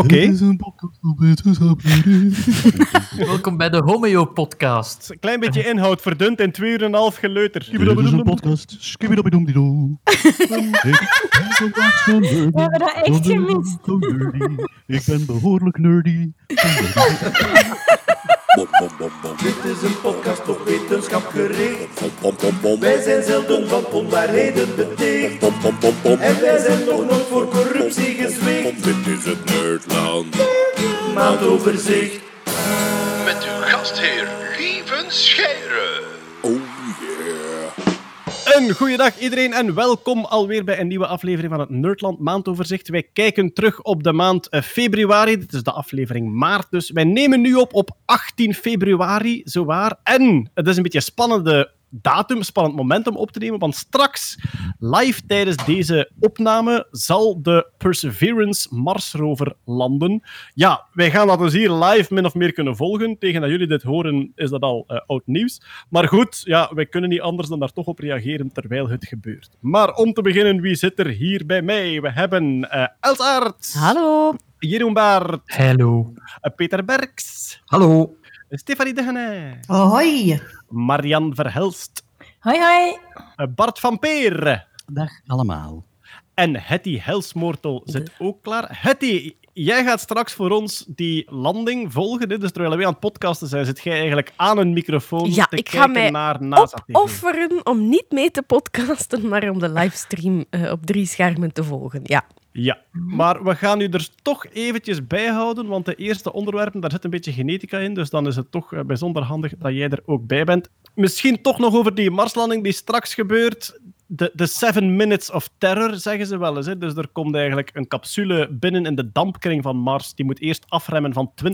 Oké. Welkom bij de Homeo-podcast. Een klein beetje inhoud, verdund in twee uur en een half geleuter. Dit is een podcast. Skibidobidobdido. We hebben dat echt gemist. Ik ben behoorlijk nerdy. Dit is een podcast op wetenschap gericht. Wij zijn zelden van onwaarheden beticht. En wij zijn nog nooit voor corruptie gezwicht. Dit is het Nerdland. Maandoverzicht. Met uw gastheer Lieven Scheire. Een goeiedag iedereen en welkom alweer bij een nieuwe aflevering van het Nerdland Maandoverzicht. Wij kijken terug op de maand eh, februari. Dit is de aflevering maart dus. Wij nemen nu op op 18 februari, zowaar. En het is een beetje spannende datum, spannend moment om op te nemen, want straks, live tijdens deze opname, zal de Perseverance Marsrover landen. Ja, wij gaan dat dus hier live min of meer kunnen volgen. Tegen dat jullie dit horen, is dat al eh, oud nieuws. Maar goed, ja, wij kunnen niet anders dan daar toch op reageren terwijl het gebeurt. Maar om te beginnen, wie zit er hier bij mij? We hebben eh Els Aerts, Hallo. Jeroen Baert, Hallo. eh, Peter Berks, Hallo. Stefanie Degene, Hoi. Marian Verhelst, Hoi, hoi. eh, Bart van Peer. Dag allemaal. En Hetty Helsmoortel zit ook klaar. Hetty, jij gaat straks voor ons die landing volgen. Hè? Dus terwijl wij aan het podcasten zijn, zit jij eigenlijk aan een microfoon Ja, te ik ga kijken mij naar NASA TV. Opofferen om niet mee te podcasten, maar om de livestream eh, op drie schermen te volgen. Ja. Ja, maar we gaan u er toch eventjes bij houden, want de eerste onderwerpen, daar zit een beetje genetica in, dus dan is het toch eh, bijzonder handig dat jij er ook bij bent. Misschien toch nog over die Marslanding die straks gebeurt. De, de Seven Minutes of Terror, zeggen ze wel eens. Hè? Dus er komt eigenlijk een capsule binnen in de dampkring van Mars. Die moet eerst afremmen van 20.000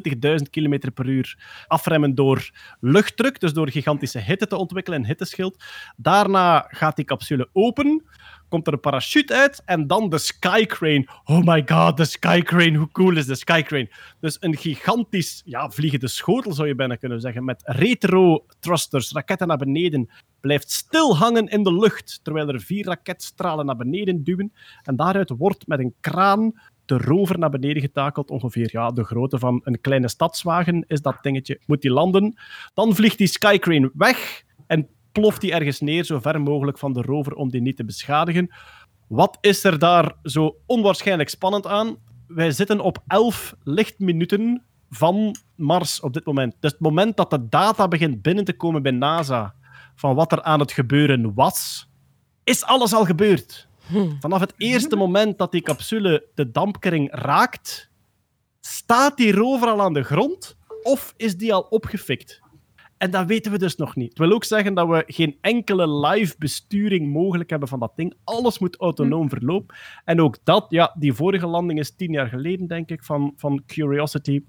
km per uur. Afremmen door luchtdruk, dus door gigantische hitte te ontwikkelen, een hitteschild. Daarna gaat die capsule open komt er een parachute uit en dan de Skycrane. Oh my god, de Skycrane. Hoe cool is de Skycrane? Dus een gigantisch ja, vliegende schotel, zou je bijna kunnen zeggen, met retro-thrusters, raketten naar beneden. Blijft stil hangen in de lucht, terwijl er vier raketstralen naar beneden duwen. En daaruit wordt met een kraan de rover naar beneden getakeld. Ongeveer ja, de grootte van een kleine stadswagen is dat dingetje. Moet die landen. Dan vliegt die Skycrane weg ploft die ergens neer, zo ver mogelijk van de rover om die niet te beschadigen. Wat is er daar zo onwaarschijnlijk spannend aan? Wij zitten op 11 lichtminuten van Mars op dit moment. Dus het moment dat de data begint binnen te komen bij NASA van wat er aan het gebeuren was, is alles al gebeurd. Vanaf het eerste moment dat die capsule de dampkring raakt, staat die rover al aan de grond of is die al opgefikt? En dat weten we dus nog niet. Het wil ook zeggen dat we geen enkele live besturing mogelijk hebben van dat ding. Alles moet autonoom verlopen. En ook dat, ja, die vorige landing is tien jaar geleden, denk ik, van, van Curiosity.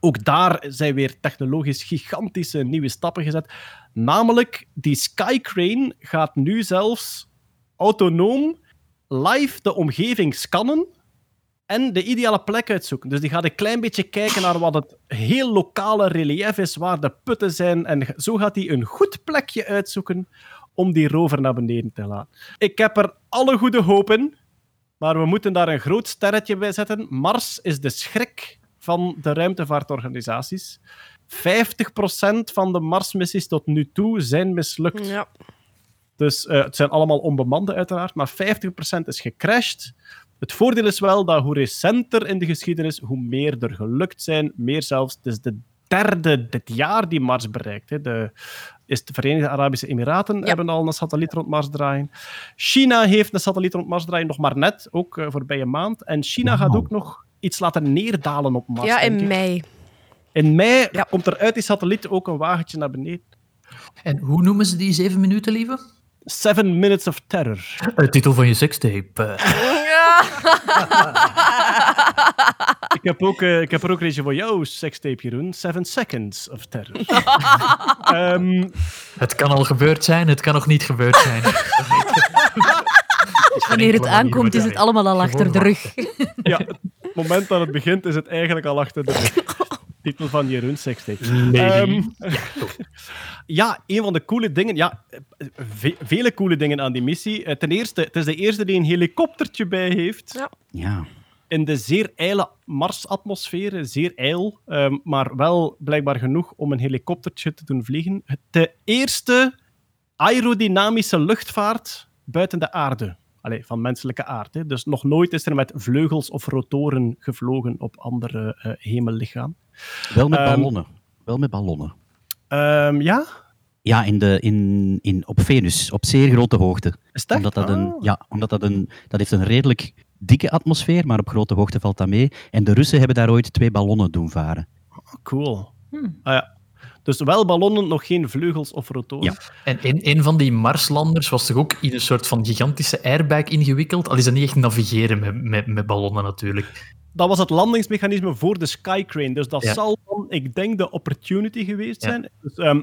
Ook daar zijn weer technologisch gigantische nieuwe stappen gezet. Namelijk, die Skycrane gaat nu zelfs autonoom live de omgeving scannen en de ideale plek uitzoeken. Dus die gaat een klein beetje kijken naar wat het heel lokale relief is, waar de putten zijn. En zo gaat hij een goed plekje uitzoeken om die rover naar beneden te laten. Ik heb er alle goede hoop in, maar we moeten daar een groot sterretje bij zetten. Mars is de schrik van de ruimtevaartorganisaties. 50% van de Marsmissies tot nu toe zijn mislukt. ja. Dus eh, het zijn allemaal onbemande uiteraard, maar 50% is gecrashed. Het voordeel is wel dat hoe recenter in de geschiedenis, hoe meer er gelukt zijn. Meer zelfs. Het is de derde dit jaar die Mars bereikt. Hè. De, is de Verenigde Arabische Emiraten hebben al een satelliet rond Mars draaien. China heeft een satelliet rond Mars draaien, nog maar net, ook uh, voorbij een maand. En China gaat ook nog iets laten neerdalen op Mars. ja, in mei. In mei Ja. komt er uit die satelliet ook een wagentje naar beneden. En hoe noemen ze die zeven minuten, lieve? Seven Minutes of Terror. De titel van je sekstape. Ik heb, ook, eh, ik heb er ook een voor jou, sekstape, Jeroen. Seven Seconds of Terror. Ehm, Het kan al gebeurd zijn, het kan nog niet gebeurd zijn. Wanneer het aankomt, is het allemaal al achter de rug. ja, het moment dat het begint, is het eigenlijk al achter de rug. Titel van Jeroen sekstape. Nee. Ehm, ja, een van de coole dingen. Ja, ve- vele coole dingen aan die missie. Eh, Ten eerste, het is de eerste die een helikoptertje bij heeft. Ja. Ja. in de zeer ijle Marsatmosfeer, zeer ijl, ehm, maar wel blijkbaar genoeg om een helikoptertje te doen vliegen. De eerste aerodynamische luchtvaart buiten de aarde. Van menselijke aard. Hè. Dus nog nooit is er met vleugels of rotoren gevlogen op andere eh hemellichamen. Wel met Ehm, ballonnen. Wel met ballonnen. Ehm, ja? Ja, in de, in, in, op Venus, op zeer grote hoogte. Is echt? Omdat dat, een, Ah. ja, omdat dat, een, dat heeft een redelijk dikke atmosfeer, maar op grote hoogte valt dat mee. En de Russen hebben daar ooit twee ballonnen doen varen. Cool. Hmm. Ah, ja. Dus wel ballonnen, nog geen vleugels of rotoren. Ja. En in een van die Marslanders was toch ook in een soort van gigantische airbag ingewikkeld? Al is dat niet echt navigeren met, met, met ballonnen natuurlijk. Dat was het landingsmechanisme voor de Skycrane. Dus dat Ja. zal dan, ik denk, de Opportunity geweest zijn. Dus, ehm,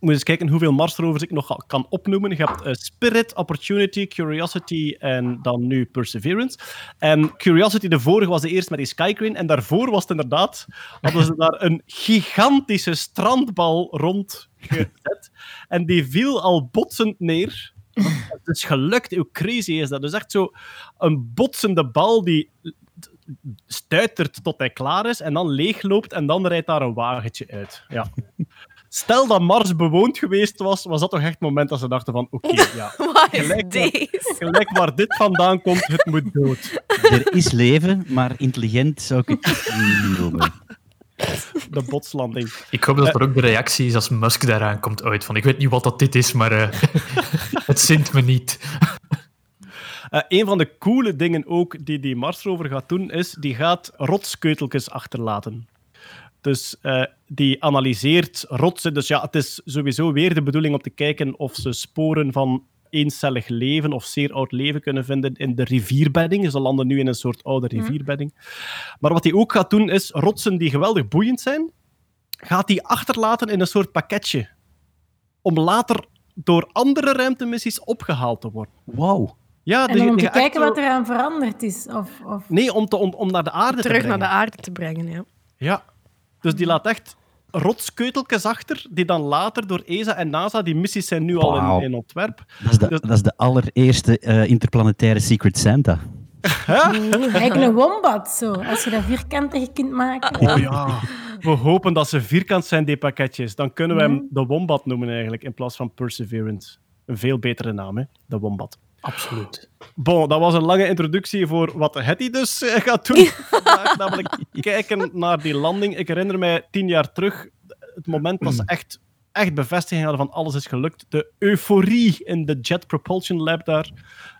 moet eens kijken hoeveel Marsrovers ik nog kan opnoemen. Je hebt eh, Spirit, Opportunity, Curiosity en dan nu Perseverance. En Curiosity, de vorige, was de eerste met die Skycrane. En daarvoor was het inderdaad, hadden ze daar een gigantische strandbal rond gezet. En die viel al botsend neer. Het is gelukt, hoe crazy is dat? Dus echt zo een botsende bal die stuitert tot hij klaar is en dan leegloopt en dan rijdt daar een wagentje uit. Ja. Stel dat Mars bewoond geweest was, was dat toch echt het moment dat ze dachten van oké, ja, Wat is Gelijk, deze? gelijk waar dit vandaan komt, het moet dood. Er is leven, maar intelligent zou ik het niet noemen. De botslanding. Ik hoop dat er ook de reactie is als Musk daaraan komt uit. Van, ik weet niet wat dat dit is, maar eh, het zint me niet. Eh, een van de coole dingen ook die die Marsrover gaat doen, is die gaat rotskeuteltjes achterlaten. Dus eh, die analyseert rotsen. Dus ja, het is sowieso weer de bedoeling om te kijken of ze sporen van eencellig leven of zeer oud leven kunnen vinden in de rivierbedding. Ze landen nu in een soort oude rivierbedding. Maar wat hij ook gaat doen, is rotsen die geweldig boeiend zijn, gaat hij achterlaten in een soort pakketje. Om later door andere ruimtemissies opgehaald te worden. Wauw. Ja, En om te kijken wat er aan veranderd is. Of, of... Nee, om, te, om, om naar de aarde te Terug naar de aarde te brengen, ja. Ja. Dus die laat echt rotskeuteltjes achter, die dan later door ESA en NASA, die missies zijn nu al in, in ontwerp. Dat is de, Dus- dat is de allereerste eh, interplanetaire Secret Santa. Eigenlijk een wombat, zo. Als je dat vierkantig kunt maken. Oh ja. We hopen dat ze vierkant zijn, die pakketjes. Dan kunnen we hem de Wombat noemen eigenlijk, in plaats van Perseverance. Een veel betere naam, hè? De Wombat. Absoluut. Bon, dat was een lange introductie voor wat Hetty dus eh, gaat doen vandaag. Namelijk kijken naar die landing. Ik herinner mij tien jaar terug, het moment dat ze echt, echt bevestiging hadden van alles is gelukt. De euforie in de Jet Propulsion Lab daar.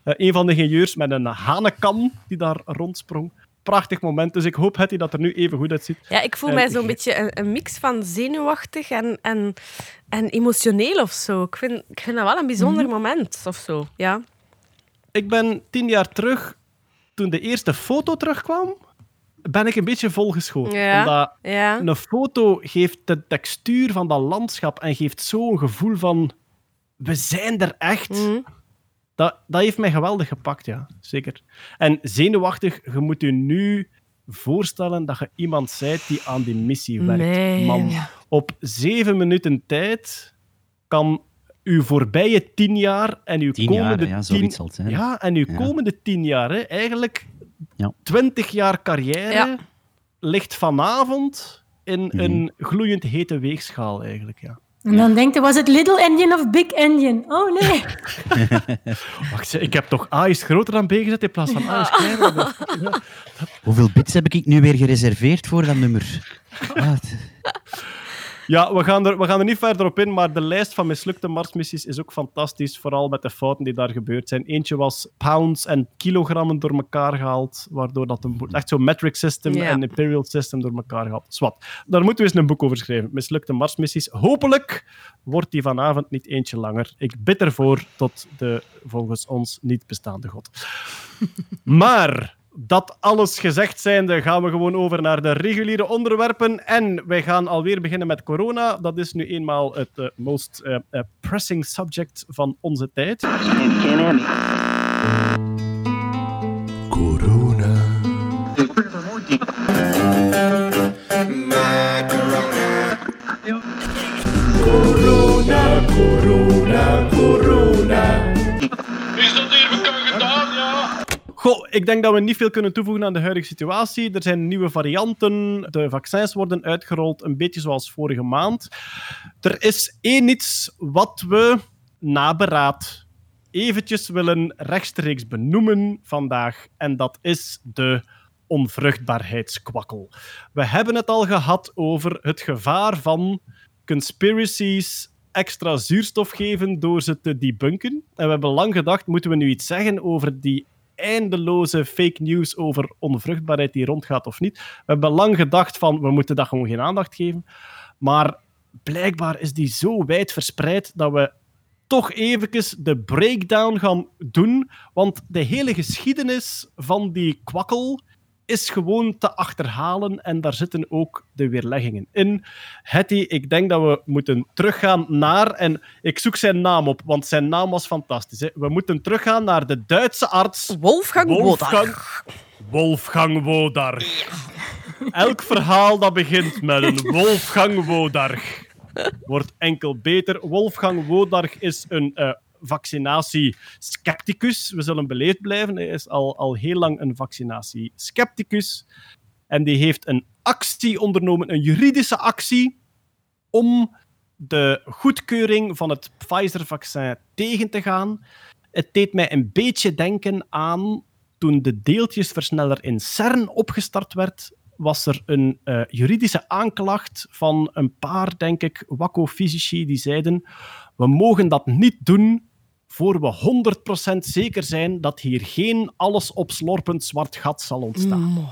Eh, een van de ingenieurs met een hanekam die daar rondsprong. Prachtig moment. Dus ik hoop, Hetty, dat er nu even goed uitziet. Ja, ik voel En mij ik- zo'n beetje een, een mix van zenuwachtig en, en, en emotioneel of zo. Ik vind, ik vind dat wel een bijzonder moment of zo. Ja. Ik ben tien jaar terug, toen de eerste foto terugkwam, ben ik een beetje volgeschoten. Ja. Omdat Ja. Een foto geeft de textuur van dat landschap en geeft zo'n gevoel van we zijn er echt. Mhm. Dat, dat heeft mij geweldig gepakt, ja. Zeker. En zenuwachtig, je moet je nu voorstellen dat je iemand bent die aan die missie werkt. Nee. Man, op zeven minuten tijd kan uw voorbije tien jaar en uw Tien komende jaar, ja, tien... zijn. Ja, en uw Ja. komende tien jaar, hè, eigenlijk Ja. twintig jaar carrière, Ja. ligt vanavond in Mhm. een gloeiend hete weegschaal, eigenlijk. Ja. En dan denkt hij, was het Little Engine of Big Engine? Oh nee. Wacht, ik heb toch A is groter dan B gezet in plaats van A is kleiner. dan- Hoeveel bits heb ik nu weer gereserveerd voor dat nummer? Ah, Ja, we gaan, er, we gaan er niet verder op in, maar de lijst van mislukte Marsmissies is ook fantastisch, vooral met de fouten die daar gebeurd zijn. Eentje was pounds en kilogrammen door elkaar gehaald, waardoor dat een, echt zo'n metric system Ja. en imperial system door elkaar gehaald. Zwat. Daar moeten we eens een boek over schrijven. Mislukte Marsmissies. Hopelijk wordt die vanavond niet eentje langer. Ik bid ervoor tot de volgens ons niet bestaande god. Maar dat alles gezegd zijnde, gaan we gewoon over naar de reguliere onderwerpen. En wij gaan alweer beginnen met corona. Dat is nu eenmaal het eh, most eh, eh, pressing subject van onze tijd. Corona. Corona, corona, Ik denk dat we niet veel kunnen toevoegen aan de huidige situatie. Er zijn nieuwe varianten, de vaccins worden uitgerold, een beetje zoals vorige maand. Er is één iets wat we na beraad eventjes willen rechtstreeks benoemen vandaag, en dat is de onvruchtbaarheidskwakkel. We hebben het al gehad over het gevaar van conspiracies extra zuurstof geven door ze te debunken. En we hebben lang gedacht, moeten we nu iets zeggen over die eindeloze fake news over onvruchtbaarheid die rondgaat of niet. We hebben lang gedacht van, we moeten dat gewoon geen aandacht geven. Maar blijkbaar is die zo wijd verspreid dat we toch eventjes de breakdown gaan doen. Want de hele geschiedenis van die kwakkel is gewoon te achterhalen en daar zitten ook de weerleggingen in. Hetty, ik denk dat we moeten teruggaan naar, en ik zoek zijn naam op, want zijn naam was fantastisch. Hè. We moeten teruggaan naar de Duitse arts Wolfgang, Wolfgang, Wolfgang Wodarg. Elk verhaal dat begint met een Wolfgang Wodarg wordt enkel beter. Wolfgang Wodarg is een uh, vaccinatie-scepticus. We zullen beleefd blijven. Hij is al, al heel lang een vaccinatie-scepticus. En die heeft een actie ondernomen, een juridische actie, om de goedkeuring van het Pfizer-vaccin tegen te gaan. Het deed mij een beetje denken aan toen de deeltjesversneller in CERN opgestart werd, was er een uh, juridische aanklacht van een paar, denk ik, wakko-fysici die zeiden we mogen dat niet doen voor we 100% zeker zijn dat hier geen allesopslorpend zwart gat zal ontstaan. Mm.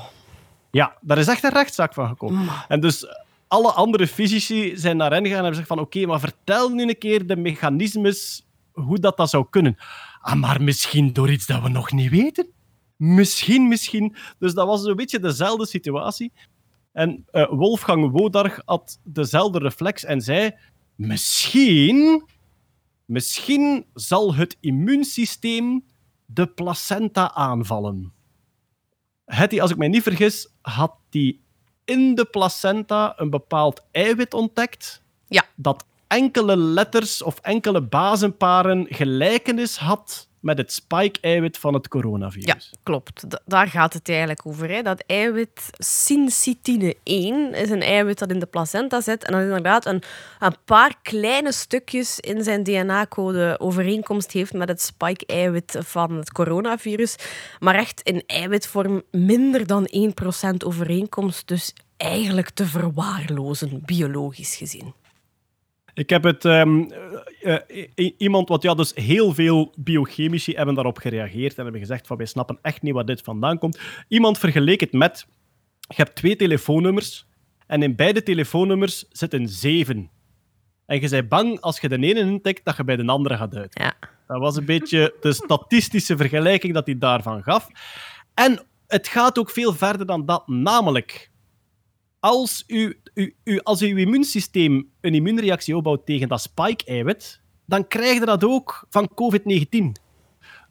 Ja, daar is echt een rechtszaak van gekomen. En dus alle andere fysici zijn naar hen gegaan en hebben gezegd van oké, maar vertel nu een keer de mechanismes hoe dat, dat zou kunnen. Ah, maar misschien door iets dat we nog niet weten. Misschien, misschien. Dus dat was een beetje dezelfde situatie. En uh, Wolfgang Wodarg had dezelfde reflex en zei: Misschien, misschien zal het immuunsysteem de placenta aanvallen. Hetty, als ik mij niet vergis, had hij in de placenta een bepaald eiwit ontdekt. Ja. Dat enkele letters of enkele bazenparen gelijkenis had met het spike-eiwit van het coronavirus. Ja, klopt. Daar gaat het eigenlijk over. Hè. Dat eiwit syncytine 1 is een eiwit dat in de placenta zit en dat inderdaad een, een paar kleine stukjes in zijn DNA-code overeenkomst heeft met het spike-eiwit van het coronavirus. Maar echt in eiwitvorm minder dan 1% overeenkomst. Dus eigenlijk te verwaarlozen, biologisch gezien. Ik heb het... Um, uh, uh, iemand wat... Ja, dus heel veel biochemici hebben daarop gereageerd en hebben gezegd van wij snappen echt niet waar dit vandaan komt. Iemand vergeleek het met... Je hebt twee telefoonnummers en in beide telefoonnummers zit een zeven. En je bent bang als je de ene intikt dat je bij de andere gaat uit. Ja. Dat was een beetje de statistische vergelijking dat hij daarvan gaf. En het gaat ook veel verder dan dat. Namelijk, als, u, u, u, als uw immuunsysteem een immuunreactie opbouwt tegen dat spike-eiwit, dan krijg je dat ook van COVID-19.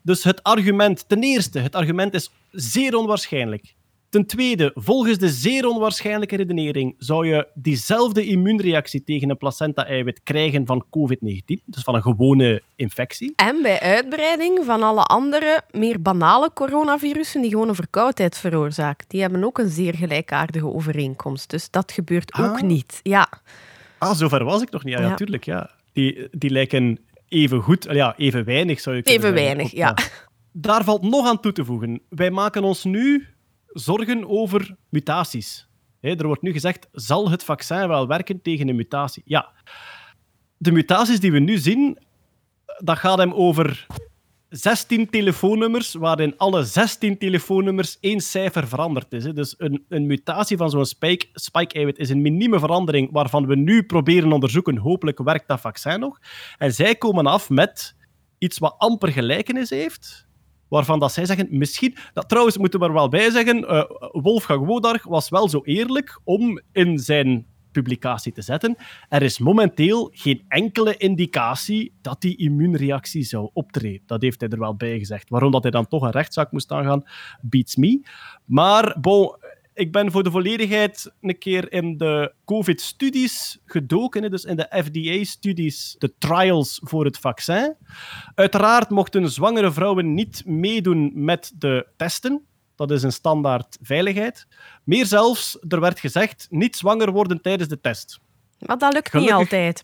Dus het argument, ten eerste, het argument is zeer onwaarschijnlijk. Ten tweede, volgens de zeer onwaarschijnlijke redenering zou je diezelfde immuunreactie tegen een placenta-eiwit krijgen van COVID-19, dus van een gewone infectie. En bij uitbreiding van alle andere, meer banale coronavirussen die gewoon een verkoudheid veroorzaken. Die hebben ook een zeer gelijkaardige overeenkomst. Dus dat gebeurt ook Ah. niet. Ja. Ah, zover was ik nog niet. Ja, natuurlijk. Ja. Die, die lijken even goed, ja, even weinig zou je kunnen Even zeggen. weinig, ja. Daar valt nog aan toe te voegen. Wij maken ons nu zorgen over mutaties. Er wordt nu gezegd, zal het vaccin wel werken tegen een mutatie? Ja. De mutaties die we nu zien, dat gaat hem over 16 telefoonnummers, waarin alle 16 telefoonnummers één cijfer veranderd is. Dus een, een mutatie van zo'n spike- spike-eiwit is een minieme verandering waarvan we nu proberen onderzoeken. Hopelijk werkt dat vaccin nog. En zij komen af met iets wat amper gelijkenis heeft, waarvan dat zij zeggen, misschien... Dat, trouwens, moeten we er wel bij zeggen, eh, Wolfgang Wodarg was wel zo eerlijk om in zijn publicatie te zetten. Er is momenteel geen enkele indicatie dat die immuunreactie zou optreden. Dat heeft hij er wel bij gezegd. Waarom dat hij dan toch een rechtszaak moest aangaan, beats me. Maar bon, ik ben voor de volledigheid een keer in de COVID-studies gedoken, dus in de FDA-studies, de trials voor het vaccin. Uiteraard mochten zwangere vrouwen niet meedoen met de testen. Dat is een standaard veiligheid. Meer zelfs, er werd gezegd, niet zwanger worden tijdens de test. Maar dat lukt niet altijd.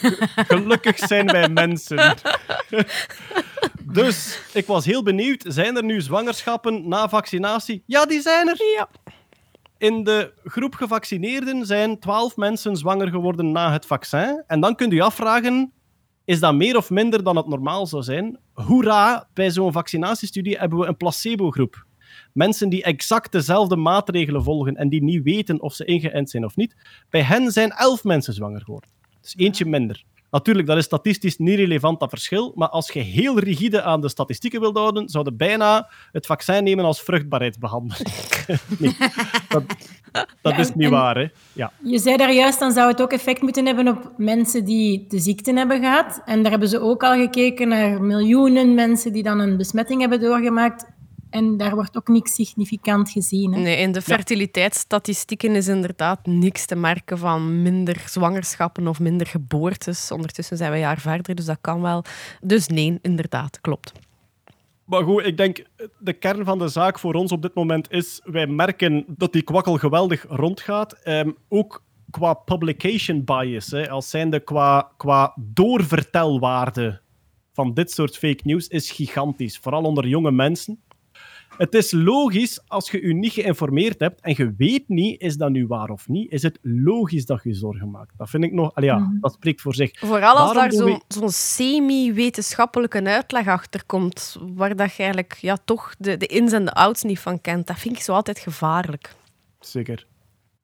Gelukkig zijn wij mensen. Dus ik was heel benieuwd, zijn er nu zwangerschappen na vaccinatie? Ja, die zijn er. Ja. In de groep gevaccineerden zijn 12 mensen zwanger geworden na het vaccin. En dan kunt u afvragen, is dat meer of minder dan het normaal zou zijn? Hoera, bij zo'n vaccinatiestudie hebben we een placebo-groep. Mensen die exact dezelfde maatregelen volgen en die niet weten of ze ingeënt zijn of niet. Bij hen zijn 11 mensen zwanger geworden. Dus eentje minder. Natuurlijk, dat is statistisch niet relevant, dat verschil. Maar als je heel rigide aan de statistieken wilt houden, zouden bijna het vaccin nemen als vruchtbaarheidsbehandeling. nee, dat, dat Ja, is niet waar, hè. Ja. Je zei daar juist, dan zou het ook effect moeten hebben op mensen die de ziekte hebben gehad. En daar hebben ze ook al gekeken naar miljoenen mensen die dan een besmetting hebben doorgemaakt. En daar wordt ook niks significant gezien. Hè? Nee, in de fertiliteitsstatistieken is inderdaad niks te merken van minder zwangerschappen of minder geboortes. Ondertussen zijn we een jaar verder, dus dat kan wel. Dus nee, inderdaad, klopt. Maar goed, ik denk, de kern van de zaak voor ons op dit moment is, wij merken dat die kwakkel geweldig rondgaat. Ehm, ook qua publication bias, hè, als zijnde qua, qua doorvertelwaarde van dit soort fake news, is gigantisch. Vooral onder jonge mensen. Het is logisch, als je je niet geïnformeerd hebt en je weet niet, is dat nu waar of niet, is het logisch dat je je zorgen maakt. Dat vind ik nog... Ja, dat spreekt voor zich. Vooral als Waarom daar doen zo'n we- zo'n semi-wetenschappelijke uitleg achter komt, waar dat je eigenlijk ja, toch de, de ins en de outs niet van kent. Dat vind ik zo altijd gevaarlijk. Zeker.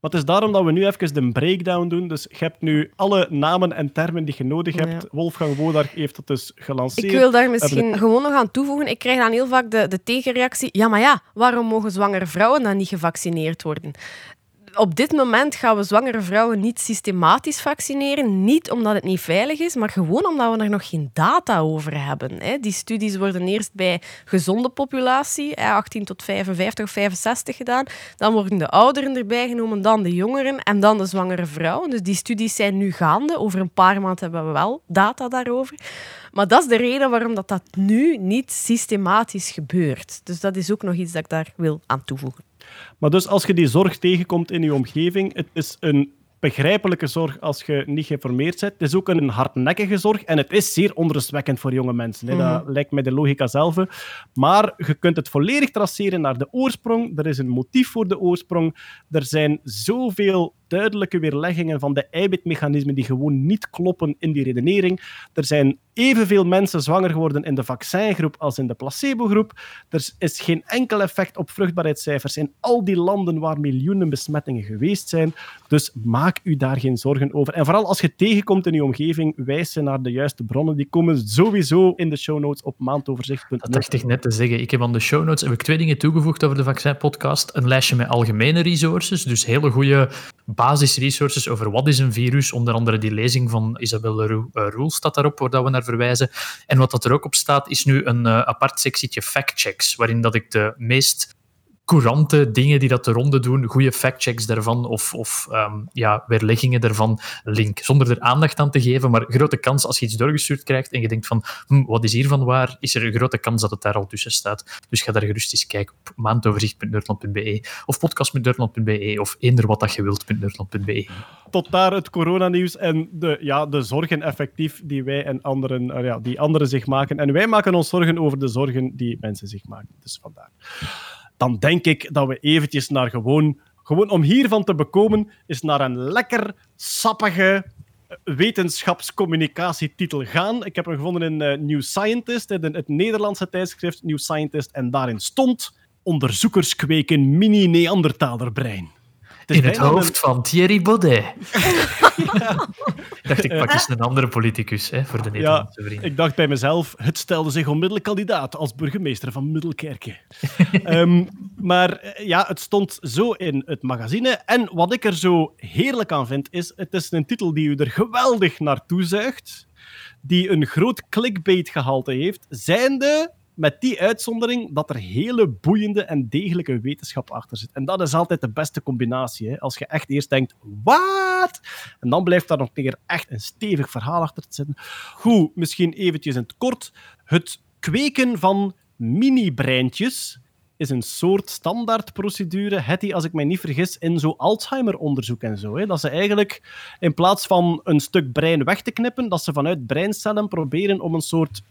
Maar het is daarom dat we nu even de breakdown doen. Dus je hebt nu alle namen en termen die je nodig hebt. Ja. Wolfgang Wodarg heeft dat dus gelanceerd. Ik wil daar misschien gewoon nog aan toevoegen. Ik krijg dan heel vaak de, de tegenreactie. Ja, maar ja, waarom mogen zwangere vrouwen dan niet gevaccineerd worden? Op dit moment gaan we zwangere vrouwen niet systematisch vaccineren. Niet omdat het niet veilig is, maar gewoon omdat we er nog geen data over hebben. Die studies worden eerst bij gezonde populatie, hè, 18 tot 55 of 65 gedaan. Dan worden de ouderen erbij genomen, dan de jongeren en dan de zwangere vrouwen. Dus die studies zijn nu gaande. Over een paar maanden hebben we wel data daarover. Maar dat is de reden waarom dat, dat nu niet systematisch gebeurt. Dus dat is ook nog iets dat ik daar wil aan toevoegen. Maar dus als je die zorg tegenkomt in je omgeving, het is een begrijpelijke zorg als je niet geïnformeerd bent. Het is ook een hardnekkige zorg en het is zeer onrustwekkend voor jonge mensen. hè. Dat lijkt mij de logica zelf. Maar je kunt het volledig traceren naar de oorsprong. Er is een motief voor de oorsprong. Er zijn zoveel duidelijke weerleggingen van de eiwitmechanismen die gewoon niet kloppen in die redenering. Er zijn evenveel mensen zwanger geworden in de vaccingroep als in de placebogroep. Er is geen enkel effect op vruchtbaarheidscijfers in al die landen waar miljoenen besmettingen geweest zijn. Dus maak u daar geen zorgen over. En vooral als je tegenkomt in je omgeving, wijs ze naar de juiste bronnen. Die komen sowieso in de show notes op maandoverzicht.nl. Dat dacht ik net te zeggen. Ik heb aan de show notes heb ik twee dingen toegevoegd over de vaccinpodcast. Een lijstje met algemene resources, dus hele goede basisresources over wat is een virus. Onder andere die lezing van Isabelle Roel uh, Roel staat daarop, waar we naar verwijzen. En wat dat er ook op staat, is nu een uh, apart sectietje factchecks, waarin dat ik de meest courante dingen die dat de ronde doen, goede factchecks daarvan of, of um, ja, weerleggingen daarvan link. Zonder er aandacht aan te geven, maar grote kans als je iets doorgestuurd krijgt en je denkt van hm, wat is hiervan waar, is er een grote kans dat het daar al tussen staat. Dus ga daar gerust eens kijken op maandoverzicht.nerdland.be of podcast.nerdland.be of eender wat dat je wilt.nerdland.be. Tot daar het coronanieuws en de, ja, de zorgen effectief die wij en anderen, uh, ja, die anderen zich maken. En wij maken ons zorgen over de zorgen die mensen zich maken. Dus vandaar dan denk ik dat we eventjes naar gewoon, gewoon om hiervan te bekomen, is naar een lekker sappige wetenschapscommunicatietitel gaan. Ik heb hem gevonden in uh, New Scientist, het, het Nederlandse tijdschrift New Scientist, en daarin stond onderzoekers kweken mini-Neandertaler-brein. Het in het hoofd een... van Thierry Baudet. ja. Ik dacht, ik pak eens een andere politicus hè, voor de Nederlandse ja, vrienden. Ik dacht bij mezelf, het stelde zich onmiddellijk kandidaat als burgemeester van Middelkerke. um, maar ja, het stond zo in het magazine. En wat ik er zo heerlijk aan vind, is het is een titel die u er geweldig naartoe zuigt, die een groot clickbait gehalte heeft, zijnde met die uitzondering dat er hele boeiende en degelijke wetenschap achter zit. En dat is altijd de beste combinatie. Hè? Als je echt eerst denkt, wat? En dan blijft daar nog meer echt een stevig verhaal achter te zitten. Goed, misschien eventjes in het kort. Het kweken van mini-breintjes is een soort standaardprocedure, het die, als ik mij niet vergis, in zo Alzheimer-onderzoek en zo. Hè. Dat ze eigenlijk, in plaats van een stuk brein weg te knippen, dat ze vanuit breincellen proberen om een soort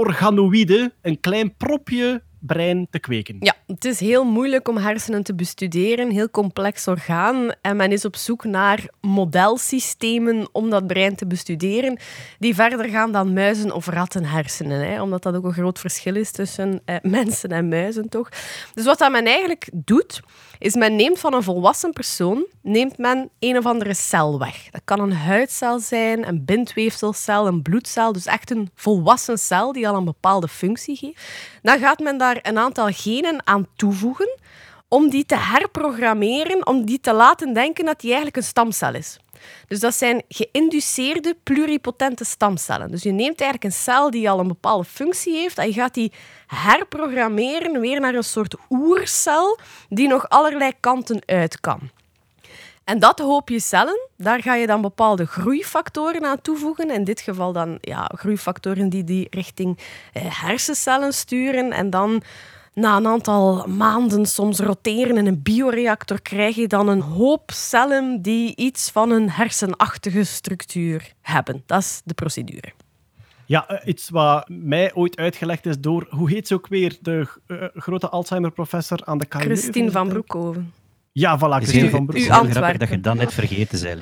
organoïde, een klein propje brein te kweken. Ja, het is heel moeilijk om hersenen te bestuderen, heel complex orgaan. En men is op zoek naar modelsystemen om dat brein te bestuderen, die verder gaan dan muizen of rattenhersenen. Hè, omdat dat ook een groot verschil is tussen eh, mensen en muizen, toch? Dus wat dat men eigenlijk doet, is men neemt van een volwassen persoon neemt men een of andere cel weg. Dat kan een huidcel zijn, een bindweefselcel, een bloedcel, dus echt een volwassen cel die al een bepaalde functie geeft. Dan gaat men daar een aantal genen aan toevoegen om die te herprogrammeren, om die te laten denken dat die eigenlijk een stamcel is. Dus dat zijn geïnduceerde pluripotente stamcellen. Dus je neemt eigenlijk een cel die al een bepaalde functie heeft en je gaat die herprogrammeren weer naar een soort oercel die nog allerlei kanten uit kan. En dat hoopje cellen, daar ga je dan bepaalde groeifactoren aan toevoegen. In dit geval dan ja, groeifactoren die die richting eh, hersencellen sturen. En dan na een aantal maanden soms roteren in een bioreactor krijg je dan een hoop cellen die iets van een hersenachtige structuur hebben. Dat is de procedure. Ja, eh, iets wat mij ooit uitgelegd is door, hoe heet ze ook weer, de uh, grote Alzheimer-professor aan de KU? Christine van Broekhoven. Ja, voilà, Christine van Broekhoven. U Antwerpen. dat je dat net vergeten bent.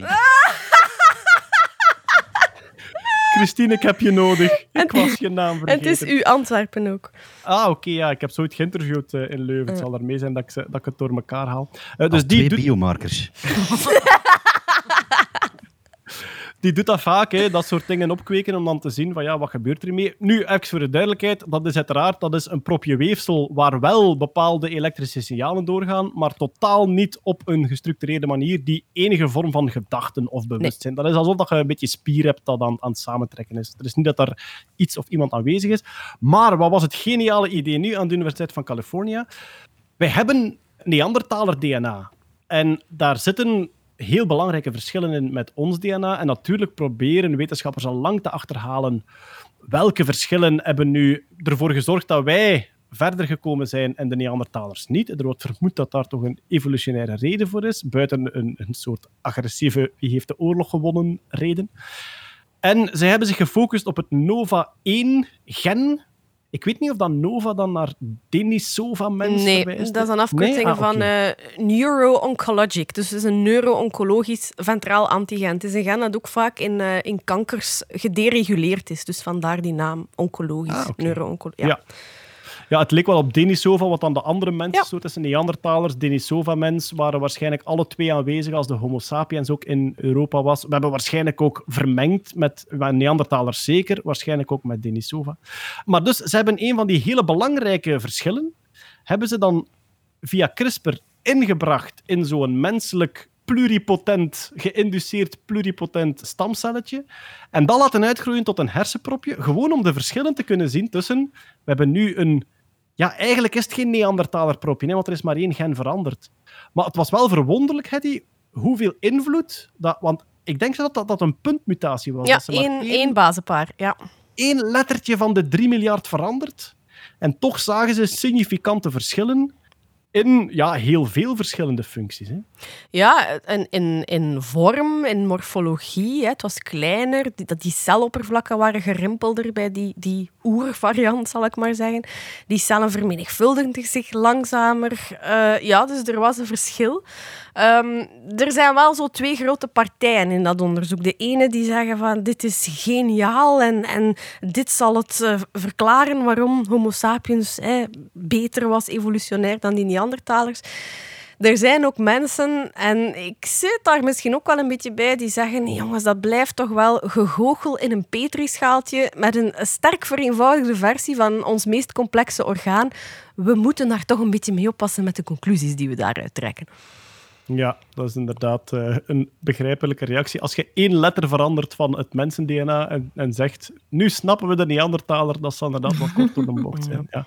Christine, ik heb je nodig. Ik was je naam vergeten. En het is uw Antwerpen ook. Ah, oké, ja. Ik heb zoiets geïnterviewd uh, in Leuven. Het zal daarmee zijn dat ik, dat ik het door elkaar haal. Uh, dus die doet... biomarkers. die doet dat vaak, hè, dat soort dingen opkweken, om dan te zien van ja, wat gebeurt er mee. Nu, even voor de duidelijkheid, dat is uiteraard dat is een propje weefsel waar wel bepaalde elektrische signalen doorgaan, maar totaal niet op een gestructureerde manier die enige vorm van gedachten of bewustzijn. Nee. Dat is alsof dat je een beetje spier hebt dat aan, aan het samentrekken is. Het is niet dat er iets of iemand aanwezig is. Maar wat was het geniale idee nu aan de Universiteit van Californië? Wij hebben Neandertaler DNA. En daar zitten heel belangrijke verschillen in met ons DNA. En natuurlijk proberen wetenschappers al lang te achterhalen welke verschillen hebben nu ervoor gezorgd dat wij verder gekomen zijn en de Neandertalers niet. Er wordt vermoed dat daar toch een evolutionaire reden voor is, buiten een, een soort agressieve wie heeft de oorlog gewonnen reden. En zij hebben zich gefocust op het NOVA1-gen, ik weet niet of dat Nova dan naar Denisova-mens nee, verwijst. dat is een afkorting Nee? Ah, van uh, neuro-oncologic. Dus het is een neuro-oncologisch ventraal antigen. Het is een gen dat ook vaak in, uh, in kankers gedereguleerd is. Dus vandaar die naam oncologisch. Ah, neuro-oncologisch. Ja. Ja, het leek wel op Denisova, wat dan de andere mensen, Ja. zo tussen Neandertalers, Denisova-mens, waren waarschijnlijk alle twee aanwezig als de Homo sapiens ook in Europa was. We hebben waarschijnlijk ook vermengd met met Neandertalers zeker, waarschijnlijk ook met Denisova. Maar dus, ze hebben een van die hele belangrijke verschillen, hebben ze dan via CRISPR ingebracht in zo'n menselijk pluripotent, geïnduceerd pluripotent stamcelletje. En dat laten uitgroeien tot een hersenpropje, gewoon om de verschillen te kunnen zien tussen... We hebben nu een... Ja, eigenlijk is het geen Neandertaler-propje, hè, want er is maar één gen veranderd. Maar het was wel verwonderlijk, Hetty, hoeveel invloed... Dat, want ik denk dat dat, dat een puntmutatie was. Ja, dat ze maar één, één bazenpaar. Ja. één lettertje van de 3 miljard veranderd. En toch zagen ze significante verschillen in ja, heel veel verschillende functies. Hè. Ja, in, in, in vorm, in morfologie. Hè. Het was kleiner. Die, dat die celoppervlakken waren gerimpelder bij die, die oervariant, zal ik maar zeggen. Die cellen vermenigvuldigden zich langzamer. Eh, ja, dus er was een verschil. Ehm, er zijn wel zo twee grote partijen in dat onderzoek. De ene die zeggen van dit is geniaal en, en dit zal het eh, verklaren waarom Homo sapiens beter was evolutionair dan die Neandertalers. Er zijn ook mensen, en ik zit daar misschien ook wel een beetje bij, die zeggen: nee, jongens, dat blijft toch wel gegoochel in een petrischaaltje met een sterk vereenvoudigde versie van ons meest complexe orgaan. We moeten daar toch een beetje mee oppassen met de conclusies die we daaruit trekken. Ja, dat is inderdaad eh, een begrijpelijke reactie. Als je één letter verandert van het mensen-DNA en, en zegt, nu snappen we de Neandertaler, dat zal inderdaad wat kort door de bocht zijn. Ja.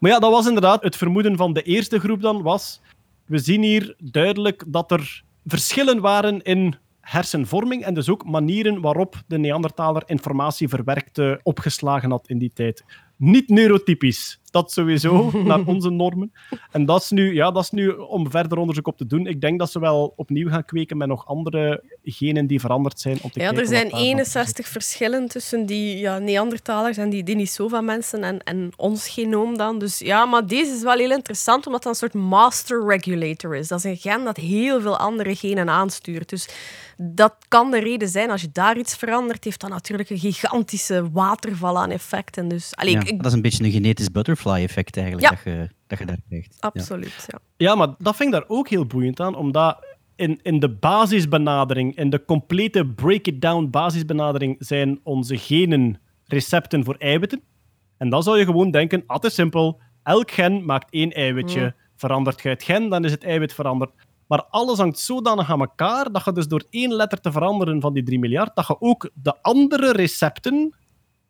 Maar ja, dat was inderdaad het vermoeden van de eerste groep dan, was, we zien hier duidelijk dat er verschillen waren in hersenvorming en dus ook manieren waarop de Neandertaler informatie verwerkte, opgeslagen had in die tijd. Niet neurotypisch, dat sowieso, naar onze normen. En dat is, nu, ja, dat is nu om verder onderzoek op te doen. Ik denk dat ze wel opnieuw gaan kweken met nog andere genen die veranderd zijn. Om te Ja, er zijn daarvan 61 verschillen tussen die ja, Neandertalers en die Denisova-mensen en, en ons genoom dan. Dus ja, maar deze is wel heel interessant, omdat dat een soort master regulator is. Dat is een gen dat heel veel andere genen aanstuurt. Dus dat kan de reden zijn. Als je daar iets verandert, heeft dat natuurlijk een gigantische waterval aan effecten. Dus, allee, Ja, ik- dat is een beetje een genetisch butterfly-effect eigenlijk Ja. dat, je, dat je daar krijgt. Absoluut. Ja. Ja, maar dat vind ik daar ook heel boeiend aan, omdat in, in de basisbenadering, in de complete break-it-down basisbenadering, zijn onze genen recepten voor eiwitten. En dan zou je gewoon denken, ah, het is simpel, elk gen maakt één eiwitje. Verandert je het gen, dan is het eiwit veranderd. Maar alles hangt zodanig aan elkaar, dat je dus door één letter te veranderen van die 3 miljard, dat je ook de andere recepten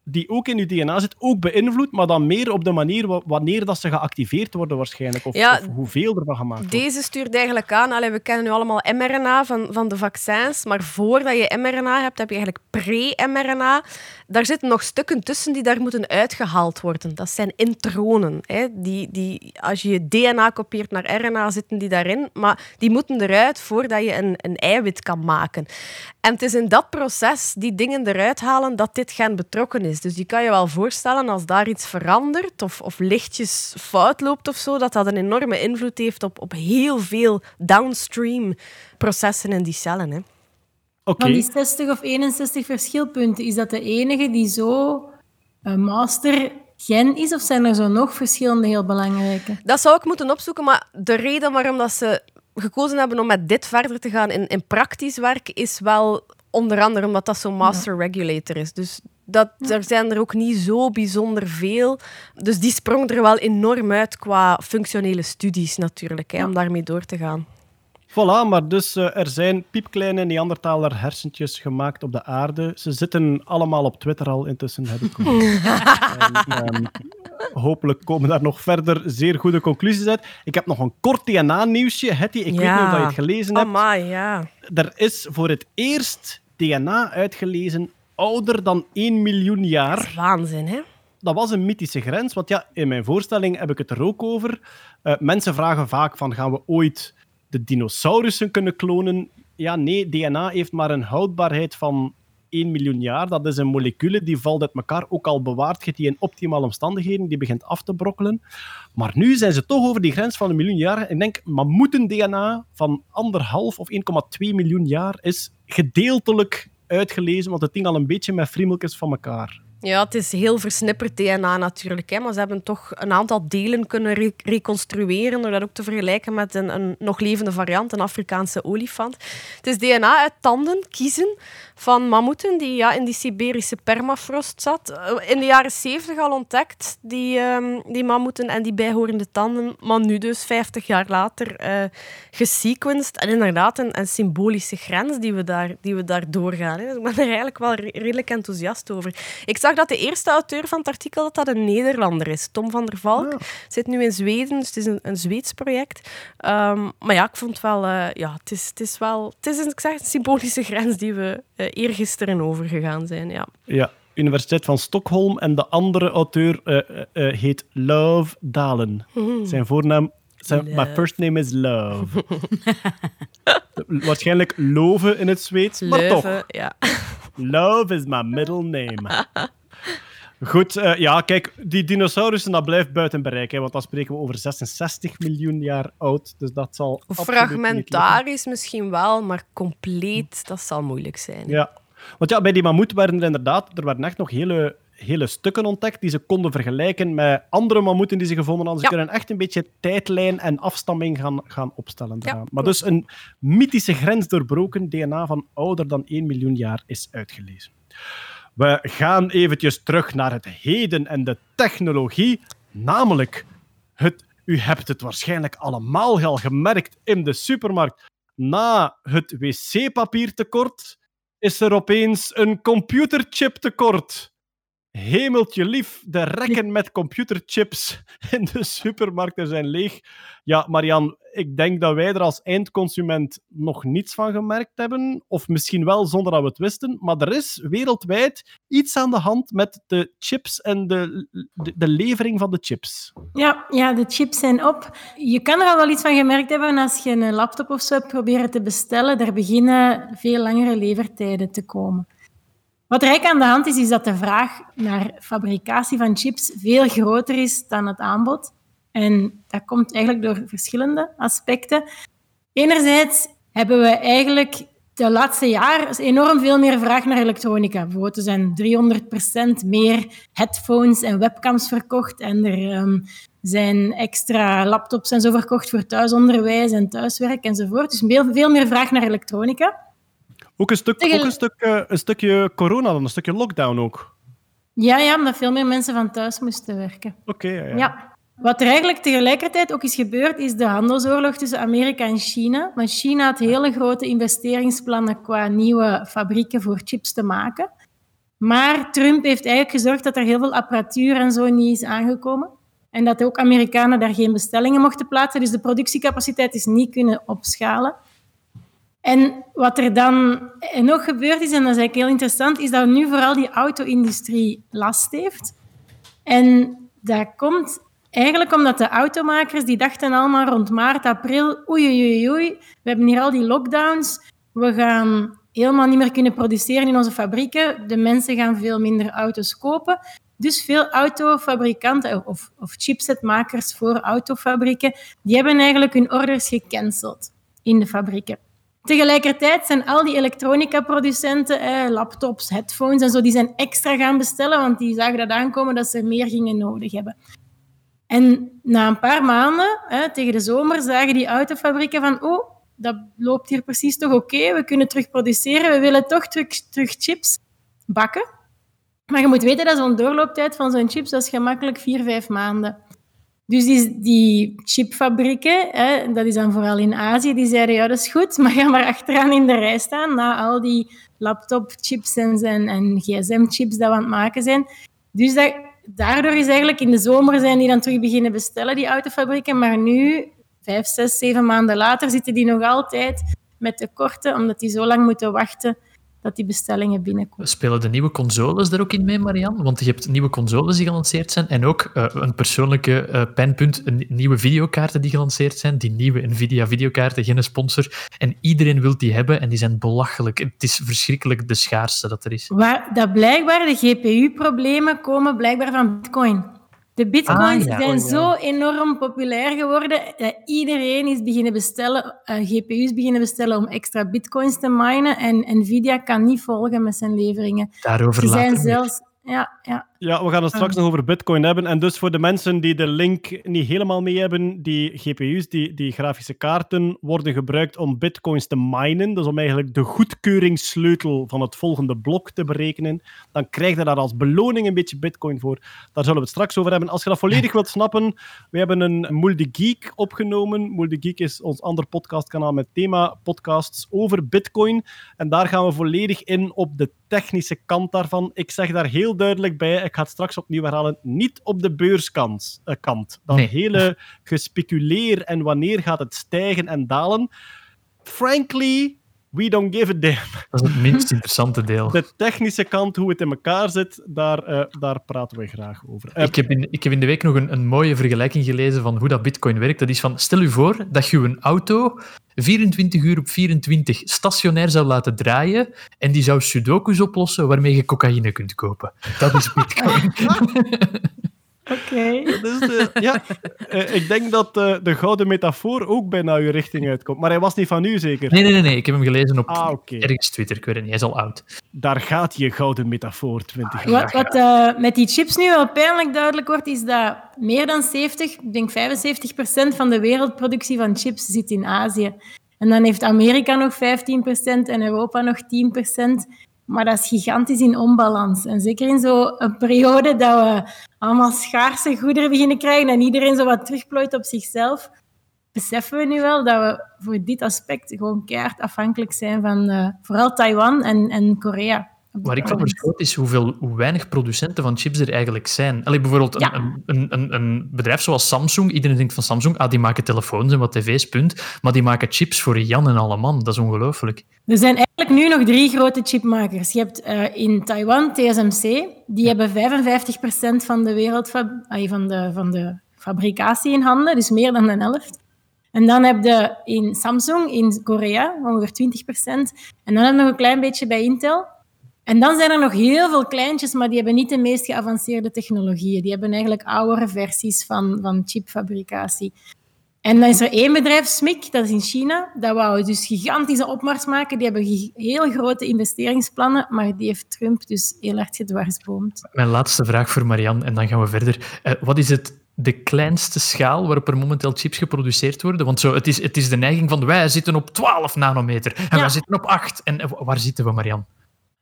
die ook in je DNA zit, ook beïnvloedt, maar dan meer op de manier wa- wanneer dat ze geactiveerd worden waarschijnlijk, of, Ja, of hoeveel ervan gemaakt wordt. Deze stuurt eigenlijk aan, allee, we kennen nu allemaal mRNA van, van de vaccins, maar voordat je mRNA hebt, heb je eigenlijk pre-mRNA. Daar zitten nog stukken tussen die daar moeten uitgehaald worden. Dat zijn intronen. Hè. Die, die, als je je DNA kopieert naar RNA, zitten die daarin, maar die moeten eruit voordat je een, een eiwit kan maken. En het is in dat proces, die dingen eruit halen, dat dit gen betrokken is. Dus je kan je wel voorstellen, als daar iets verandert of, of lichtjes fout loopt of zo, dat dat een enorme invloed heeft op, op heel veel downstream processen in die cellen. Hè. Oké, Van die 60 of 61 verschilpunten, is dat de enige die zo een master gen is? Of zijn er zo nog verschillende heel belangrijke? Dat zou ik moeten opzoeken, maar de reden waarom dat ze gekozen hebben om met dit verder te gaan in, in praktisch werk, is wel onder andere omdat dat zo'n master regulator is. Dus dat, er zijn er ook niet zo bijzonder veel. Dus die sprong er wel enorm uit qua functionele studies natuurlijk, hè, om daarmee door te gaan. voilà, maar dus eh, er zijn piepkleine Neandertaler hersentjes gemaakt op de aarde. Ze zitten allemaal op Twitter al intussen, heb ik. En, ehm, hopelijk komen daar nog verder zeer goede conclusies uit. Ik heb nog een kort DNA-nieuwsje. Hetty, ik weet niet of dat je het gelezen hebt. Amai, ja. Er is voor het eerst DNA uitgelezen ouder dan 1 miljoen jaar. Waanzin, hè? dat was een mythische grens. Want ja, in mijn voorstelling heb ik het er ook over. Eh, mensen vragen vaak van, gaan we ooit de dinosaurussen kunnen klonen? Ja, nee, DNA heeft maar een houdbaarheid van 1 miljoen jaar. Dat is een molecule die valt uit elkaar, ook al bewaart je die in optimale omstandigheden, die begint af te brokkelen. Maar nu zijn ze toch over die grens van een miljoen jaar. Ik denk, mammoeten-DNA van anderhalf of 1,2 miljoen jaar is gedeeltelijk uitgelezen, want het ding al een beetje met friemeltjes van elkaar. Ja, het is heel versnipperd DNA natuurlijk, hè, maar ze hebben toch een aantal delen kunnen re- reconstrueren door dat ook te vergelijken met een, een nog levende variant, een Afrikaanse olifant. Het is DNA uit tanden kiezen van mammoeten die ja, in die Siberische permafrost zat. Eh, In de jaren 70 al ontdekt, die, ehm, die mammoeten en die bijhorende tanden, maar nu dus 50 jaar later eh gesequenced. En inderdaad een, een symbolische grens die we daar, die we daar doorgaan. Hè. Dus ik ben er eigenlijk wel re- redelijk enthousiast over. Ik zag dat de eerste auteur van het artikel dat dat een Nederlander is. Tom van der Valk zit nu in Zweden, dus het is een, een Zweeds project. Ehm, maar ja, ik vond wel... eh, ja, het is, het is wel... Het is een, ik zeg, een symbolische grens die we eergisteren overgegaan zijn, ja. Ja, Universiteit van Stockholm. En de andere auteur eh, eh, eh, heet Love Dalen. Zijn voornaam... Zijn, my first name is Love. Waarschijnlijk Love in het Zweeds, maar toch. Ja. Love is my middle name. Goed, eh, ja, kijk, die dinosaurussen, dat blijft buiten bereik. Hè, want dan spreken we over 66 miljoen jaar oud. Dus dat zal. Fragmentarisch misschien wel, maar compleet, dat zal moeilijk zijn. Ja. Want ja, bij die mammoet werden er inderdaad er werden echt nog hele, hele stukken ontdekt die ze konden vergelijken met andere mammoeten die ze gevonden hadden. Ze Ja. kunnen echt een beetje tijdlijn en afstamming gaan, gaan opstellen. Ja, maar dus een mythische grens doorbroken, DNA van ouder dan 1 miljoen jaar is uitgelezen. We gaan eventjes terug naar het heden en de technologie, namelijk het, u hebt het waarschijnlijk allemaal al gemerkt in de supermarkt. na het wc-papiertekort is er opeens een computerchiptekort. Hemeltje lief, de rekken met computerchips in de supermarkten zijn leeg. Ja, Marian, ik denk dat wij er als eindconsument nog niets van gemerkt hebben. Of misschien wel zonder dat we het wisten. Maar er is wereldwijd iets aan de hand met de chips en de, de, de levering van de chips. Ja, ja, de chips zijn op. Je kan er al wel iets van gemerkt hebben als je een laptop of zo hebt proberen te bestellen. Er beginnen veel langere levertijden te komen. Wat eigenlijk aan de hand is, is dat de vraag naar fabricatie van chips veel groter is dan het aanbod. En dat komt eigenlijk door verschillende aspecten. Enerzijds hebben we eigenlijk de laatste jaar enorm veel meer vraag naar elektronica. Bijvoorbeeld, er zijn 300% meer headphones en webcams verkocht. En er um, zijn extra laptops en zo verkocht voor thuisonderwijs en thuiswerk enzovoort. Dus veel meer vraag naar elektronica. Ook een, stuk, ook een, stuk, uh, een stukje corona dan, een stukje lockdown ook. Ja, ja, omdat veel meer mensen van thuis moesten werken. Oké, okay, ja, ja. Wat er eigenlijk tegelijkertijd ook is gebeurd, is de handelsoorlog tussen Amerika en China. Want China had hele grote investeringsplannen qua nieuwe fabrieken voor chips te maken. Maar Trump heeft eigenlijk gezorgd dat er heel veel apparatuur en zo niet is aangekomen. En dat ook Amerikanen daar geen bestellingen mochten plaatsen. Dus de productiecapaciteit is niet kunnen opschalen. En wat er dan nog gebeurd is, en dat is eigenlijk heel interessant, is dat nu vooral die auto-industrie last heeft. En dat komt eigenlijk omdat de automakers, die dachten allemaal rond maart, april, oei, oei, oei, we hebben hier al die lockdowns, we gaan helemaal niet meer kunnen produceren in onze fabrieken, de mensen gaan veel minder auto's kopen. Dus veel autofabrikanten of, of chipsetmakers voor autofabrieken, die hebben eigenlijk hun orders gecanceld in de fabrieken. Tegelijkertijd zijn al die elektronica-producenten, laptops, headphones en zo, die zijn extra gaan bestellen, want die zagen dat aankomen dat ze meer gingen nodig hebben. En na een paar maanden, tegen de zomer, zagen die autofabrieken van oh, dat loopt hier precies toch oké, we kunnen terug produceren, we willen toch terug, terug chips bakken. Maar je moet weten dat zo'n doorlooptijd van zo'n chips dat gemakkelijk vier, vijf maanden. Dus die, die chipfabrieken, hè, dat is dan vooral in Azië, die zeiden ja, dat is goed, maar ga maar achteraan in de rij staan na al die laptopchips en, en gsm-chips dat we aan het maken zijn. Dus dat, daardoor is eigenlijk in de zomer zijn die dan terug beginnen bestellen, die autofabrieken. Maar nu, vijf, zes, zeven maanden later, zitten die nog altijd met tekorten, omdat die zo lang moeten wachten dat die bestellingen binnenkomen. Spelen de nieuwe consoles er ook in mee, Marianne? Want je hebt nieuwe consoles die gelanceerd zijn en ook uh, een persoonlijke uh, pijnpunt, een nieuwe videokaarten die gelanceerd zijn. Die nieuwe Nvidia-videokaarten, geen sponsor. En iedereen wil die hebben en die zijn belachelijk. Het is verschrikkelijk de schaarste dat er is. Waar, dat blijkbaar de GPU-problemen komen blijkbaar van Bitcoin. De bitcoins ah, zijn zo enorm populair geworden dat iedereen is beginnen bestellen, uh, GPU's beginnen bestellen om extra bitcoins te minen. En Nvidia kan niet volgen met zijn leveringen. Daarover Ze zijn zelfs ja, ja. Ja, we gaan het straks nog over Bitcoin hebben. En dus voor de mensen die de link niet helemaal mee hebben, die GPU's, die, die grafische kaarten, worden gebruikt om Bitcoins te minen. Dus om eigenlijk de goedkeuringssleutel van het volgende blok te berekenen. Dan krijg je daar als beloning een beetje Bitcoin voor. Daar zullen we het straks over hebben. Als je dat volledig wilt snappen, we hebben een Multigeek opgenomen. Multigeek is ons ander podcastkanaal met thema podcasts over Bitcoin. En daar gaan we volledig in op de technische kant daarvan. Ik zeg daar heel duidelijk bij, ik ga het straks opnieuw herhalen, niet op de beurskant. Uh, kant. Dat nee. hele gespeculeer en wanneer gaat het stijgen en dalen. Frankly, we don't give a damn. Dat is het minst interessante deel. De technische kant, hoe het in elkaar zit, daar, uh, daar praten we graag over. Uh, ik, heb in, ik heb in de week nog een, een mooie vergelijking gelezen van hoe dat bitcoin werkt. Dat is van, stel u voor dat je een auto 24 uur op 24 stationair zou laten draaien en die zou sudokus oplossen waarmee je cocaïne kunt kopen. Dat is bitcoin. Oké. Okay. ja, uh, ik denk dat uh, de gouden metafoor ook bijna uw richting uitkomt. Maar hij was niet van u, zeker? Nee, nee, nee. nee. Ik heb hem gelezen op ah, okay. ergens Twitter. Ik weet het niet. Hij is al oud. Daar gaat je gouden metafoor 20 jaar. Wat, wat uh, met die chips nu wel pijnlijk duidelijk wordt, is dat meer dan 70, ik denk 75 procent van de wereldproductie van chips zit in Azië. En dan heeft Amerika nog 15 procent en Europa nog 10 procent. Maar dat is gigantisch in onbalans. En zeker in zo'n periode dat we allemaal schaarse goederen beginnen krijgen en iedereen zo wat terugplooit op zichzelf, beseffen we nu wel dat we voor dit aspect gewoon keihard afhankelijk zijn van eh, vooral Taiwan en, en Korea. Waar ik van verschoot is hoeveel, hoe weinig producenten van chips er eigenlijk zijn. Allee, bijvoorbeeld een, Ja. een, een, een, een bedrijf zoals Samsung. Iedereen denkt van Samsung, ah, die maken telefoons en wat tv's, punt. Maar die maken chips voor Jan en alle man. Dat is ongelooflijk. Er zijn eigenlijk nu nog drie grote chipmakers. Je hebt eh, in Taiwan TSMC, die hebben 55% van de wereldfab- ay, van de, van de fabricatie in handen, dus meer dan een helft. En dan heb je in Samsung in Korea ongeveer 20%. En dan heb je nog een klein beetje bij Intel. En dan zijn er nog heel veel kleintjes, maar die hebben niet de meest geavanceerde technologieën. Die hebben eigenlijk oudere versies van, van chipfabricatie. En dan is er één bedrijf, SMIC, dat is in China. Dat wou dus gigantische opmars maken. Die hebben heel grote investeringsplannen, maar die heeft Trump dus heel hard gedwarsboomd. Mijn laatste vraag voor Marianne, en dan gaan we verder. Eh, wat is het, de kleinste schaal waarop er momenteel chips geproduceerd worden? Want zo, het, is, het is de neiging van wij zitten op 12 nanometer en Ja. wij zitten op 8. En eh, waar zitten we, Marianne?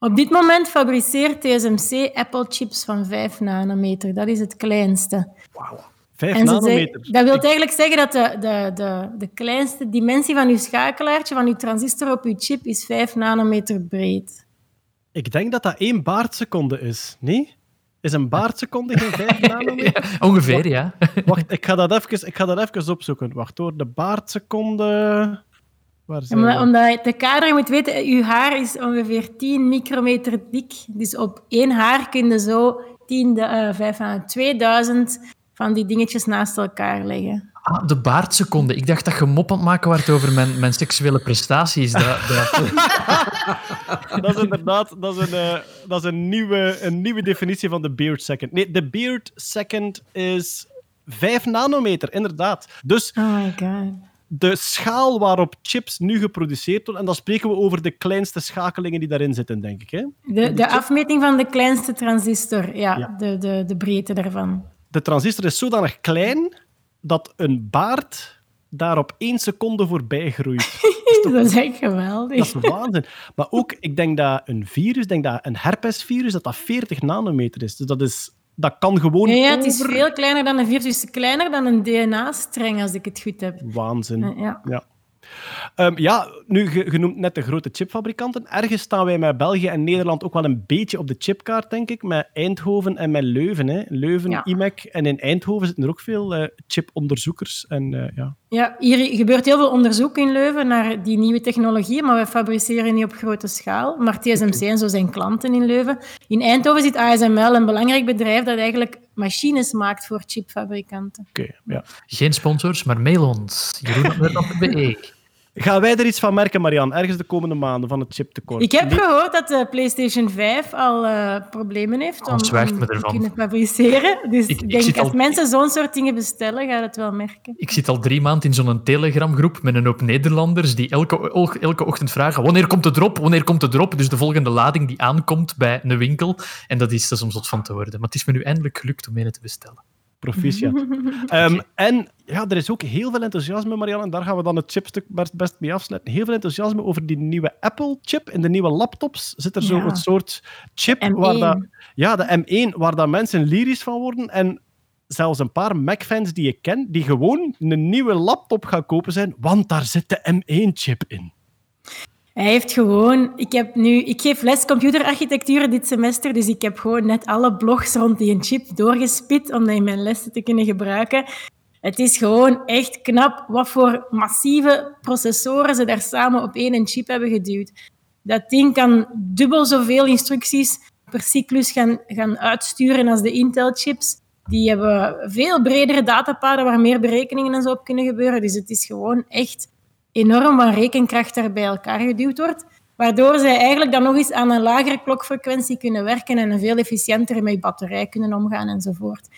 Op dit moment fabriceert TSMC Apple-chips van 5 nanometer. Dat is het kleinste. Vijf En ze nanometer. zeggen- dat wil eigenlijk zeggen dat de, de, de, de kleinste dimensie van uw schakelaartje, van uw transistor op uw chip, is 5 nanometer breed. Ik denk dat dat één baardseconde is. Nee? Is een baardseconde geen 5 nanometer? Ongeveer, ja. Wacht, ik ga dat even, ik ga dat even opzoeken. Wacht hoor, de baardseconde... Waar zijn Omdat, we? omdat de kader, je moet weten, uw haar is ongeveer 10 micrometer dik. Dus op één haar kun je zo 10, de, eh, 5 aan 2000 van die dingetjes naast elkaar leggen. Ah, de baardseconde. Ik dacht dat je mop aan het maken werd over mijn, mijn seksuele prestaties. Dat, dat... Dat is inderdaad dat is een, eh, dat is een, nieuwe, een nieuwe definitie van de beard second. Nee, de beard second is 5 nanometer, inderdaad. Dus Oh my god. De schaal waarop chips nu geproduceerd worden, en dan spreken we over de kleinste schakelingen die daarin zitten, denk ik. Hè? De, de afmeting van de kleinste transistor, ja, Ja. De, de, de breedte daarvan. De transistor is zodanig klein dat een baard daar op één seconde voorbij groeit. Dat is echt Dat geweldig. is waanzin. Maar ook, ik denk dat een virus, denk dat een herpesvirus, dat dat 40 nanometer is. Dus dat, is, dat kan gewoon Ja, ja, het is over- veel kleiner dan een virus, dus kleiner dan een DNA-streng, als ik het goed heb. Waanzin. Ja. Ja. Ehm, ja, nu ge- genoemd net de grote chipfabrikanten. Ergens staan wij met België en Nederland ook wel een beetje op de chipkaart, denk ik. Met Eindhoven en met Leuven. Hè. Leuven, Ja. IMEC. En in Eindhoven zitten er ook veel eh, chiponderzoekers. En, eh, ja. Ja, hier gebeurt heel veel onderzoek in Leuven naar die nieuwe technologieën, maar we fabriceren niet op grote schaal. Maar TSMC en zo zijn klanten in Leuven. In Eindhoven zit ASML, een belangrijk bedrijf dat eigenlijk machines maakt voor chipfabrikanten. Oké, ja. Geen sponsors, maar mail ons. Jeroen.be. Gaan wij er iets van merken, Marian, ergens de komende maanden van het chiptekort? Ik heb gehoord dat de PlayStation 5 al eh, problemen heeft om, Oh, om me te ervan. kunnen fabriceren. Dus Ik- denk, als al- mensen zo'n soort dingen bestellen, gaat het wel merken. Ik zit al drie maanden in zo'n Telegram-groep met een hoop Nederlanders die elke, elke ochtend vragen wanneer komt de drop, wanneer komt de drop? Dus de volgende lading die aankomt bij een winkel. En dat is, dat is om zot van te worden. Maar het is me nu eindelijk gelukt om een te bestellen. Proficiat. Ehm, en ja, er is ook heel veel enthousiasme, Marianne, en daar gaan we dan het chipstuk best, best mee afsluiten. Heel veel enthousiasme over die nieuwe Apple-chip. In de nieuwe laptops zit er zo Ja. een soort chip M1. waar dat, ja, de M1, waar dat mensen lyrisch van worden. En zelfs een paar Mac-fans die ik ken, die gewoon een nieuwe laptop gaan kopen zijn, want daar zit de M1-chip in. Hij heeft gewoon... Ik, heb nu, ik geef les computerarchitectuur dit semester, dus ik heb gewoon net alle blogs rond die een chip doorgespit om dat in mijn lessen te kunnen gebruiken. Het is gewoon echt knap wat voor massieve processoren ze daar samen op één chip hebben geduwd. Dat ding kan dubbel zoveel instructies per cyclus gaan, gaan uitsturen als de Intel-chips. Die hebben veel bredere datapaden waar meer berekeningen en zo op kunnen gebeuren. Dus het is gewoon echt enorm wat rekenkracht daar bij elkaar geduwd wordt. Waardoor zij eigenlijk dan nog eens aan een lagere klokfrequentie kunnen werken en een veel efficiënter met je batterij kunnen omgaan enzovoort.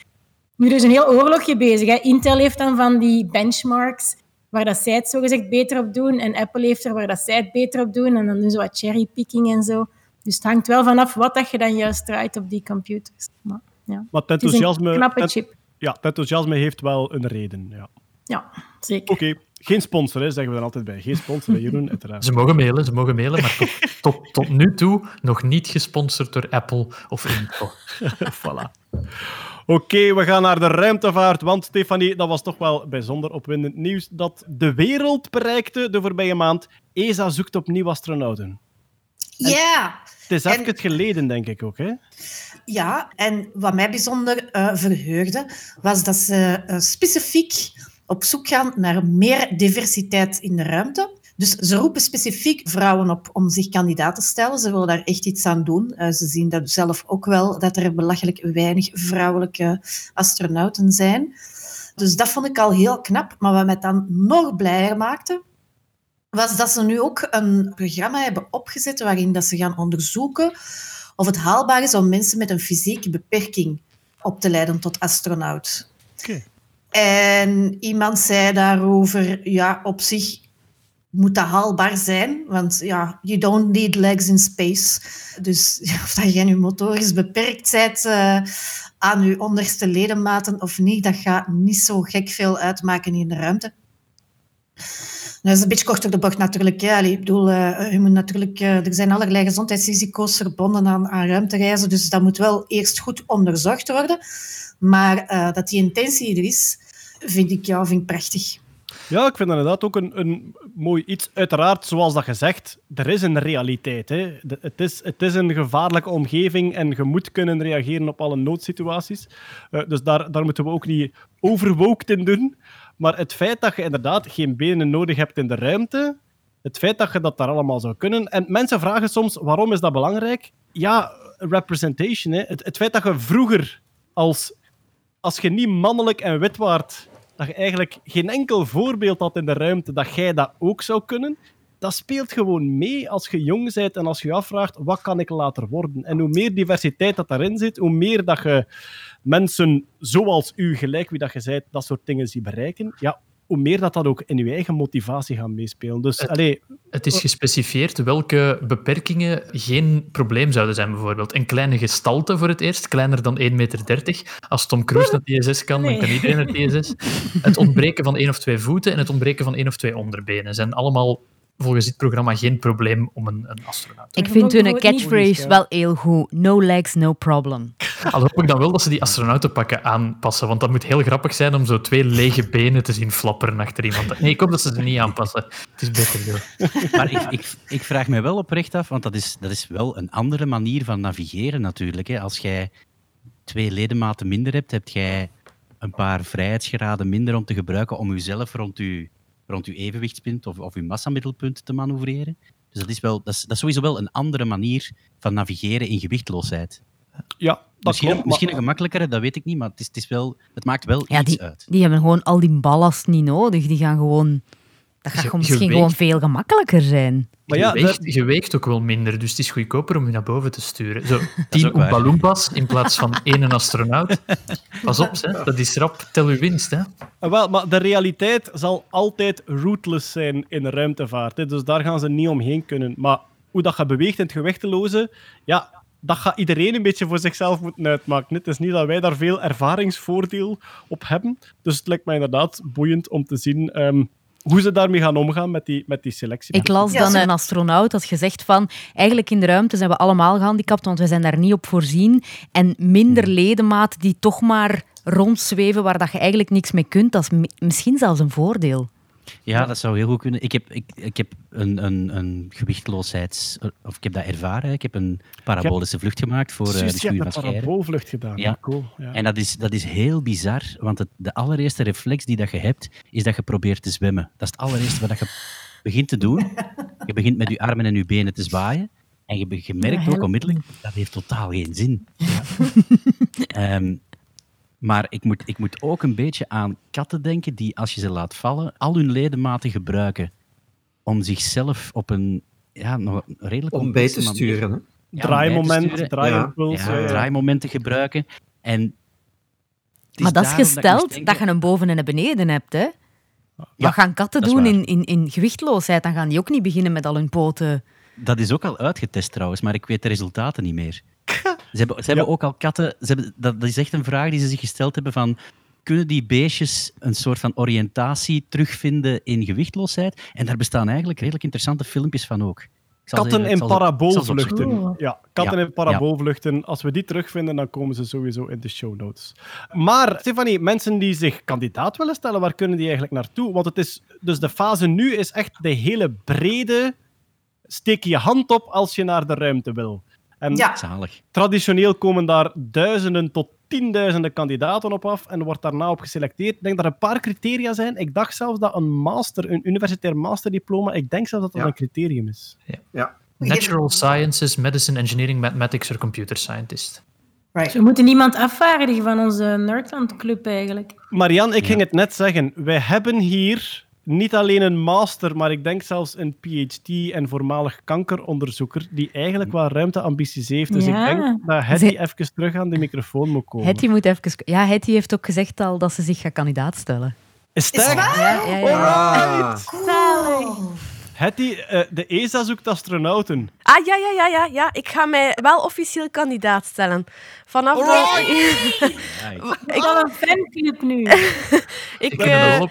Nu, er is een heel oorlogje bezig. Hè. Intel heeft dan van die benchmarks waar dat zij het zogezegd beter op doen en Apple heeft er waar dat zij het beter op doen en dan doen ze wat cherrypicking en zo. Dus het hangt wel vanaf wat dat je dan juist draait op die computers. Maar, ja. Maar het enthousiasme, knappe ja, het enthousiasme heeft wel een reden. Ja. Ja, zeker. Oké, geen sponsor, hè, zeggen we er altijd bij. Geen sponsor, Jeroen, uiteraard. Ze mogen mailen, ze mogen mailen, maar tot, tot, tot nu toe nog niet gesponsord door Apple of Intel. voilà. Oké, we gaan naar de ruimtevaart. Want Stefanie, dat was toch wel bijzonder opwindend nieuws dat de wereld bereikte de voorbije maand. ESA zoekt opnieuw astronauten. Ja, Het is En- even geleden, denk ik ook. Hè? ja, en wat mij bijzonder eh, verheugde, was dat ze eh, specifiek op zoek gaan naar meer diversiteit in de ruimte. Dus ze roepen specifiek vrouwen op om zich kandidaat te stellen. Ze willen daar echt iets aan doen. Eh, ze zien dat zelf ook wel, dat er belachelijk weinig vrouwelijke astronauten zijn. Dus dat vond ik al heel knap. Maar wat mij dan nog blijer maakte, was dat ze nu ook een programma hebben opgezet waarin dat ze gaan onderzoeken of het haalbaar is om mensen met een fysieke beperking op te leiden tot astronaut. Oké. En iemand zei daarover, ja, op zich moet dat haalbaar zijn, want ja, you don't need legs in space. Dus of dat je nu motorisch beperkt bent eh, aan je onderste ledematen of niet, dat gaat niet zo gek veel uitmaken in de ruimte. Dat is een beetje kort door de bocht natuurlijk. Ja. Ik bedoel, eh, je moet natuurlijk, eh, er zijn allerlei gezondheidsrisico's verbonden aan, aan ruimtereizen, dus dat moet wel eerst goed onderzocht worden. Maar eh, dat die intentie er is, vind ik, ja, vind ik prachtig. Ja, ik vind dat inderdaad ook een, een mooi iets. Uiteraard, zoals dat gezegd, er is een realiteit. Hè. Het, is, het is een gevaarlijke omgeving en je moet kunnen reageren op alle noodsituaties. Dus daar, daar moeten we ook niet overwookt in doen. Maar het feit dat je inderdaad geen benen nodig hebt in de ruimte, het feit dat je dat daar allemaal zou kunnen. En mensen vragen soms, waarom is dat belangrijk? Ja, representation. Hè. Het, feit dat je vroeger, als, als je niet mannelijk en wit waart, dat je eigenlijk geen enkel voorbeeld had in de ruimte dat jij dat ook zou kunnen, dat speelt gewoon mee als je jong bent en als je je afvraagt, wat kan ik later worden? En hoe meer diversiteit dat daarin zit, hoe meer dat je mensen zoals u, gelijk wie dat je bent, dat soort dingen ziet bereiken, ja, hoe meer dat dat ook in je eigen motivatie gaat meespelen. Dus, Het- allee, Het is gespecifieerd welke beperkingen geen probleem zouden zijn, bijvoorbeeld. Een kleine gestalte voor het eerst, kleiner dan 1,30 meter. Als Tom Cruise naar TSS kan, dan kan iedereen naar TSS. Het ontbreken van één of twee voeten en het ontbreken van één of twee onderbenen zijn allemaal volgens dit programma geen probleem om een, een astronaut te Ik vind hun catchphrase wel heel goed. No legs, no problem. Al hoop ik dan wel dat ze die astronautenpakken aanpassen, want dat moet heel grappig zijn om zo twee lege benen te zien flapperen achter iemand. Nee, ik hoop dat ze ze niet aanpassen. Het is beter zo. Maar ik, ik, ik vraag me wel oprecht af, want dat is, dat is wel een andere manier van navigeren natuurlijk. Hè. Als jij twee ledematen minder hebt, heb jij een paar vrijheidsgraden minder om te gebruiken om jezelf rond je, rond uw evenwichtspunt of, of je massamiddelpunt te manoeuvreren. Dus dat is, wel, dat, is, dat is sowieso wel een andere manier van navigeren in gewichtloosheid. ja, dat misschien klopt. misschien maar- een gemakkelijkere, dat weet ik niet, maar het, is, het, is wel, het maakt wel Ja, iets die, uit. die hebben gewoon al die ballast niet nodig. Die gaan gewoon... Dat gaat Je- misschien je gewoon veel gemakkelijker zijn. Maar ja, je, weegt, je weegt ook wel minder, dus het is goedkoper om je naar boven te sturen. Zo, tien. Oompa in plaats van één astronaut. Pas op, hè. dat is rap. Tel je winst. Hè. Ah, Wel, maar de realiteit zal altijd rootless zijn in de ruimtevaart. Hè. Dus daar gaan ze niet omheen kunnen. Maar hoe dat gaat beweegt in het gewichteloze, ja, dat gaat iedereen een beetje voor zichzelf moeten uitmaken. Het is niet dat wij daar veel ervaringsvoordeel op hebben. Dus het lijkt mij inderdaad boeiend om te zien ehm, hoe ze daarmee gaan omgaan met die, met die selectie. Ik las Ja, dan een astronaut had gezegd van eigenlijk in de ruimte zijn we allemaal gehandicapt, want we zijn daar niet op voorzien. En minder ledematen die toch maar rondzweven waar dat je eigenlijk niks mee kunt, dat is mi- misschien zelfs een voordeel. Ja, dat zou heel goed kunnen. Ik heb, ik, ik heb een, een, een gewichtloosheids... Of ik heb dat ervaren. Ik heb een parabolische vlucht gemaakt voor eh, de Juist, je schuur hebt van een Scheire. paraboolvlucht gedaan. Ja. Cool. Ja. En dat is, dat is heel bizar, want het, de allereerste reflex die dat je hebt, is dat je probeert te zwemmen. Dat is het allereerste wat je begint te doen. Je begint met je armen en je benen te zwaaien. En je, je merkt Ja, ook onmiddellijk, dat heeft totaal geen zin. Ehm, maar ik moet, ik moet ook een beetje aan katten denken die, als je ze laat vallen, al hun ledematen gebruiken om zichzelf op een ja, nog een redelijk Om bij te manier- sturen. Hè? Ja, om bij te draaimoment, sturen. draaiimpuls. Ja, ja, ja. draaimomenten gebruiken. En Maar dat is gesteld denken- dat je een boven en een beneden hebt. Hè? Wat gaan katten dat doen in, in, in gewichtloosheid? Dan gaan die ook niet beginnen met al hun poten. Dat is ook al uitgetest trouwens, maar ik weet de resultaten niet meer. Ze hebben, ze hebben ook al katten... Ze hebben, dat, dat is echt een vraag die ze zich gesteld hebben van... Kunnen die beestjes een soort van oriëntatie terugvinden in gewichtloosheid? En daar bestaan eigenlijk redelijk interessante filmpjes van ook. Katten ik in paraboolvluchten. Ja, katten Ja, in paraboolvluchten. Als we die terugvinden, dan komen ze sowieso in de show notes. Maar, Stefanie, mensen die zich kandidaat willen stellen, waar kunnen die eigenlijk naartoe? Want het is, dus de fase nu is echt de hele brede. Steek je hand op als je naar de ruimte wil. En Ja. Zalig. traditioneel komen daar duizenden tot tienduizenden kandidaten op af en wordt daarna op geselecteerd. Ik denk dat er een paar criteria zijn. Ik dacht zelfs dat een master, een universitair masterdiploma, ik denk zelfs dat dat Ja. een criterium is. Ja. Natural Sciences, Medicine, Engineering, Mathematics or Computer Scientist. Right. We moeten niemand afvaardigen van onze Nerdland Club eigenlijk. Marian, ik ging het net zeggen. Wij hebben hier niet alleen een master, maar ik denk zelfs een PhD en voormalig kankeronderzoeker die eigenlijk wel ruimteambities heeft. Dus Ja. ik denk dat Hetty Zij- even terug aan de microfoon moet komen. Hetty moet even... Ja, Hetty heeft ook gezegd al dat ze zich gaat kandidaat stellen. Is echt? waar? Ja, ja. Hetty, eh, de ESA zoekt astronauten. Ah, ja, ja, ja, ja, ja. Ik ga mij wel officieel kandidaat stellen. Vanaf dat... Ik al een fanclub nu. ik, eh, wel-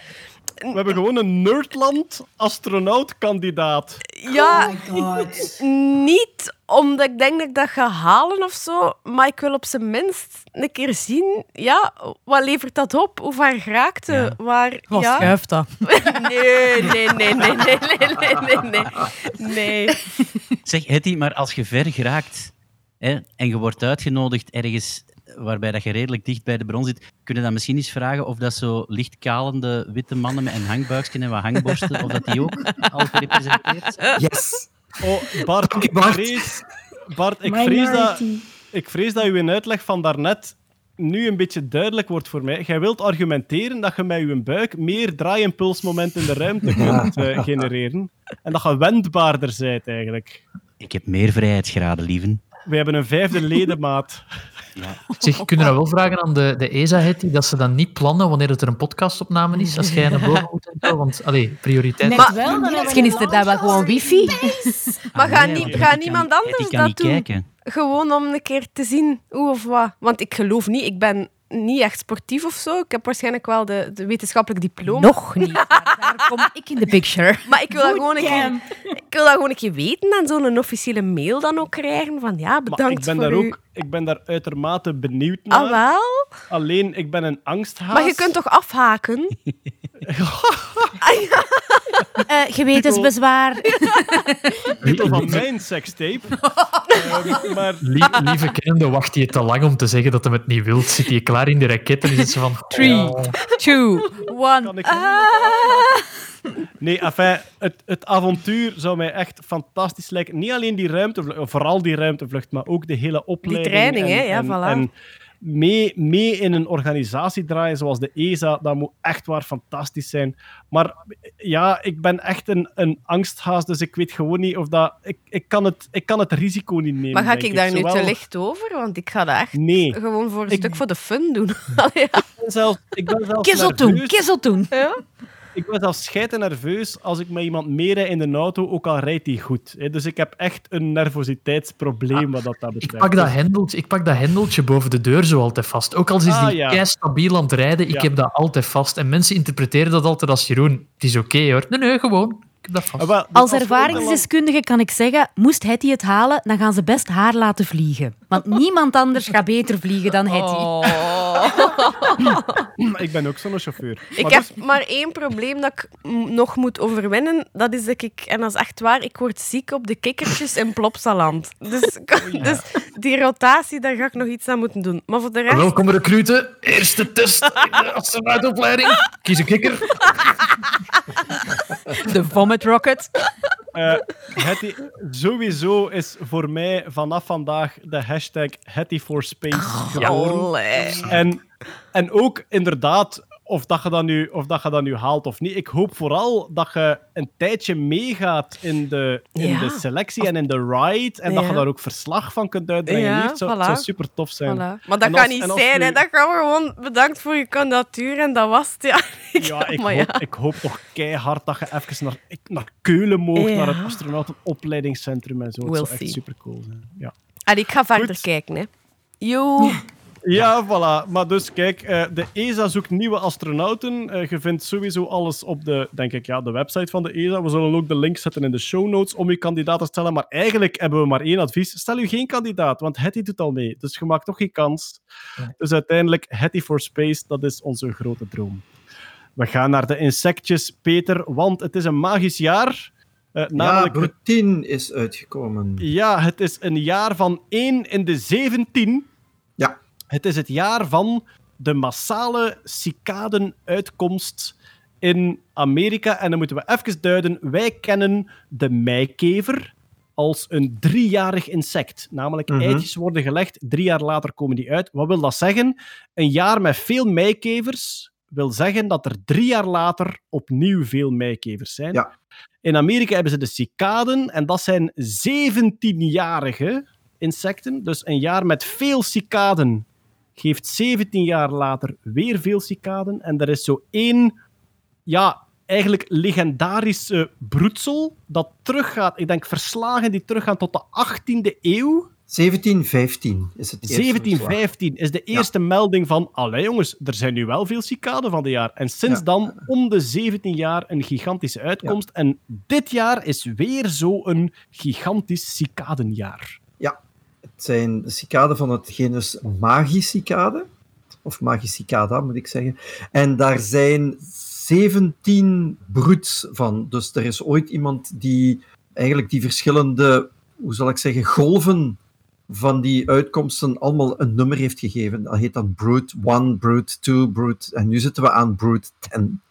we hebben gewoon een Nerdland astronautkandidaat. ja, Oh my god. niet omdat ik denk dat ik dat ga halen of zo, maar ik wil op zijn minst een keer zien, ja, wat levert dat op? Hoe ver geraakt het? Waar, Wat ja? schuift dat? Nee, nee, nee, nee, nee, nee, nee, nee, nee. Nee. Zeg, Hetty, maar als je ver geraakt hè, en je wordt uitgenodigd ergens waarbij dat je redelijk dicht bij de bron zit, kun je dan misschien eens vragen of dat zo lichtkalende witte mannen met een hangbuikje en wat hangborsten, of dat die ook al gerepresenteerd zijn? Yes. Oh, Bart, ik Bart. vrees, Bart, ik vrees, dat, ik vrees dat uw uitleg van daarnet nu een beetje duidelijk wordt voor mij. Jij wilt argumenteren dat je met je buik meer draaiimpulsmomenten in de ruimte kunt eh, genereren. En dat je wendbaarder bent, eigenlijk. Ik heb meer vrijheidsgraden, lieven. We hebben een vijfde ledemaat. Zeg, kunnen we nou wel vragen aan de, de ESA, Hetty, dat ze dan niet plannen wanneer het er een podcastopname is, als jij naar boven moet en? Want, allee, prioriteit. Net Maar- wel, dan Misschien is er daar wel gewoon wifi. Maar Ah, ga, nee, niet, want ga niemand kan- anders dat doen? kijken. Gewoon om een keer te zien hoe of wat. Want ik geloof niet, ik ben niet echt sportief of zo. Ik heb waarschijnlijk wel de, de wetenschappelijk diploma. Nog niet. Maar daar kom ik in de picture. Maar ik wil, dat gewoon een keer, ik wil dat gewoon een keer weten en zo'n officiële mail dan ook krijgen van ja, Maar bedankt ik ben, voor daar ook, ik ben daar uitermate benieuwd ah, naar. Alleen, ik ben een angsthaas. Maar je kunt toch afhaken? uh, gewetensbezwaar. Titel van mijn sekstape. Ehm, maar... Lieve kende, wacht je te lang om te zeggen dat hij het niet wilt. Zit je klaar in de raket en is het zo van... 3, 2, 1. Nee, enfin, het, het avontuur zou mij echt fantastisch lijken. Niet alleen die ruimtevlucht, of vooral die ruimtevlucht, maar ook de hele opleiding. training, en, hè? Ja, en, voilà. en mee, mee in een organisatie draaien zoals de ESA, dat moet echt waar fantastisch zijn. Maar ja, ik ben echt een, een angsthaas, dus ik weet gewoon niet of dat... Ik, ik, kan, het, ik kan het risico niet nemen, Maar ga ik daar nu te licht over? Want ik ga dat echt Nee. gewoon voor een Ik- stuk voor de fun doen. Ja. Ik ben zelfs, ik ben doen, kizzel doen. Ja? Ik ben zelfs scheiden nerveus als ik met iemand meerijd in de auto, ook al rijdt hij goed. hè. Dus ik heb echt een nervositeitsprobleem wat dat, dat Ik betreft. pak, dat hendeltje, ik pak dat hendeltje boven de deur zo altijd vast. Ook al is Ah, die ja. stabiel aan het rijden, ik Ja. heb dat altijd vast. En mensen interpreteren dat altijd als Jeroen. Het is oké hoor. Nee, nee, gewoon. Ik heb dat vast. Ah, dus Als ervaringsdeskundige kan ik zeggen, moest Hetty het halen, dan gaan ze best haar laten vliegen. Want niemand anders gaat beter vliegen dan Hetty. Ik ben ook zo'n chauffeur. Ik Maar heb dus- maar één probleem dat ik nog moet overwinnen. Dat is dat ik, en dat is echt waar, ik word ziek op de kikkertjes in Plopsaland. Dus, dus die rotatie, daar ga ik nog iets aan moeten doen. Maar voor de rest... Welkom recruten. Eerste test in de astronautenopleiding. Kies een kikker. De vomit rocket. eh, Hetty, sowieso is voor mij vanaf vandaag de hashtag Hetty for Space geboren. En, en ook inderdaad, of dat, je dat nu, of dat je dat nu haalt of niet. Ik hoop vooral dat je een tijdje meegaat in de, in Ja. de selectie en in de ride. En dat je daar ook verslag van kunt uitbrengen. Ja, Hier, het zou, het voilà. zou super tof zijn. Voilà. Maar dat En kan als- niet zijn, nu- hè. Dat we gewoon bedankt voor je kandidatuur en dat was het. Ja, Ja, ik, maar hoop, ik hoop toch keihard dat je even naar, ik- naar Keulen moogt, Ja. naar het astronautenopleidingscentrum en zo. We'll zou echt super cool zijn. Ja. Allee, ik ga verder Goed. kijken, hè. Yo. Ja, voilà. Maar dus kijk, eh, de ESA zoekt nieuwe astronauten. Eh, je vindt sowieso alles op de, denk ik, ja, de website van de ESA. We zullen ook de link zetten in de show notes om je kandidaat te stellen. Maar eigenlijk hebben we maar één advies. Stel u geen kandidaat, want Hetty doet al mee. Dus je maakt toch geen kans. Dus uiteindelijk, Hetty for Space, dat is onze grote droom. We gaan naar de insectjes, Peter, want het is een magisch jaar. Ja, namelijk Brood 10 is uitgekomen. ja, het is een jaar van 1 in de 17. Ja. Het is het jaar van de massale cicadenuitkomst in Amerika. En dan moeten we even duiden. Wij kennen de meikever als een driejarig insect. Namelijk, Mhm. eitjes worden gelegd, drie jaar later komen die uit. Wat wil dat zeggen? Een jaar met veel meikevers wil zeggen dat er drie jaar later opnieuw veel meikevers zijn. Ja. In Amerika hebben ze de cicaden en dat zijn 17-jarige insecten. Dus een jaar met veel cicaden geeft 17 jaar later weer veel cicaden. En er is zo één, ja, eigenlijk legendarische broedsel dat teruggaat. Ik denk verslagen die teruggaan tot de 18e eeuw. 1715 is het eerste verslag. 1715 is de eerste melding van. Allee jongens, er zijn nu wel veel cicaden van de jaar. En sinds Ja. dan om de 17 jaar een gigantische uitkomst. En dit jaar is weer zo'n gigantisch cicadenjaar. Het zijn de cicaden van het genus Magicicade. Of Magicicada, moet ik zeggen. En daar zijn 17 broeds van. Dus er is ooit iemand die eigenlijk die verschillende, hoe zal ik zeggen, golven van die uitkomsten allemaal een nummer heeft gegeven. Dat heet dan Brood 1, Brood 2, Brood... En nu zitten we aan Brood 10.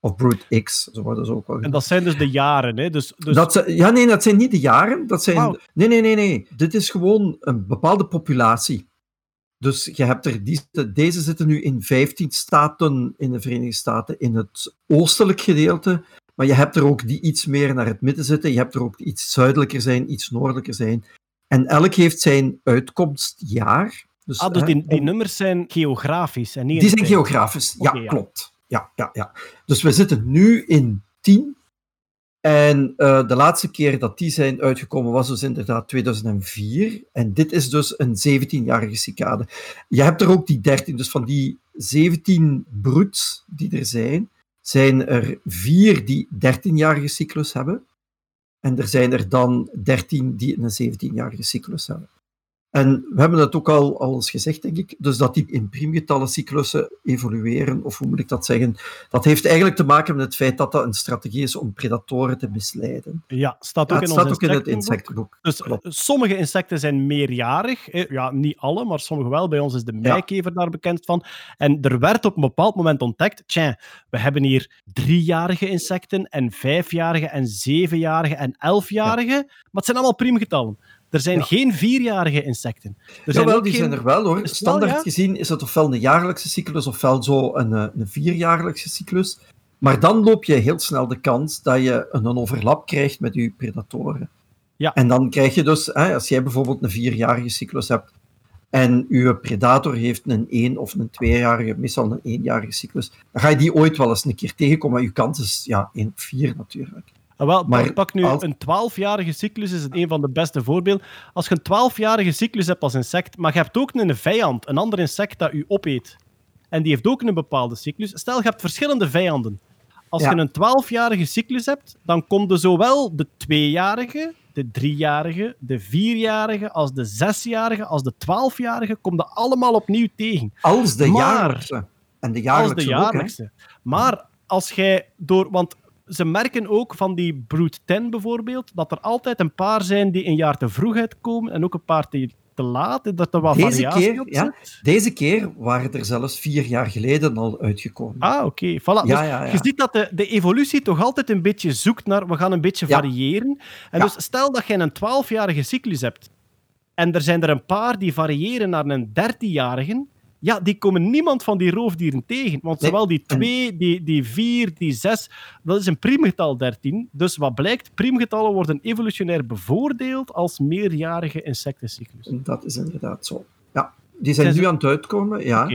Of Brood X, zo worden ze ook wel En dat zijn dus de jaren. Hè? Dus, dus Dat ze- ja, nee, dat zijn niet de jaren. Dat zijn, nee, nee, nee, nee. Dit is gewoon een bepaalde populatie. Dus je hebt er die, deze zitten nu in 15 staten in de Verenigde Staten, in het oostelijk gedeelte. Maar je hebt er ook die iets meer naar het midden zitten. Je hebt er ook die iets zuidelijker zijn, iets noordelijker zijn. En elk heeft zijn uitkomstjaar. Dus, ah, dus die, die nummers zijn geografisch. En niet die zijn geografisch. Ja. klopt. Ja, ja, ja. Dus we zitten nu in 10. En eh, de laatste keer dat die zijn uitgekomen was dus inderdaad 2004. En dit is dus een 17-jarige cicade. Je hebt er ook die 13. Dus van die 17 broeds die er zijn, zijn er vier die 13-jarige cyclus hebben. En er zijn er dan 13 die een 17-jarige cyclus hebben. En we hebben het ook al, al eens gezegd, denk ik, dus dat die in priemgetallen cyclussen evolueren, of hoe moet ik dat zeggen, dat heeft eigenlijk te maken met het feit dat dat een strategie is om predatoren te misleiden. Ja, staat ook in staat ons ook in het insectenboek. Dus Klopt. eh, sommige insecten zijn meerjarig. Ja, niet alle, maar sommige wel. Bij ons is de meikever daar bekend van. En er werd op een bepaald moment ontdekt, tja, we hebben hier driejarige insecten en vijfjarige en zevenjarige en elfjarige. Maar het zijn allemaal priemgetallen. Er zijn Ja. geen vierjarige insecten. Er zijn ook die geen... zijn er wel hoor. Standaard ja? gezien is het ofwel een jaarlijkse cyclus ofwel zo een, eh, een vierjaarlijkse cyclus. Maar dan loop je heel snel de kans dat je een, een overlap krijgt met je predatoren. Ja. En dan krijg je dus, hè, als jij bijvoorbeeld een vierjarige cyclus hebt en je predator heeft een één of een tweejarige, meestal een eenjarige cyclus, dan ga je die ooit wel eens een keer tegenkomen. Maar je kans is ja, 1 op 4 natuurlijk. Ah, wel, Maar pak, pak nu als- een 12-jarige cyclus, is het een van de beste voorbeelden. Als je een 12-jarige cyclus hebt als insect, maar je hebt ook een vijand, een ander insect dat u opeet, en die heeft ook een bepaalde cyclus. Stel, je hebt verschillende vijanden. Als Ja. je een 12-jarige cyclus hebt, dan komt er zowel de 2-jarige, de 3-jarige, de 4-jarige, als de 6-jarige, als de 12-jarige, komt er allemaal opnieuw tegen. Als de Maar- jaarlijkse. En de Als jaarlijkse de ook, hè. jaarlijkse. Maar als jij door... Want ze merken ook van die Brood 10 bijvoorbeeld, dat er altijd een paar zijn die een jaar te vroeg uitkomen en ook een paar die te laat, dat er wat Deze variatie keer, op ja, zit. deze keer waren er zelfs vier jaar geleden al uitgekomen. Ah, oké. Voilà. Ja, Dus ja. Je ziet dat de, de evolutie toch altijd een beetje zoekt naar, we gaan een beetje variëren. En dus stel dat je een 12-jarige cyclus hebt, en er zijn er een paar die variëren naar een 13-jarige, ja, die komen niemand van die roofdieren tegen. Want Nee. zowel die 2, die, die 4, die 6, dat is een priemgetal 13. Dus wat blijkt, priemgetallen worden evolutionair bevoordeeld als meerjarige insectencyclus. Dat is inderdaad zo. Ja, die zijn Zijn nu ze- aan het uitkomen, ja.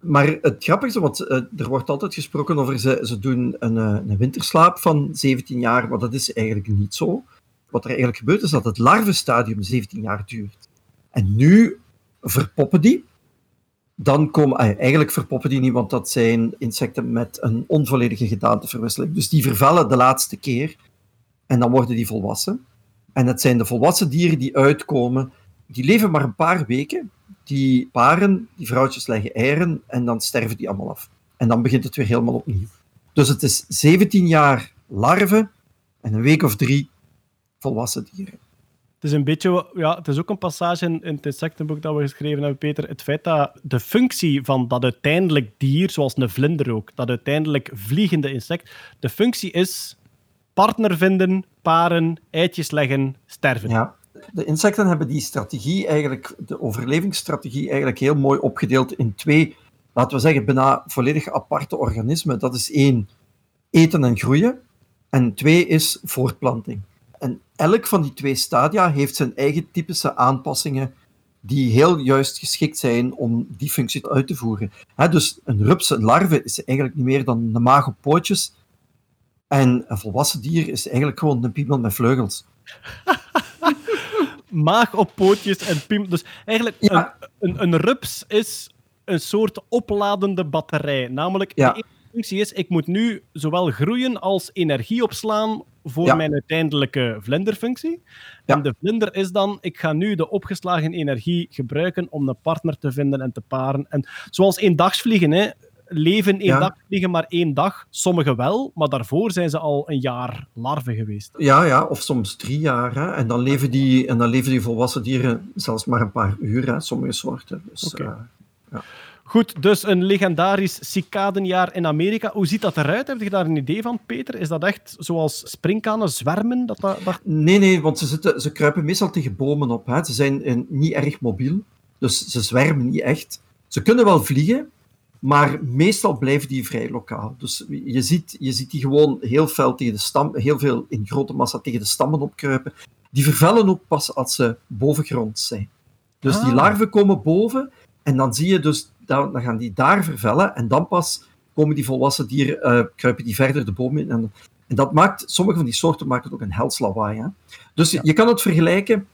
Maar het grappigste, want eh, er wordt altijd gesproken over ze, ze doen een, eh, een winterslaap van 17 jaar, maar dat is eigenlijk niet zo. Wat er eigenlijk gebeurt is dat het larvenstadium 17 jaar duurt. En nu verpoppen die. Dan komen, ah, eigenlijk verpoppen die niet, want dat zijn insecten met een onvolledige gedaanteverwisseling. Dus die vervellen de laatste keer en dan worden die volwassen. En het zijn de volwassen dieren die uitkomen, die leven maar een paar weken. Die paren, die vrouwtjes leggen eieren en dan sterven die allemaal af. En dan begint het weer helemaal opnieuw. Dus het is 17 jaar larven en een week of drie volwassen dieren. Het is een beetje, ja, het is ook een passage in, in het insectenboek dat we geschreven hebben, Peter. Het feit dat de functie van dat uiteindelijk dier, zoals een vlinder ook, dat uiteindelijk vliegende insect, de functie is partner vinden, paren, eitjes leggen, sterven. Ja. De insecten hebben die strategie eigenlijk, de overlevingsstrategie, eigenlijk heel mooi opgedeeld in twee, laten we zeggen, bijna volledig aparte organismen. Dat is één, eten en groeien. En twee is voortplanting. Elk van die twee stadia heeft zijn eigen typische aanpassingen die heel juist geschikt zijn om die functie uit te voeren. dus een rups, een larve, is eigenlijk niet meer dan een maag op pootjes. En een volwassen dier is eigenlijk gewoon een piemel met vleugels. maag op pootjes en piemel. Dus eigenlijk, Ja. een, een, een rups is een soort opladende batterij. Namelijk, Ja. de functie is, ik moet nu zowel groeien als energie opslaan voor Ja. mijn uiteindelijke vlinderfunctie. Ja. En de vlinder is dan, ik ga nu de opgeslagen energie gebruiken om een partner te vinden en te paren. En zoals eendagsvliegen, hè. Leven één Ja. dag, vliegen maar één dag. Sommigen wel, maar daarvoor zijn ze al een jaar larven geweest. Ja, ja, of soms drie jaar. Hè. En, dan leven die, en dan leven die volwassen dieren zelfs maar een paar uur, hè, sommige soorten. Dus, eh, Goed, dus een legendarisch cicadenjaar in Amerika. Hoe ziet dat eruit? Heb je daar een idee van, Peter? Is dat echt zoals springkanen zwermen? Dat, dat, dat- Nee, nee, want ze, zitten, ze kruipen meestal tegen bomen op. Hè. Ze zijn eh, niet erg mobiel, dus ze zwermen niet echt. Ze kunnen wel vliegen, maar meestal blijven die vrij lokaal. Dus je ziet, je ziet die gewoon heel fel tegen de stam, heel veel in grote massa tegen de stammen opkruipen. Die vervellen ook pas als ze bovengrond zijn. Dus die Ah. larven komen boven en dan zie je dus, dan, dan gaan die daar vervellen en dan pas komen die volwassen dieren, eh, kruipen die verder de boom in. En, en dat maakt, sommige van die soorten maken ook een hels lawaai. Hè? Dus je- je kan het vergelijken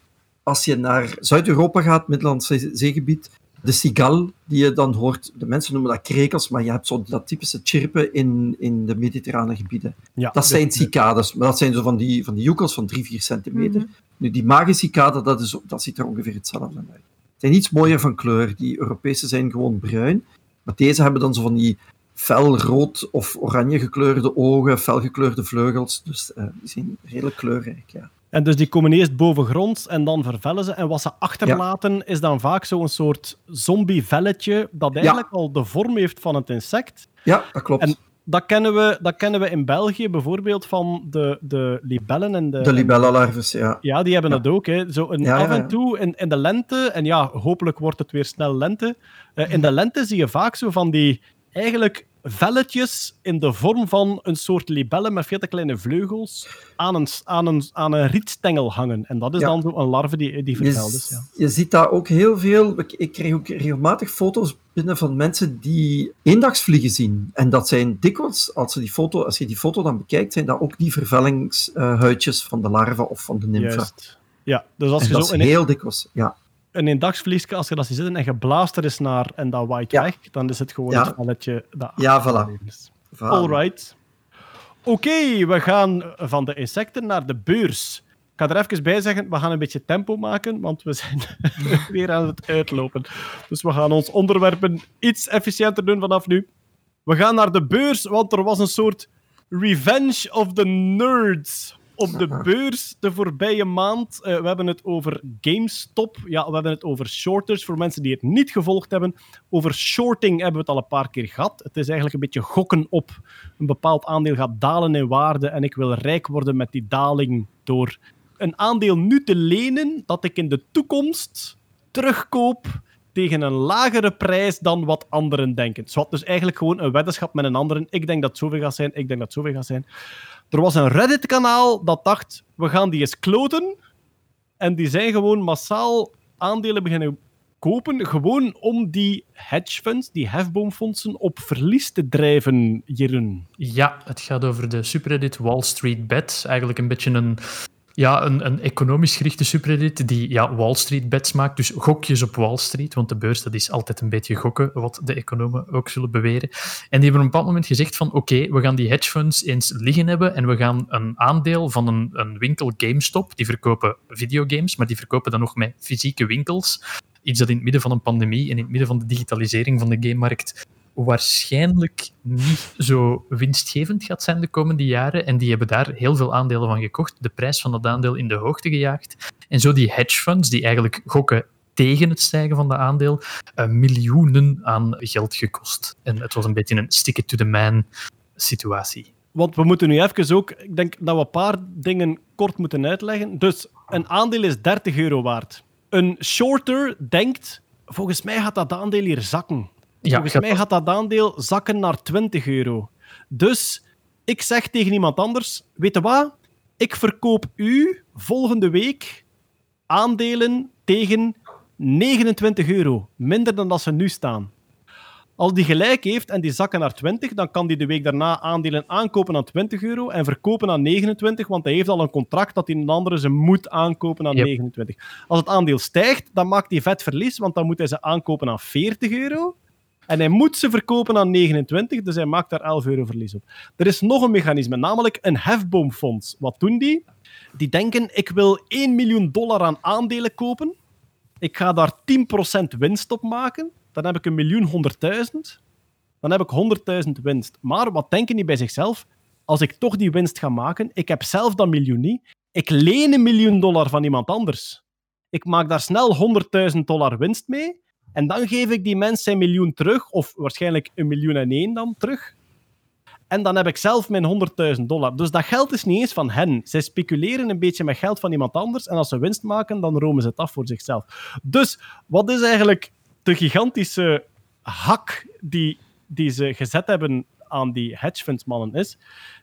als je naar Zuid-Europa gaat, Middellandse Zee- zeegebied, de sigal die je dan hoort, de mensen noemen dat krekels, maar je hebt zo dat typische chirpen in, in de mediterrane gebieden. ja, Dat zijn de- cicades, maar dat zijn zo van die, van die joekels van 3, 4 centimeter. Nu, die magiscicade, dat, is, dat ziet er ongeveer hetzelfde uit. Zijn iets mooier van kleur. Die Europese zijn gewoon bruin, maar deze hebben dan zo van die fel rood of oranje gekleurde ogen, fel gekleurde vleugels, dus eh, die zijn redelijk kleurrijk, ja. En dus die komen eerst bovengronds en dan vervellen ze. En wat ze achterlaten is dan vaak zo'n soort zombie-velletje dat eigenlijk al de vorm heeft van het insect. Ja, dat klopt. En dat kennen we, dat kennen we in België bijvoorbeeld van de, de libellen en de... de libella-larves, ja. Ja, die hebben Ja. het ook. Hè. Zo een, Ja, af en toe in, in de lente, en ja, hopelijk wordt het weer snel lente. eh, in de lente zie je vaak zo van die eigenlijk velletjes in de vorm van een soort libellen met veel te kleine vleugels aan een, aan een, aan een rietstengel hangen. En dat is Ja. dan zo een larve die, die Je, verteld is. Ja. je ziet daar ook heel veel. Ik, ik krijg ook regelmatig foto's binnen van mensen die eendagsvliegen zien. En dat zijn dikwijls, als, ze die foto, als je die foto dan bekijkt, zijn dat ook die vervellingshuidjes van de larve of van de nymfe. Juist. Ja, dus als En je dat zo is een, heel dikwijls. Ja, een eendagsvliegje, als je dat ziet zitten en je blaast er eens naar en dat waait Ja. weg, dan is het gewoon Ja. het velletje dat Ja, voilà. is. voilà. Alright. Oké, we gaan van de insecten naar de beurs. Ga er even bij zeggen, we gaan een beetje tempo maken, want we zijn weer aan het uitlopen. Dus we gaan ons onderwerpen iets efficiënter doen vanaf nu. We gaan naar de beurs, want er was een soort Revenge of the Nerds op de beurs de voorbije maand. Eh, we hebben het over GameStop. Ja, we hebben het over shorters. Voor mensen die het niet gevolgd hebben. Over shorting hebben we het al een paar keer gehad. Het is eigenlijk een beetje gokken op een bepaald aandeel gaat dalen in waarde. En ik wil rijk worden met die daling door een aandeel nu te lenen dat ik in de toekomst terugkoop tegen een lagere prijs dan wat anderen denken. Zwat, dus eigenlijk gewoon een weddenschap met een anderen. Ik denk dat het zoveel gaat zijn, ik denk dat het zoveel gaat zijn. Er was een Reddit-kanaal dat dacht, we gaan die eens kloten. En die zijn gewoon massaal aandelen beginnen kopen, gewoon om die hedge funds, die hefboomfondsen, op verlies te drijven, Jeroen. Ja, het gaat over de subreddit Wall Street Bet. Eigenlijk een beetje een Ja, een, een economisch gerichte subreddit die ja, Wall Street bets maakt, dus gokjes op Wall Street, want de beurs dat is altijd een beetje gokken, wat de economen ook zullen beweren. En die hebben op een bepaald moment gezegd van oké, we gaan die hedge funds eens liggen hebben en we gaan een aandeel van een, een winkel GameStop, die verkopen videogames, maar die verkopen dan nog met fysieke winkels, iets dat in het midden van een pandemie en in het midden van de digitalisering van de gamemarkt waarschijnlijk niet zo winstgevend gaat zijn de komende jaren. En die hebben daar heel veel aandelen van gekocht, de prijs van dat aandeel in de hoogte gejaagd. En zo die hedge funds, die eigenlijk gokken tegen het stijgen van de aandeel, uh, miljoenen aan geld gekost. En het was een beetje een stick-it-to-the-man situatie. Want we moeten nu even ook, ik denk dat we een paar dingen kort moeten uitleggen. Dus een aandeel is 30 euro waard. Een shorter denkt, volgens mij gaat dat aandeel hier zakken. Ja, Volgens mij gaat dat aandeel zakken naar 20 euro. Dus ik zeg tegen iemand anders: Weet je wat? Ik verkoop u volgende week aandelen tegen 29 euro. Minder dan dat ze nu staan. Als die gelijk heeft en die zakken naar 20, dan kan die de week daarna aandelen aankopen aan 20 euro en verkopen aan 29, want hij heeft al een contract dat hij een andere ze moet aankopen aan Yep. 29. Als het aandeel stijgt, dan maakt hij vet verlies, want dan moet hij ze aankopen aan 40 euro. En hij moet ze verkopen aan 29, dus hij maakt daar 11 euro verlies op. Er is nog een mechanisme, namelijk een hefboomfonds. Wat doen die? Die denken, ik wil 1 miljoen dollar aan aandelen kopen. Ik ga daar 10% winst op maken. Dan heb ik een miljoen 100.000. Dan heb ik 100.000 winst. Maar wat denken die bij zichzelf? Als ik toch die winst ga maken, ik heb zelf dat miljoen niet. Ik leen een miljoen dollar van iemand anders. Ik maak daar snel 100.000 dollar winst mee. En dan geef ik die mens zijn miljoen terug, of waarschijnlijk een miljoen en één dan terug. En dan heb ik zelf mijn 100.000 dollar. Dus dat geld is niet eens van hen. Zij speculeren een beetje met geld van iemand anders. En als ze winst maken, dan romen ze het af voor zichzelf. Dus wat is eigenlijk de gigantische hak die, die ze gezet hebben aan die hedgefundsmannen is?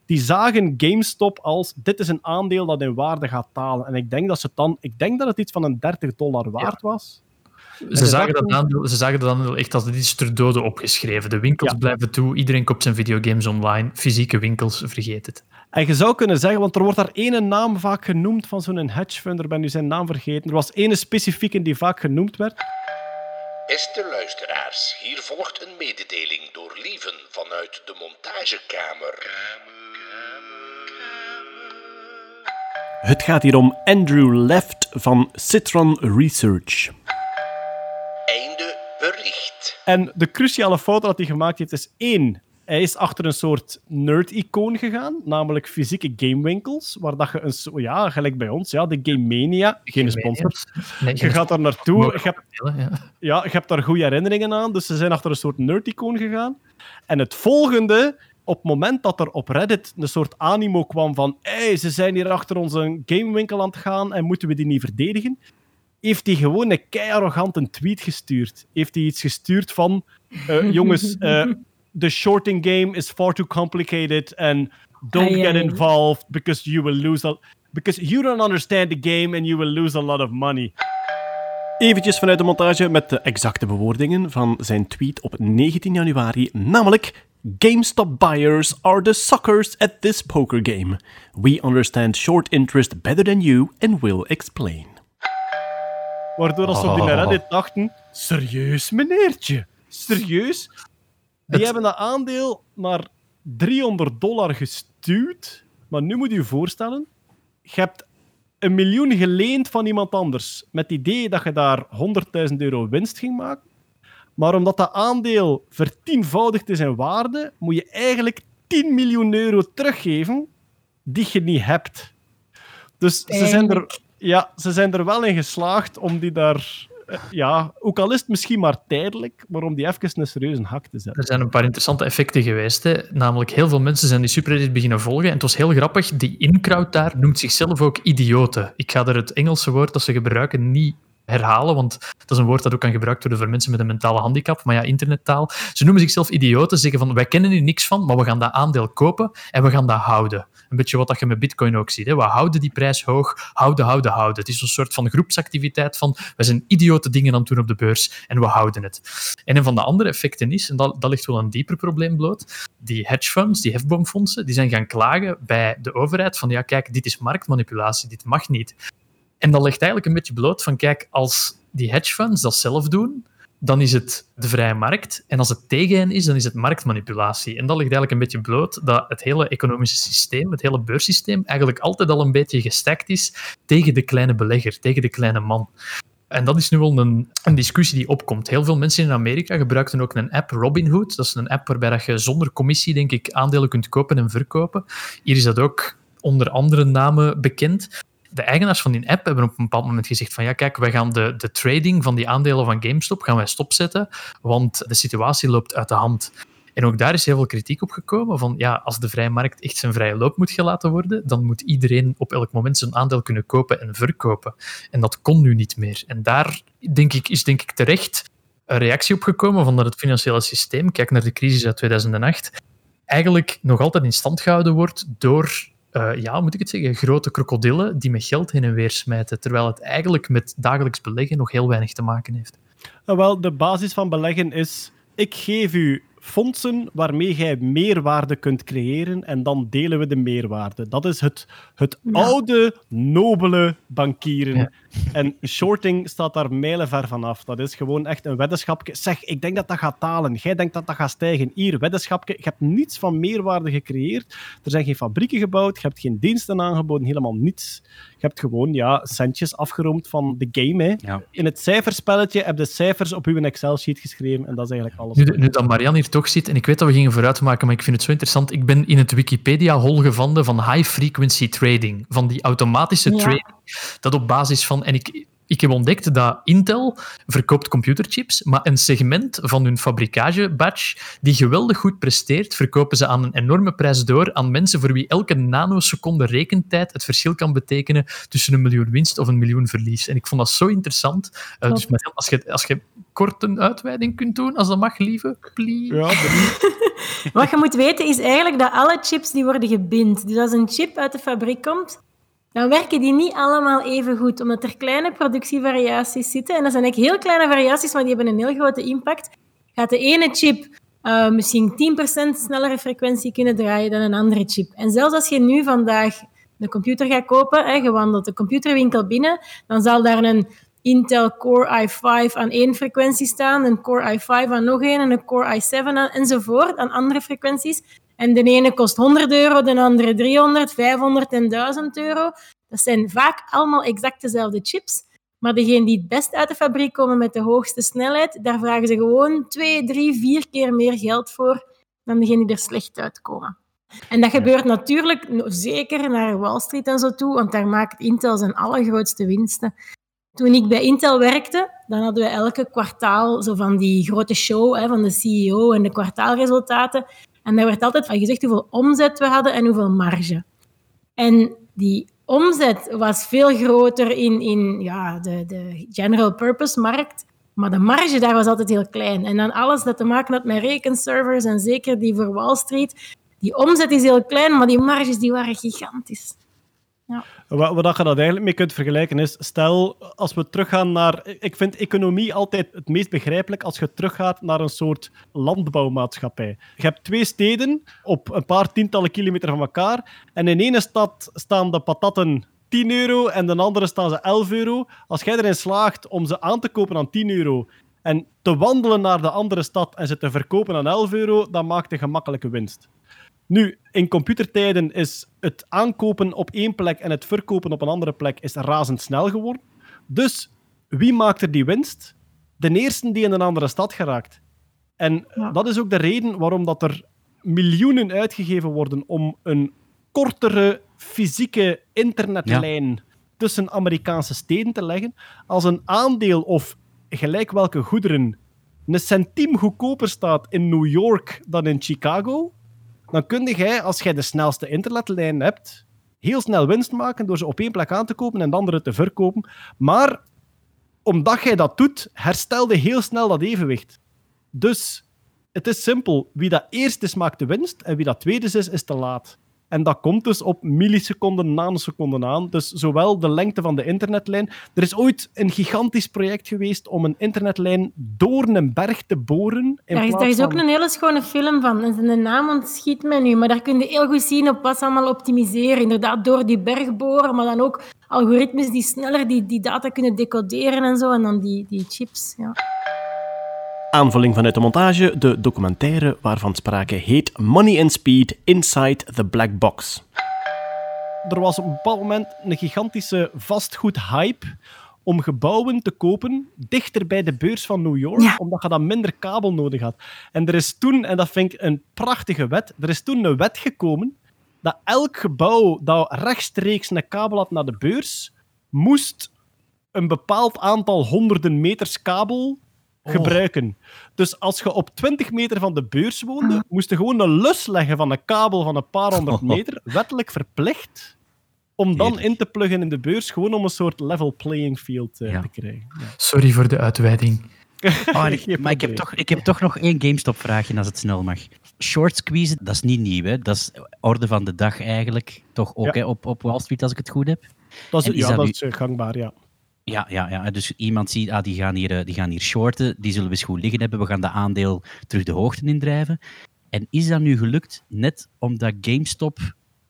Die zagen GameStop als dit is een aandeel dat in waarde gaat dalen. En ik denk dat, ze dan, ik denk dat het iets van een 30 dollar waard was. Ze zagen, dat aandeel, ze zagen dat aandeel echt als dit is ter dode opgeschreven. De winkels Ja. blijven toe, iedereen koopt zijn videogames online, fysieke winkels, vergeet het. En je zou kunnen zeggen, want er wordt daar ene naam vaak genoemd van zo'n hedgefund, ik ben nu zijn naam vergeten. Er was ene specifieke die vaak genoemd werd. Beste luisteraars, hier volgt een mededeling door Lieven vanuit de montagekamer. Het gaat hier om Andrew Left van Citron Research. Bericht. En de cruciale fout dat hij gemaakt heeft is één. Hij is achter een soort nerd-icoon gegaan, namelijk fysieke gamewinkels, waar dat je een, so- ja, gelijk bij ons, ja, de Game Mania, geen sponsor. Nee, Je gaat daar naartoe, je hebt, ja, je hebt daar goede herinneringen aan, dus ze zijn achter een soort nerd-icoon gegaan. En het volgende, op het moment dat er op Reddit een soort animo kwam van hey, ze zijn hier achter onze gamewinkel aan het gaan en moeten we die niet verdedigen, heeft hij gewoon een kei arrogant een tweet gestuurd. Heeft hij iets gestuurd van eh, jongens, eh, the shorting game is far too complicated and don't get involved because you will lose a, because you don't understand the game and you will lose a lot of money. Eventjes vanuit de montage met de exacte bewoordingen van zijn tweet op 19 januari, namelijk GameStop buyers are the suckers at this poker game. We understand short interest better than you and will explain. Waardoor als ze op die. Reddit dachten, serieus meneertje, serieus? Die Het- hebben dat aandeel naar 300 dollar gestuurd, maar nu moet je je voorstellen, je hebt een miljoen geleend van iemand anders met het idee dat je daar 100.000 euro winst ging maken. Maar omdat dat aandeel vertienvoudigd is in waarde, moet je eigenlijk 10 miljoen euro teruggeven die je niet hebt. Dus ze zijn, er, ja, ze zijn er wel in geslaagd om die daar... eh, Ja, ook al is het misschien maar tijdelijk, maar om die even een serieuze hak te zetten. Er zijn een paar interessante effecten geweest. Hè. Namelijk, heel veel mensen zijn die subreddit beginnen volgen. En het was heel grappig. Die in-crowd daar noemt zichzelf ook idioten. Ik ga er het Engelse woord dat ze gebruiken niet herhalen, want dat is een woord dat ook kan gebruikt worden voor mensen met een mentale handicap. Maar ja, internettaal. Ze noemen zichzelf idioten, zeggen van wij kennen hier niks van, maar we gaan dat aandeel kopen en we gaan dat houden. Een beetje wat dat je met bitcoin ook ziet. Hè. We houden die prijs hoog, houden, houden, houden. Het is een soort van groepsactiviteit van we zijn idiote dingen aan het doen op de beurs en we houden het. En een van de andere effecten is, en dat, dat ligt wel een dieper probleem bloot, die hedge funds, die hefboomfondsen, die zijn gaan klagen bij de overheid van ja, kijk, dit is marktmanipulatie, dit mag niet. En dat legt eigenlijk een beetje bloot van kijk, als die hedge funds dat zelf doen, dan is het de vrije markt. En als het tegen hen is, dan is het marktmanipulatie. En dat ligt eigenlijk een beetje bloot dat het hele economische systeem, het hele beurssysteem, eigenlijk altijd al een beetje gestakt is tegen de kleine belegger, tegen de kleine man. En dat is nu wel een, een, discussie die opkomt. Heel veel mensen in Amerika gebruikten ook een app, Robinhood. Dat is een app waarbij je zonder commissie, denk ik, aandelen kunt kopen en verkopen. Hier is dat ook onder andere namen bekend de eigenaars van die app hebben op een bepaald moment gezegd van ja, kijk, wij gaan de, de trading van die aandelen van GameStop gaan wij stopzetten, want de situatie loopt uit de hand. En ook daar is heel veel kritiek op gekomen van ja, als de vrije markt echt zijn vrije loop moet gelaten worden, dan moet iedereen op elk moment zijn aandeel kunnen kopen en verkopen. En dat kon nu niet meer. En daar denk ik, is denk ik terecht een reactie op gekomen van dat het financiële systeem, kijk naar de crisis uit 2008, eigenlijk nog altijd in stand gehouden wordt door uh, ja, moet ik het zeggen, grote krokodillen die met geld heen en weer smijten, terwijl het eigenlijk met dagelijks beleggen nog heel weinig te maken heeft. Wel, de basis van beleggen is, ik geef u fondsen waarmee jij meerwaarde kunt creëren en dan delen we de meerwaarde. Dat is het, het oude, nobele bankieren. En shorting staat daar mijlenver vanaf. Dat is gewoon echt een weddenschapje. Zeg, ik denk dat dat gaat dalen. Jij denkt dat dat gaat stijgen. Hier, weddenschapje. Je hebt niets van meerwaarde gecreëerd. Er zijn geen fabrieken gebouwd. Je hebt geen diensten aangeboden. Helemaal niets. Je hebt gewoon ja, centjes afgeroomd van de game. Hè. In het cijferspelletje heb je cijfers op uw Excel-sheet geschreven. En dat is eigenlijk alles. Nu, nu dat Marianne hier toch zit, en ik weet dat we gingen vooruitmaken, maar ik vind het zo interessant. Ik ben in het Wikipedia-hol gevonden van high-frequency trading. Van die automatische trading. Dat op basis van... En ik, ik heb ontdekt dat Intel verkoopt computerchips, maar een segment van hun fabrikagebatch die geweldig goed presteert, verkopen ze aan een enorme prijs door aan mensen voor wie elke nanoseconde rekentijd het verschil kan betekenen tussen een miljoen winst of een miljoen verlies. En ik vond dat zo interessant. Uh, dus als je, als je kort een uitweiding kunt doen, als dat mag, lieve, please. Ja, Wat je moet weten is eigenlijk dat alle chips die worden gebind. Dus als een chip uit de fabriek komt, dan werken die niet allemaal even goed, omdat er kleine productievariaties zitten. En dat zijn eigenlijk heel kleine variaties, maar die hebben een heel grote impact. Gaat de ene chip uh, misschien 10% snellere frequentie kunnen draaien dan een andere chip. En zelfs als je nu vandaag een computer gaat kopen, hè, je wandelt de computerwinkel binnen, dan zal daar een Intel Core i5 aan één frequentie staan, een Core i5 aan nog één en een Core i7 aan, enzovoort, aan andere frequenties. En de ene kost 100 euro, de andere 300, 500 en 1000 euro. Dat zijn vaak allemaal exact dezelfde chips. Maar degene die het best uit de fabriek komen met de hoogste snelheid, daar vragen ze gewoon twee, drie, vier keer meer geld voor dan degene die er slecht uitkomen. En dat gebeurt natuurlijk zeker naar Wall Street en zo toe, want daar maakt Intel zijn allergrootste winsten. Toen ik bij Intel werkte, dan hadden we elke kwartaal zo van die grote show hè, van de CEO en de kwartaalresultaten. En daar werd altijd van gezegd hoeveel omzet we hadden en hoeveel marge. En die omzet was veel groter in, in ja, de, de general purpose markt. Maar de marge daar was altijd heel klein. En dan alles dat te maken had met rekenservers en zeker die voor Wall Street. Die omzet is heel klein, maar die marges die waren gigantisch. Ja. Wat, wat je dat eigenlijk mee kunt vergelijken is, stel, als we teruggaan naar... Ik vind economie altijd het meest begrijpelijk als je teruggaat naar een soort landbouwmaatschappij. Je hebt twee steden op een paar tientallen kilometer van elkaar en in ene stad staan de patatten 10 euro en in de andere staan ze 11 euro. Als jij erin slaagt om ze aan te kopen aan 10 euro en te wandelen naar de andere stad en ze te verkopen aan 11 euro, dan maakt je gemakkelijke winst. Nu, in computertijden is het aankopen op één plek en het verkopen op een andere plek is razendsnel geworden. Dus wie maakt er die winst? De eerste die in een andere stad geraakt. En dat is ook de reden waarom dat er miljoenen uitgegeven worden om een kortere fysieke internetlijn tussen Amerikaanse steden te leggen. Als een aandeel of gelijk welke goederen een centiem goedkoper staat in New York dan in Chicago, dan kun jij, als jij de snelste internetlijn hebt, heel snel winst maken door ze op één plek aan te kopen en de andere te verkopen. Maar omdat jij dat doet, herstel je heel snel dat evenwicht. Dus het is simpel. Wie dat eerst is, maakt de winst. En wie dat tweede is, is te laat. En dat komt dus op milliseconden, nanoseconden aan. Dus zowel de lengte van de internetlijn. Er is ooit een gigantisch project geweest om een internetlijn door een berg te boren. In Daar is, daar is ook van- een hele schone film van. De naam ontschiet mij nu, maar daar kun je heel goed zien op wat ze allemaal optimiseren. Inderdaad, door die berg boren, maar dan ook algoritmes die sneller die, die data kunnen decoderen en zo. En dan die, die chips. Ja. Aanvulling vanuit de montage, de documentaire waarvan sprake heet Money and Speed Inside the Black Box. Er was op een bepaald moment een gigantische vastgoedhype om gebouwen te kopen dichter bij de beurs van New York, Ja. omdat je dan minder kabel nodig had. En er is toen, en dat vind ik een prachtige wet, er is toen een wet gekomen dat elk gebouw dat rechtstreeks een kabel had naar de beurs, moest een bepaald aantal honderden meters kabel gebruiken. Dus als je op 20 meter van de beurs woonde, moest je gewoon een lus leggen van een kabel van een paar honderd meter, wettelijk verplicht, om dan in te pluggen in de beurs, gewoon om een soort level playing field eh, Ja. te krijgen. Ja. Sorry voor de uitweiding. Oh, ik- maar ik heb, toch, ik heb toch nog één GameStop-vraagje, als het snel mag. Short squeeze, dat is niet nieuw, hè? Dat is orde van de dag eigenlijk. Toch ook Ja. hè, op, op Wall Street, als ik het goed heb. Dat is, En is ja, dat is eh, gangbaar, ja. Ja, ja, ja. Dus iemand ziet, ah, die, gaan hier, eh, die gaan hier shorten, die zullen we eens goed liggen hebben, we gaan de aandeel terug de hoogte indrijven. En is dat nu gelukt net omdat GameStop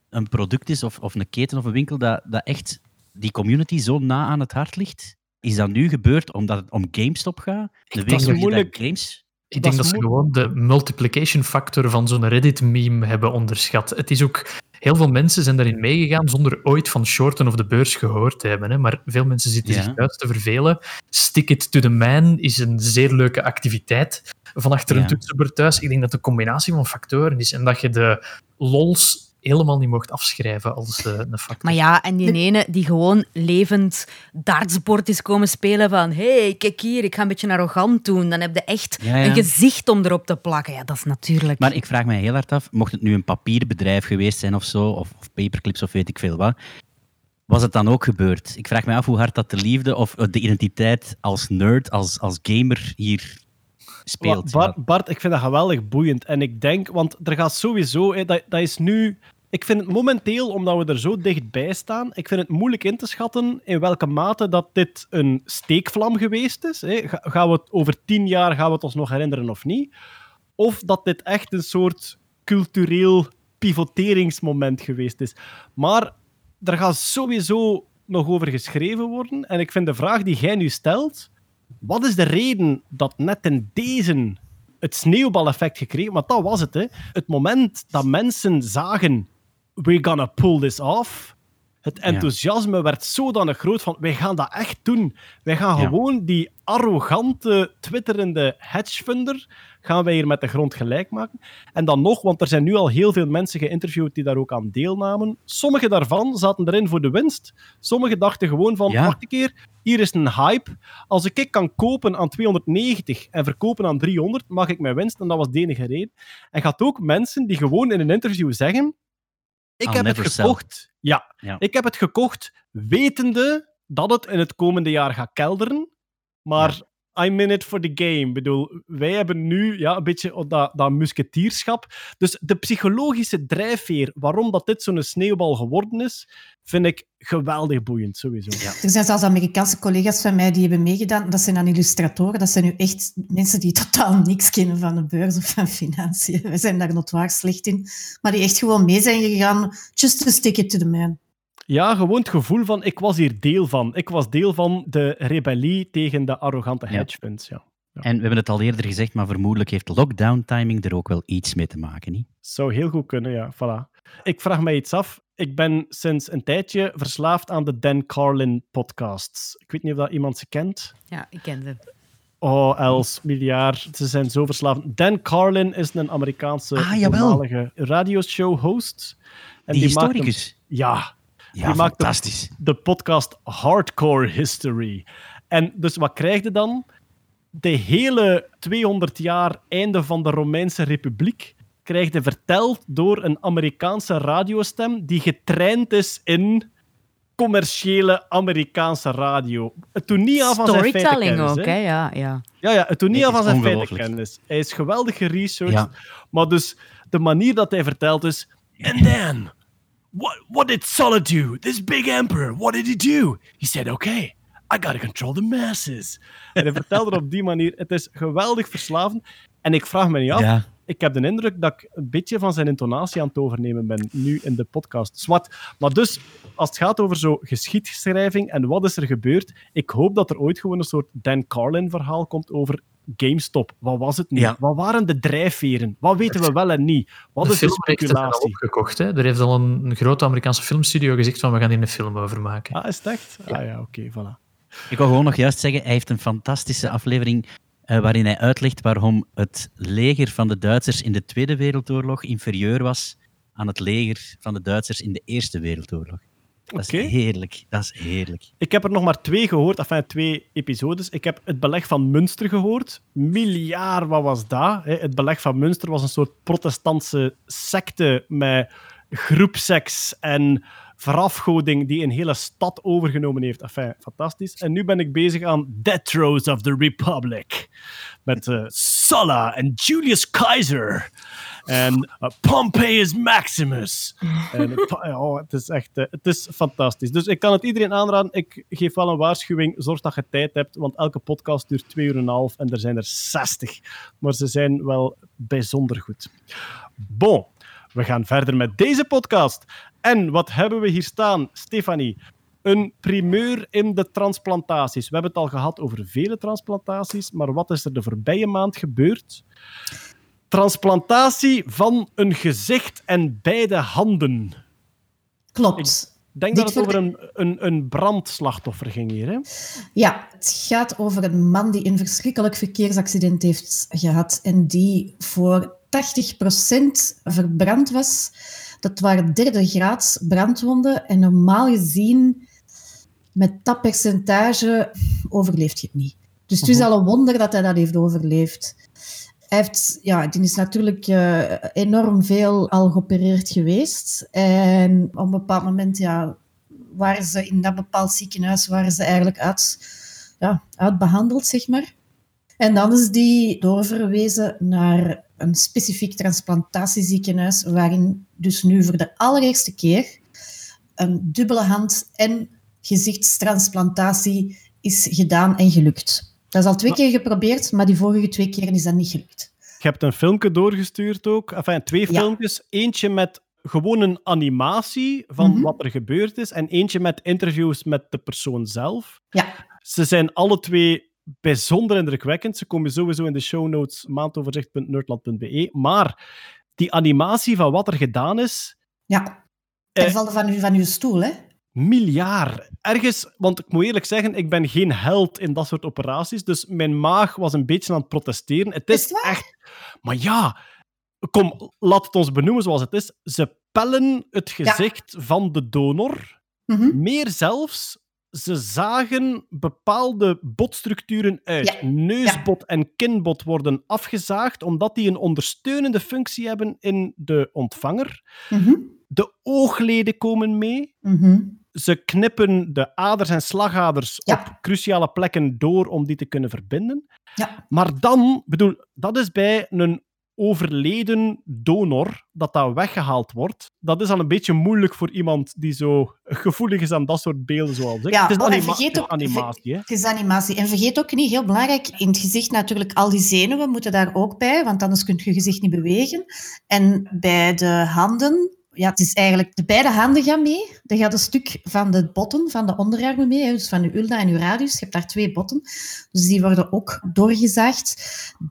een product is, of, of een keten of een winkel, dat, dat echt die community zo na aan het hart ligt? Is dat nu gebeurd omdat het om GameStop gaat? De winkel dat die moeilijk. games... Ik denk is dat ze gewoon de multiplication factor van zo'n Reddit-meme hebben onderschat. Het is ook... Heel veel mensen zijn daarin meegegaan zonder ooit van shorten of de beurs gehoord te hebben. Hè. Maar veel mensen zitten Ja. zich thuis te vervelen. Stick it to the man is een zeer leuke activiteit van achter Ja. een toetsenbord thuis. Ik denk dat het een combinatie van factoren is en dat je de lols helemaal niet mocht afschrijven als eh, een factor. Maar ja, en die ene die gewoon levend dartsport is komen spelen van hey, kijk hier, ik ga een beetje arrogant doen. Dan heb je echt Ja, ja. een gezicht om erop te plakken. Ja, dat is natuurlijk... Maar ik vraag mij heel hard af, mocht het nu een papierbedrijf geweest zijn of zo, of, of paperclips of weet ik veel wat, was het dan ook gebeurd? Ik vraag me af hoe hard dat de liefde of eh, de identiteit als nerd, als, als gamer hier speelt. Bart, Bart, ik vind dat geweldig boeiend. En ik denk, want er gaat sowieso, hè, dat, dat is nu. Ik vind het momenteel, omdat we er zo dichtbij staan, ik vind het moeilijk in te schatten in welke mate dat dit een steekvlam geweest is. Hè. Ga- Gaan we het over tien jaar gaan we het ons nog herinneren of niet? Of dat dit echt een soort cultureel pivoteringsmoment geweest is. Maar er gaat sowieso nog over geschreven worden. En ik vind de vraag die jij nu stelt, wat is de reden dat net in deze het sneeuwbaleffect gekregen? Want dat was het, hè. Het moment dat mensen zagen, we're gonna pull this off. Het enthousiasme werd zodanig groot van, wij gaan dat echt doen. Wij gaan Ja. gewoon die arrogante, twitterende hedgefunder gaan wij hier met de grond gelijk maken. En dan nog, want er zijn nu al heel veel mensen geïnterviewd die daar ook aan deelnamen. Sommige daarvan zaten erin voor de winst. Sommigen dachten gewoon van, Ja. wacht een keer, hier is een hype. Als ik ik kan kopen aan 290 en verkopen aan 300, mag ik mijn winst. En dat was de enige reden. En gaat ook mensen die gewoon in een interview zeggen, ik I'll heb het gekocht. Ja, Ja. ik heb het gekocht wetende dat het in het komende jaar gaat kelderen. Maar I'm in it for the game. Ik bedoel, wij hebben nu ja, een beetje dat, dat musketierschap. Dus de psychologische drijfveer waarom dat dit zo'n sneeuwbal geworden is, vind ik geweldig boeiend, sowieso. Ja. Er zijn zelfs Amerikaanse collega's van mij die hebben meegedaan. Dat zijn dan illustratoren. Dat zijn nu echt mensen die totaal niks kennen van de beurs of van financiën. Wij zijn daar notoire slecht in. Maar die echt gewoon mee zijn gegaan. Just to stick it to the man. Ja, gewoon het gevoel van, ik was hier deel van. Ik was deel van de rebellie tegen de arrogante hedge funds. Ja. En we hebben het al eerder gezegd, maar vermoedelijk heeft lockdown timing er ook wel iets mee te maken, niet? Zou heel goed kunnen, ja. Voilà. Ik vraag mij iets af. Ik ben sinds een tijdje verslaafd aan de Dan Carlin podcasts. Ik weet niet of dat iemand ze kent. Ja, ik ken ze. Oh, Els, miljard. Ze zijn zo verslaafd. Dan Carlin is een Amerikaanse Ah, voormalige radioshow-host. En Die, maakt een- historicus. ja, Ja, die maakt fantastisch. de podcast Hardcore History. En dus wat krijg je dan? De hele 200 jaar einde van de Romeinse Republiek krijg je verteld door een Amerikaanse radiostem die getraind is in commerciële Amerikaanse radio. Het doet niet aan van zijn Storytelling feitenkennis. ook, hè. Ja, ja. Ja, ja, het doet niet aan van zijn feitenkennis. Hij is geweldig geresearched. Ja. Maar dus de manier dat hij vertelt is... And then, what, what did Solid do? This big emperor, what did he do? He said, okay, I gotta control the masses. En hij vertelde op die manier. Het is geweldig verslavend. En ik vraag me niet af... Ja. Ik heb de indruk dat ik een beetje van zijn intonatie aan het overnemen ben, nu in de podcast. Zwat. Maar dus, als het gaat over zo geschiedschrijving en wat is er gebeurd, ik hoop dat er ooit gewoon een soort Dan Carlin-verhaal komt over GameStop. Wat was het nu? Ja. Wat waren de drijfveren? Wat weten we wel en niet? Wat de is de speculatie? opgekocht. Hè? Er heeft al een, een grote Amerikaanse filmstudio gezegd van we gaan hier een film over maken. Ah, is het echt? Ah ja, oké, voilà. Ik wil gewoon nog juist zeggen, hij heeft een fantastische aflevering eh, waarin hij uitlegt waarom het leger van de Duitsers in de Tweede Wereldoorlog inferieur was aan het leger van de Duitsers in de Eerste Wereldoorlog. Dat is heerlijk. Dat is heerlijk. Ik heb er nog maar twee gehoord, enfin twee episodes. Ik heb het beleg van Münster gehoord. Miljard, wat was dat? hè? Het beleg van Münster was een soort protestantse secte met groepseks en verafgoding die een hele stad overgenomen heeft. Enfin, fantastisch. En nu ben ik bezig aan Death Throes of the Republic. Met eh, Sulla en Julius Caesar. En eh, Pompeius Maximus. En, oh, het is echt eh, het is fantastisch. Dus ik kan het iedereen aanraden. Ik geef wel een waarschuwing. Zorg dat je tijd hebt, want elke podcast duurt twee uur en een half en er zijn er 60. Maar ze zijn wel bijzonder goed. Bon, we gaan verder met deze podcast. En wat hebben we hier staan, Stefanie? Een primeur in de transplantaties. We hebben het al gehad over vele transplantaties, maar wat is er de voorbije maand gebeurd? Transplantatie van een gezicht en beide handen. Klopt. Ik denk Dit dat het over een, een, een brandslachtoffer ging hier. Hè? Ja, het gaat over een man die een verschrikkelijk verkeersaccident heeft gehad en die voor 80% verbrand was. Dat waren derde graads brandwonden en normaal gezien met dat percentage overleeft je het niet. Dus het is al een wonder dat hij dat heeft overleefd. Hij ja, die is natuurlijk eh, enorm veel al geopereerd geweest. En op een bepaald moment ja, waren ze in dat bepaald ziekenhuis waren ze eigenlijk uit, ja, uitbehandeld, zeg maar. En dan is die doorverwezen naar een specifiek transplantatieziekenhuis, waarin dus nu voor de allereerste keer een dubbele hand- en gezichtstransplantatie is gedaan en gelukt. Dat is al twee keer geprobeerd, maar die vorige twee keren is dat niet gelukt. Je hebt een filmpje doorgestuurd ook. Enfin, twee Ja. filmpjes. Eentje met gewoon een animatie van Mhm. wat er gebeurd is. En eentje met interviews met de persoon zelf. Ja, Ze zijn alle twee bijzonder indrukwekkend. Ze komen sowieso in de show notes maandoverzicht.nerdland.be. Maar die animatie van wat er gedaan is, ja. Eh, Hij valt van, u, van uw stoel, hè? Miljard. Ergens, want ik moet eerlijk zeggen, ik ben geen held in dat soort operaties. Dus mijn maag was een beetje aan het protesteren. Het Is echt. Maar ja, kom, laat het ons benoemen zoals het is. Ze pellen het gezicht van de donor. Mhm. Meer zelfs, ze zagen bepaalde botstructuren uit. Ja. Neusbot en kinbot worden afgezaagd, omdat die een ondersteunende functie hebben in de ontvanger. Mhm. De oogleden komen mee. Mhm. Ze knippen de aders en slagaders Ja. op cruciale plekken door om die te kunnen verbinden. Ja. Maar dan, bedoel, dat is bij een overleden donor dat dat weggehaald wordt. Dat is al een beetje moeilijk voor iemand die zo gevoelig is aan dat soort beelden zoals ik. Ja, het is oh, en vergeet ook- animatie, hè. Het is animatie. En vergeet ook niet, heel belangrijk, in het gezicht natuurlijk al die zenuwen moeten daar ook bij, want anders kun je je gezicht niet bewegen. En bij de handen, ja, het is eigenlijk, de beide handen gaan mee. Er gaat een stuk van de botten, van de onderarmen mee, dus van je ulna en je radius. Je hebt daar twee botten, dus die worden ook doorgezaagd.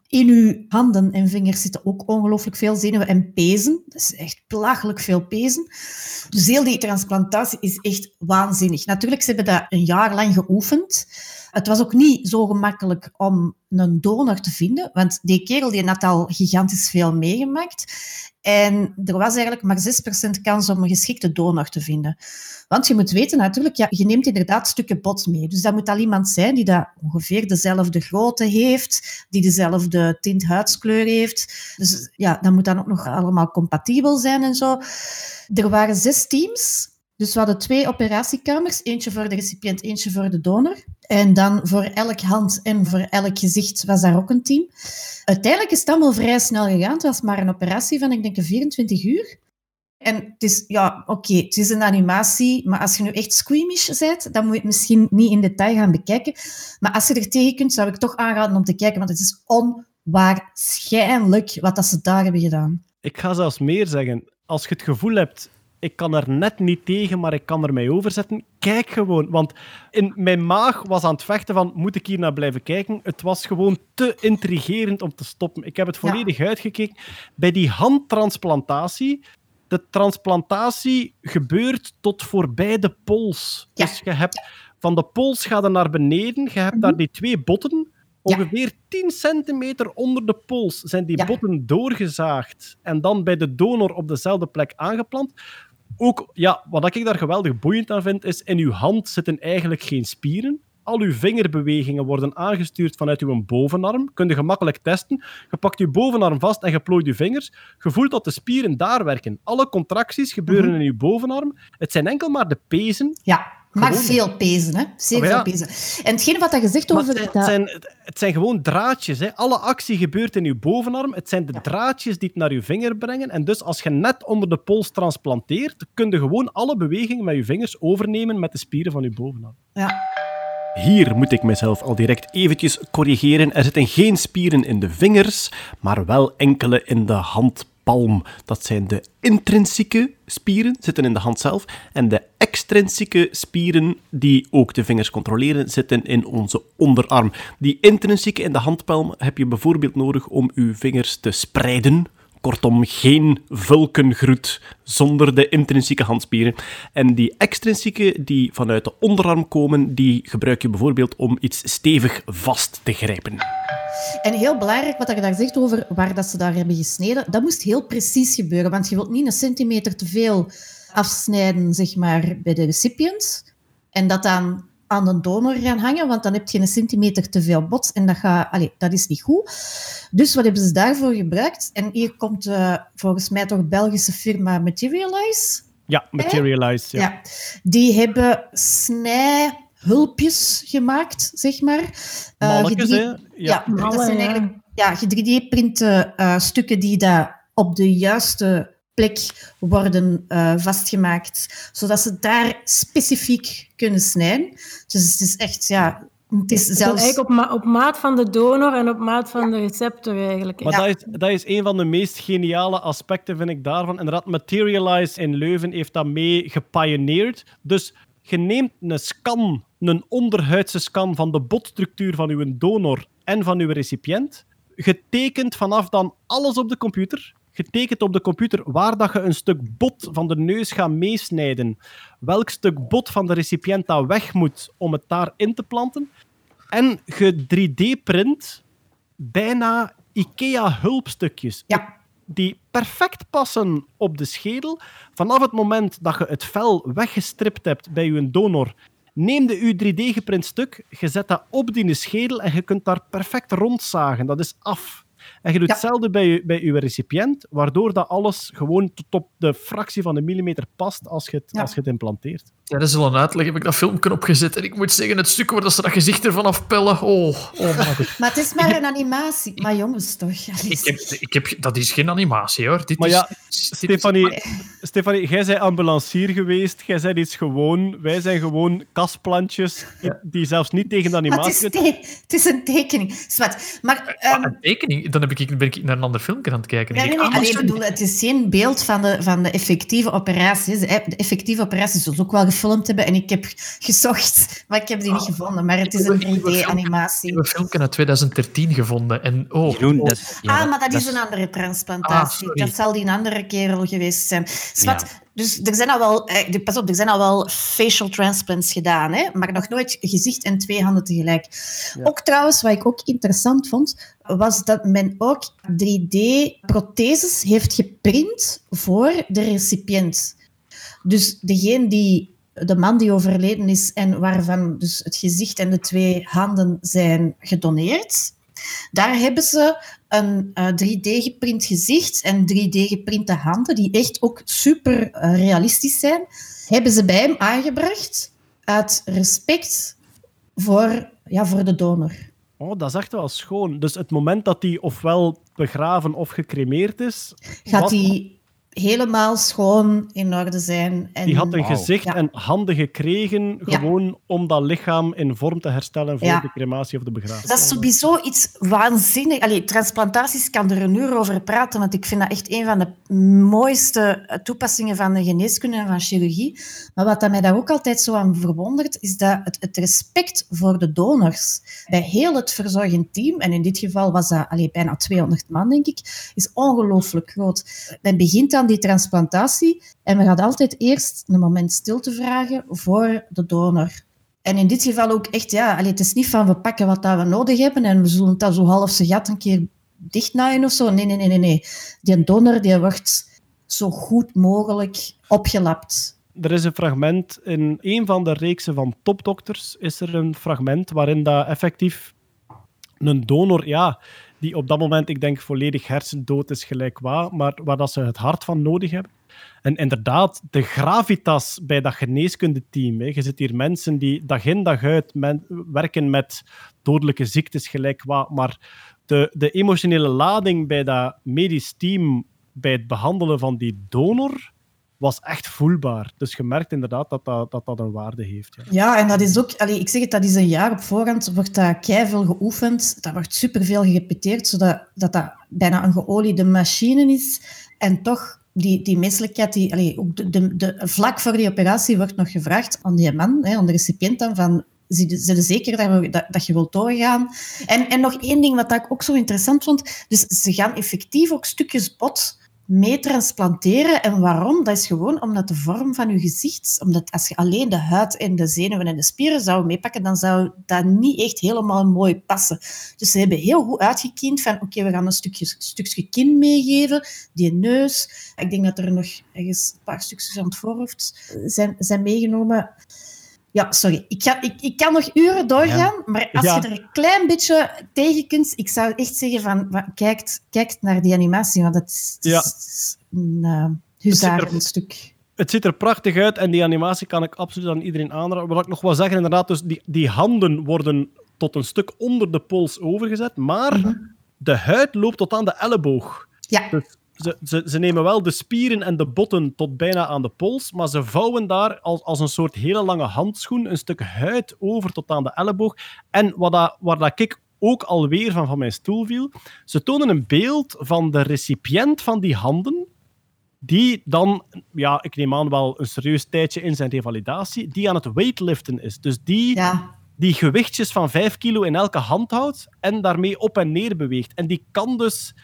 In je handen en vingers zitten ook ongelooflijk veel zenuwen en pezen. Dat is echt belachelijk veel pezen. Dus heel die transplantatie is echt waanzinnig. Natuurlijk, ze hebben dat een jaar lang geoefend. Het was ook niet zo gemakkelijk om een donor te vinden, want die kerel die had al gigantisch veel meegemaakt. En er was eigenlijk maar 6% kans om een geschikte donor te vinden. Want je moet weten natuurlijk, ja, je neemt inderdaad stukken bot mee. Dus dat moet al iemand zijn die dat ongeveer dezelfde grootte heeft, die dezelfde tint huidskleur heeft. Dus ja, dat moet dan ook nog allemaal compatibel zijn en zo. Er waren zes teams Dus we hadden twee operatiekamers, eentje voor de recipiënt, eentje voor de donor. En dan voor elk hand en voor elk gezicht was daar ook een team. Uiteindelijk is het allemaal vrij snel gegaan. Het was maar een operatie van, ik denk, 24 uur. En het is, ja, oké, het is een animatie, maar als je nu echt squeamish bent, dan moet je het misschien niet in detail gaan bekijken. Maar als je er tegen kunt, zou ik toch aanraden om te kijken, want het is onwaarschijnlijk wat dat ze daar hebben gedaan. Ik ga zelfs meer zeggen. Als je het gevoel hebt, ik kan er net niet tegen, maar ik kan er mij overzetten, kijk gewoon. Want in mijn maag was aan het vechten van, moet ik hier naar blijven kijken? Het was gewoon te intrigerend om te stoppen. Ik heb het volledig uitgekeken. Bij die handtransplantatie, de transplantatie gebeurt tot voorbij de pols. Ja. Dus je hebt van de pols gaat naar beneden, je hebt daar die twee botten. Ja. Ongeveer 10 centimeter onder de pols zijn die Ja. botten doorgezaagd en dan bij de donor op dezelfde plek aangeplant. Ook, ja, wat ik daar geweldig boeiend aan vind, is in uw hand zitten eigenlijk geen spieren. Al uw vingerbewegingen worden aangestuurd vanuit uw bovenarm. Kun je gemakkelijk testen. Je pakt je bovenarm vast en je plooit je vingers. Je voelt dat de spieren daar werken. Alle contracties gebeuren Mhm. in uw bovenarm. Het zijn enkel maar de pezen. Ja, maar Gewoon. veel pezen, hè? Zeer ja. veel pezen. En hetgeen wat je zegt Maar over... het, zijn, dat- het, zijn, het zijn gewoon draadjes. Hè. Alle actie gebeurt in uw bovenarm. Het zijn de draadjes die het naar uw vinger brengen. En dus als je net onder de pols transplanteert, kun je gewoon alle bewegingen met je vingers overnemen met de spieren van uw bovenarm. Ja. Hier moet ik mezelf al direct eventjes corrigeren. Er zitten geen spieren in de vingers, maar wel enkele in de handpalm. Dat zijn de intrinsieke spieren, zitten in de hand zelf. En de extrinsieke spieren, die ook de vingers controleren, zitten in onze onderarm. Die intrinsieke in de handpalm heb je bijvoorbeeld nodig om uw vingers te spreiden. Kortom, geen vulkengroet zonder de intrinsieke handspieren. En die extrinsieke die vanuit de onderarm komen, die gebruik je bijvoorbeeld om iets stevig vast te grijpen. En heel belangrijk wat je daar zegt over waar dat ze daar hebben gesneden, dat moest heel precies gebeuren, want je wilt niet een centimeter te veel afsnijden zeg maar, bij de recipient en dat dan aan de donor gaan hangen, want dan heb je een centimeter te veel bot en dat, gaat, allee, dat is niet goed. Dus wat hebben ze daarvoor gebruikt? En hier komt eh, volgens mij toch Belgische firma Materialize. Ja, materialize. Ja. Ja, die hebben snijhulpjes gemaakt, zeg maar. Eh, Mannetjes, hè? Ja. Ja, dat zijn ja. eigenlijk ja, 3D-printe eh, stukken die daar op de juiste plek worden eh, vastgemaakt, zodat ze daar specifiek kunnen snijden. Dus het is echt, ja, het is Het is zelfs... eigenlijk op, ma- op maat van de donor en op maat van de receptor eigenlijk. Maar Ja. dat, is, dat is een van de meest geniale aspecten, vind ik, daarvan. Inderdaad, Materialize in Leuven heeft dat mee gepioneerd. Dus je neemt een scan, een onderhuidse scan van de botstructuur van uw donor en van uw recipiënt. Je tekent vanaf dan alles op de computer. Je tekent op de computer waar dat je een stuk bot van de neus gaat meesnijden. Welk stuk bot van de recipiënt dat weg moet om het daarin te planten. En je 3D-print bijna IKEA-hulpstukjes. Ja. Die perfect passen op de schedel. Vanaf het moment dat je het vel weggestript hebt bij je donor, neem de je 3D-geprint stuk, je zet dat op die schedel en je kunt daar perfect rondzagen. Dat is af. En je doet Ja. hetzelfde bij je, bij je recipiënt, waardoor dat alles gewoon tot op de fractie van een millimeter past als je het, Ja. als je het implanteert. Tijdens al een uitleg heb ik dat filmpje opgezet en ik moet zeggen, het stuk waar dat ze dat gezicht ervan afpellen, oh, oh. Maar het is maar een animatie. Maar jongens, toch. Ik heb, ik heb, dat is geen animatie hoor. Dit Maar is, ja, is- Stefanie, Stefanie, jij bent ambulancier geweest, jij bent iets gewoon, wij zijn gewoon kastplantjes die zelfs niet tegen de Maar het, animatie... is te- het is een tekening. Zwat. Maar... Ah, ehm, een tekening, dan heb ik, ben ik naar een ander filmpje aan het kijken. Nee, Ik nee, nee. ah, Allee, sorry. bedoel, het is geen beeld van de, van de effectieve operaties. De de effectieve operaties zullen ze ook wel gefilmd hebben. En ik heb gezocht, maar ik heb die niet gevonden. Maar het is een Ik heb een filmpje- Ik 3D-animatie. heb een filmpje uit 2013 gevonden en oh, Jeroen, oh, dat is, ja, ah, maar dat is een andere transplantatie. Ah, dat zal die een andere kerel geweest zijn. Zwat, Ja. Dus er zijn al wel, eh, pas op, er zijn al wel facial transplants gedaan, hè? maar nog nooit gezicht en twee handen tegelijk. Ook trouwens, wat ik ook interessant vond, was dat men ook 3D-protheses heeft geprint voor de recipiënt. Dus degene die, de man die overleden is en waarvan dus het gezicht en de twee handen zijn gedoneerd, daar hebben ze een eh, 3D-geprint gezicht en 3D-geprinte handen, die echt ook super eh, realistisch zijn. hebben ze bij hem aangebracht uit respect voor, ja, voor de donor. Oh, dat is echt wel schoon. Dus het moment dat hij ofwel begraven of gecremeerd is, Gaat hij helemaal schoon in orde zijn. En, die had een gezicht Ja. en handen gekregen, Ja. gewoon om dat lichaam in vorm te herstellen voor Ja. de crematie of de begrafenis. Dat is sowieso iets waanzinnig. Allee, transplantaties ik kan er een uur over praten, want ik vind dat echt een van de mooiste toepassingen van de geneeskunde en van chirurgie. Maar wat dat mij daar ook altijd zo aan verwondert, is dat het, het respect voor de donors bij heel het verzorgend team, en in dit geval was dat allee, bijna 200 man, denk ik, is ongelooflijk groot. Men begint die transplantatie en men gaat altijd eerst een moment stilte vragen voor de donor. En in dit geval ook echt, ja, het is niet van we pakken wat dat we nodig hebben en we zullen dan zo half zijn gat een keer dichtnaaien of zo. Nee, nee, nee, nee, nee. Die donor die wordt zo goed mogelijk opgelapt. Er is een fragment in een van de reeksen van Topdokters. Is er een fragment waarin dat effectief een donor, ja, die op dat moment, ik denk, volledig hersendood is gelijk waar, maar waar dat ze het hart van nodig hebben. En inderdaad, de gravitas bij dat geneeskundeteam. Je zit hier mensen die dag in dag uit werken met dodelijke ziektes gelijk wat, maar de, de emotionele lading bij dat medisch team bij het behandelen van die donor was echt voelbaar. Dus je merkt inderdaad dat dat, dat, dat een waarde heeft. Ja. Ja, en dat is ook, allee, ik zeg het, dat is een jaar op voorhand, wordt dat keiveel geoefend. Dat wordt superveel gerepeteerd, zodat dat, dat bijna een geoliede machine is. En toch, die, die menselijkheid, die, allee, ook de, de, de, vlak voor die operatie wordt nog gevraagd aan die man, hè, aan de recipiënt dan, van je zeker dat, we- dat, dat je wilt doorgaan? En, en nog één ding wat ik ook zo interessant vond. Dus ze gaan effectief ook stukjes bot mee transplanteren. En waarom? Dat is gewoon omdat de vorm van je gezicht... Omdat als je alleen de huid en de zenuwen en de spieren zou meepakken, dan zou dat niet echt helemaal mooi passen. Dus ze hebben heel goed uitgekiend van... Oké, we gaan een stukje, stukje kin meegeven. Die neus. Ik denk dat er nog ergens een paar stukjes aan het voorhoofd zijn, zijn meegenomen. Ja, sorry. Ik, ga, ik, ik kan nog uren doorgaan, maar als Ja. je er een klein beetje tegen kunt, ik zou echt zeggen van, kijkt, kijkt naar die animatie, want het is, Ja. een uh, huzarenstuk. Het ziet er prachtig uit en die animatie kan ik absoluut aan iedereen aanraden. Wat ik nog wil zeggen, inderdaad, dus die, die handen worden tot een stuk onder de pols overgezet, maar de huid loopt tot aan de elleboog. Ja. Dus ze, ze, ze nemen wel de spieren en de botten tot bijna aan de pols, maar ze vouwen daar als, als een soort hele lange handschoen een stuk huid over tot aan de elleboog. En wat dat, waar dat ik ook alweer van van mijn stoel viel, ze tonen een beeld van de recipiënt van die handen, die dan, ja, ik neem aan wel een serieus tijdje in zijn revalidatie, die aan het weightliften is. Dus die, Ja. die gewichtjes van 5 kilo in elke hand houdt en daarmee op en neer beweegt. En die kan dus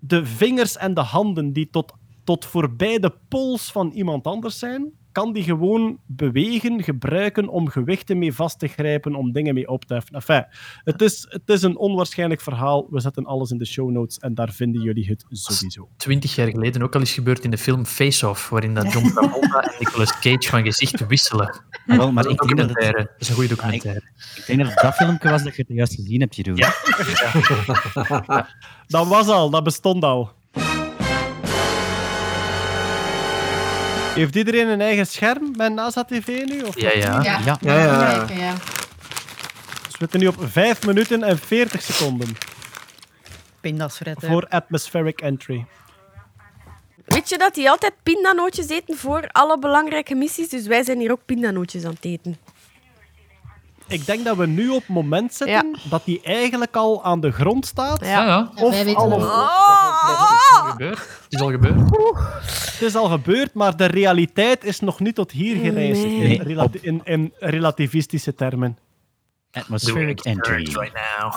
de vingers en de handen die tot, tot voorbij de pols van iemand anders zijn, kan die gewoon bewegen, gebruiken om gewichten mee vast te grijpen, om dingen mee op te heffen. Enfin, het is, het is een onwaarschijnlijk verhaal. We zetten alles in de show notes en daar vinden jullie het sowieso. Twintig jaar geleden ook al eens gebeurd in de film Face Off, waarin dat John Travolta en Nicolas Cage van gezicht wisselen. Ah, wel, maar dat, is ik denk dat, het, dat is een goede documentaire. ik denk dat het dat filmpje was dat je het juist gezien hebt, Jeroen. Ja. Dat was al, dat bestond al. Heeft iedereen een eigen scherm met NASA TV nu? Of Ja, ja. Ja. Ja, ja. ja. Dus we zitten nu op 5 minuten en 40 seconden Pindas fretten. voor atmospheric entry. Weet je dat die altijd pindanootjes eten voor alle belangrijke missies? Dus wij zijn hier ook pindanootjes aan het eten. Ik denk dat we nu op het moment zitten dat die eigenlijk al aan de grond staat. Ja, ja. Ja, wij weten al- nog. Het is al gebeurd. Het is al gebeurd. Het is al gebeurd, maar de realiteit is nog niet tot hier gereisd Nee. in, in, in relativistische termen. Atmospheric entry. Right now.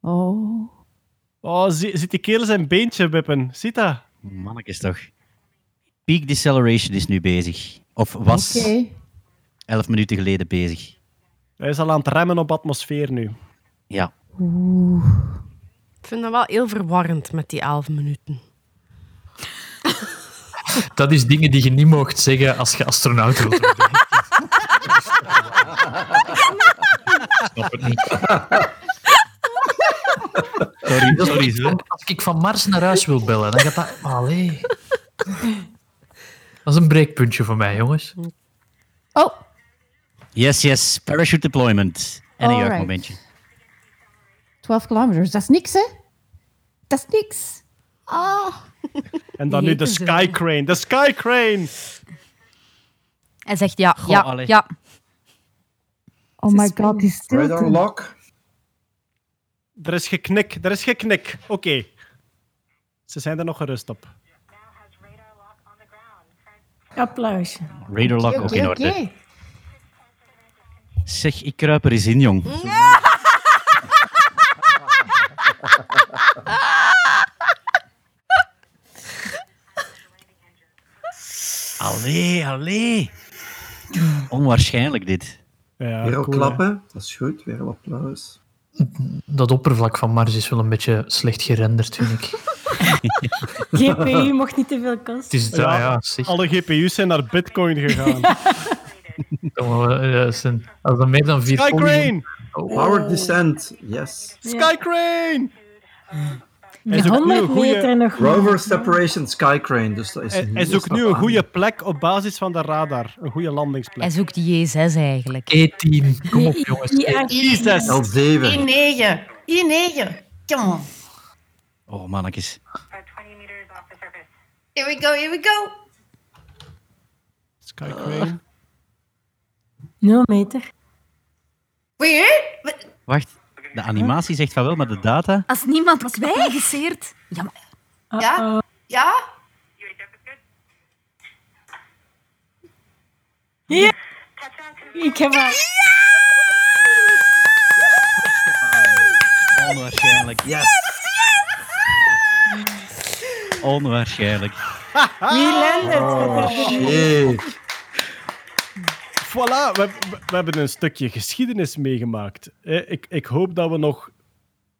Oh. Oh, zie, ziet die kerel zijn beentje wippen? Ziet dat? Mannetjes toch. Peak deceleration is nu bezig. Of was Oké. elf minuten geleden bezig. Hij is al aan het remmen op atmosfeer nu. Ja. Ik vind dat wel heel verwarrend met die 11 minuten. Dat is dingen die je niet mocht zeggen als je astronaut wilt worden. Ik snap het niet. Sorry, sorry. zo. Als ik van Mars naar huis wil bellen, dan gaat dat... Allee. Dat is een breekpuntje voor mij, jongens. Oh, Yes, yes. Parachute deployment. En een juichmomentje. 12 kilometers, dat is niks, hè? Dat is niks. Ah. En dan nu de Sky Crane. De Sky Crane! hij zegt ja, Goh, ja, allee. ja. Oh my god, die Radar stilte. lock. Er is geknik, er is geknik. Oké. Ze zijn er nog gerust op. Applausje. Radar lock ook Oké, in orde. Zeg, ik kruip er eens in, jong. Allee, allee. Onwaarschijnlijk dit. Ja, Weer al cool, hè. klappen. Dat is goed. Weer al applaus. Dat oppervlak van Mars is wel een beetje slecht gerenderd, vind ik. GPU mocht niet te veel Het kosten. is dat, Ja, ja, zeg. Alle GPU's zijn naar Bitcoin gegaan. Eh, zijn- Als er meer dan vier Sky polygon- Crane! Oh, Power descent. Yes. Sky Crane! Hij Met zoekt nu een 100 meter goede, nog. Rover separation sky crane. Dus dat is hij, een hij nieuwe zoekt nu een goede plek op basis van de radar. Een goede landingsplek. Hij zoekt die J6 eigenlijk. E10. Kom op, jongens. die- I6. L7. I9. I9. Come on. Oh, mannetjes. Here we go, here we go. Sky Crane. 0 meter. Weer? Wat- Wacht, de animatie zegt van wel, maar de data... Als niemand kwijgeseerd... Ja, maar Ja? Ja? Ja. Ik heb haar. Onwaarschijnlijk. Yes. Onwaarschijnlijk. Wie landed? Oh, shit. Voilà, we, we- we hebben een stukje geschiedenis meegemaakt. Ik, ik hoop dat we nog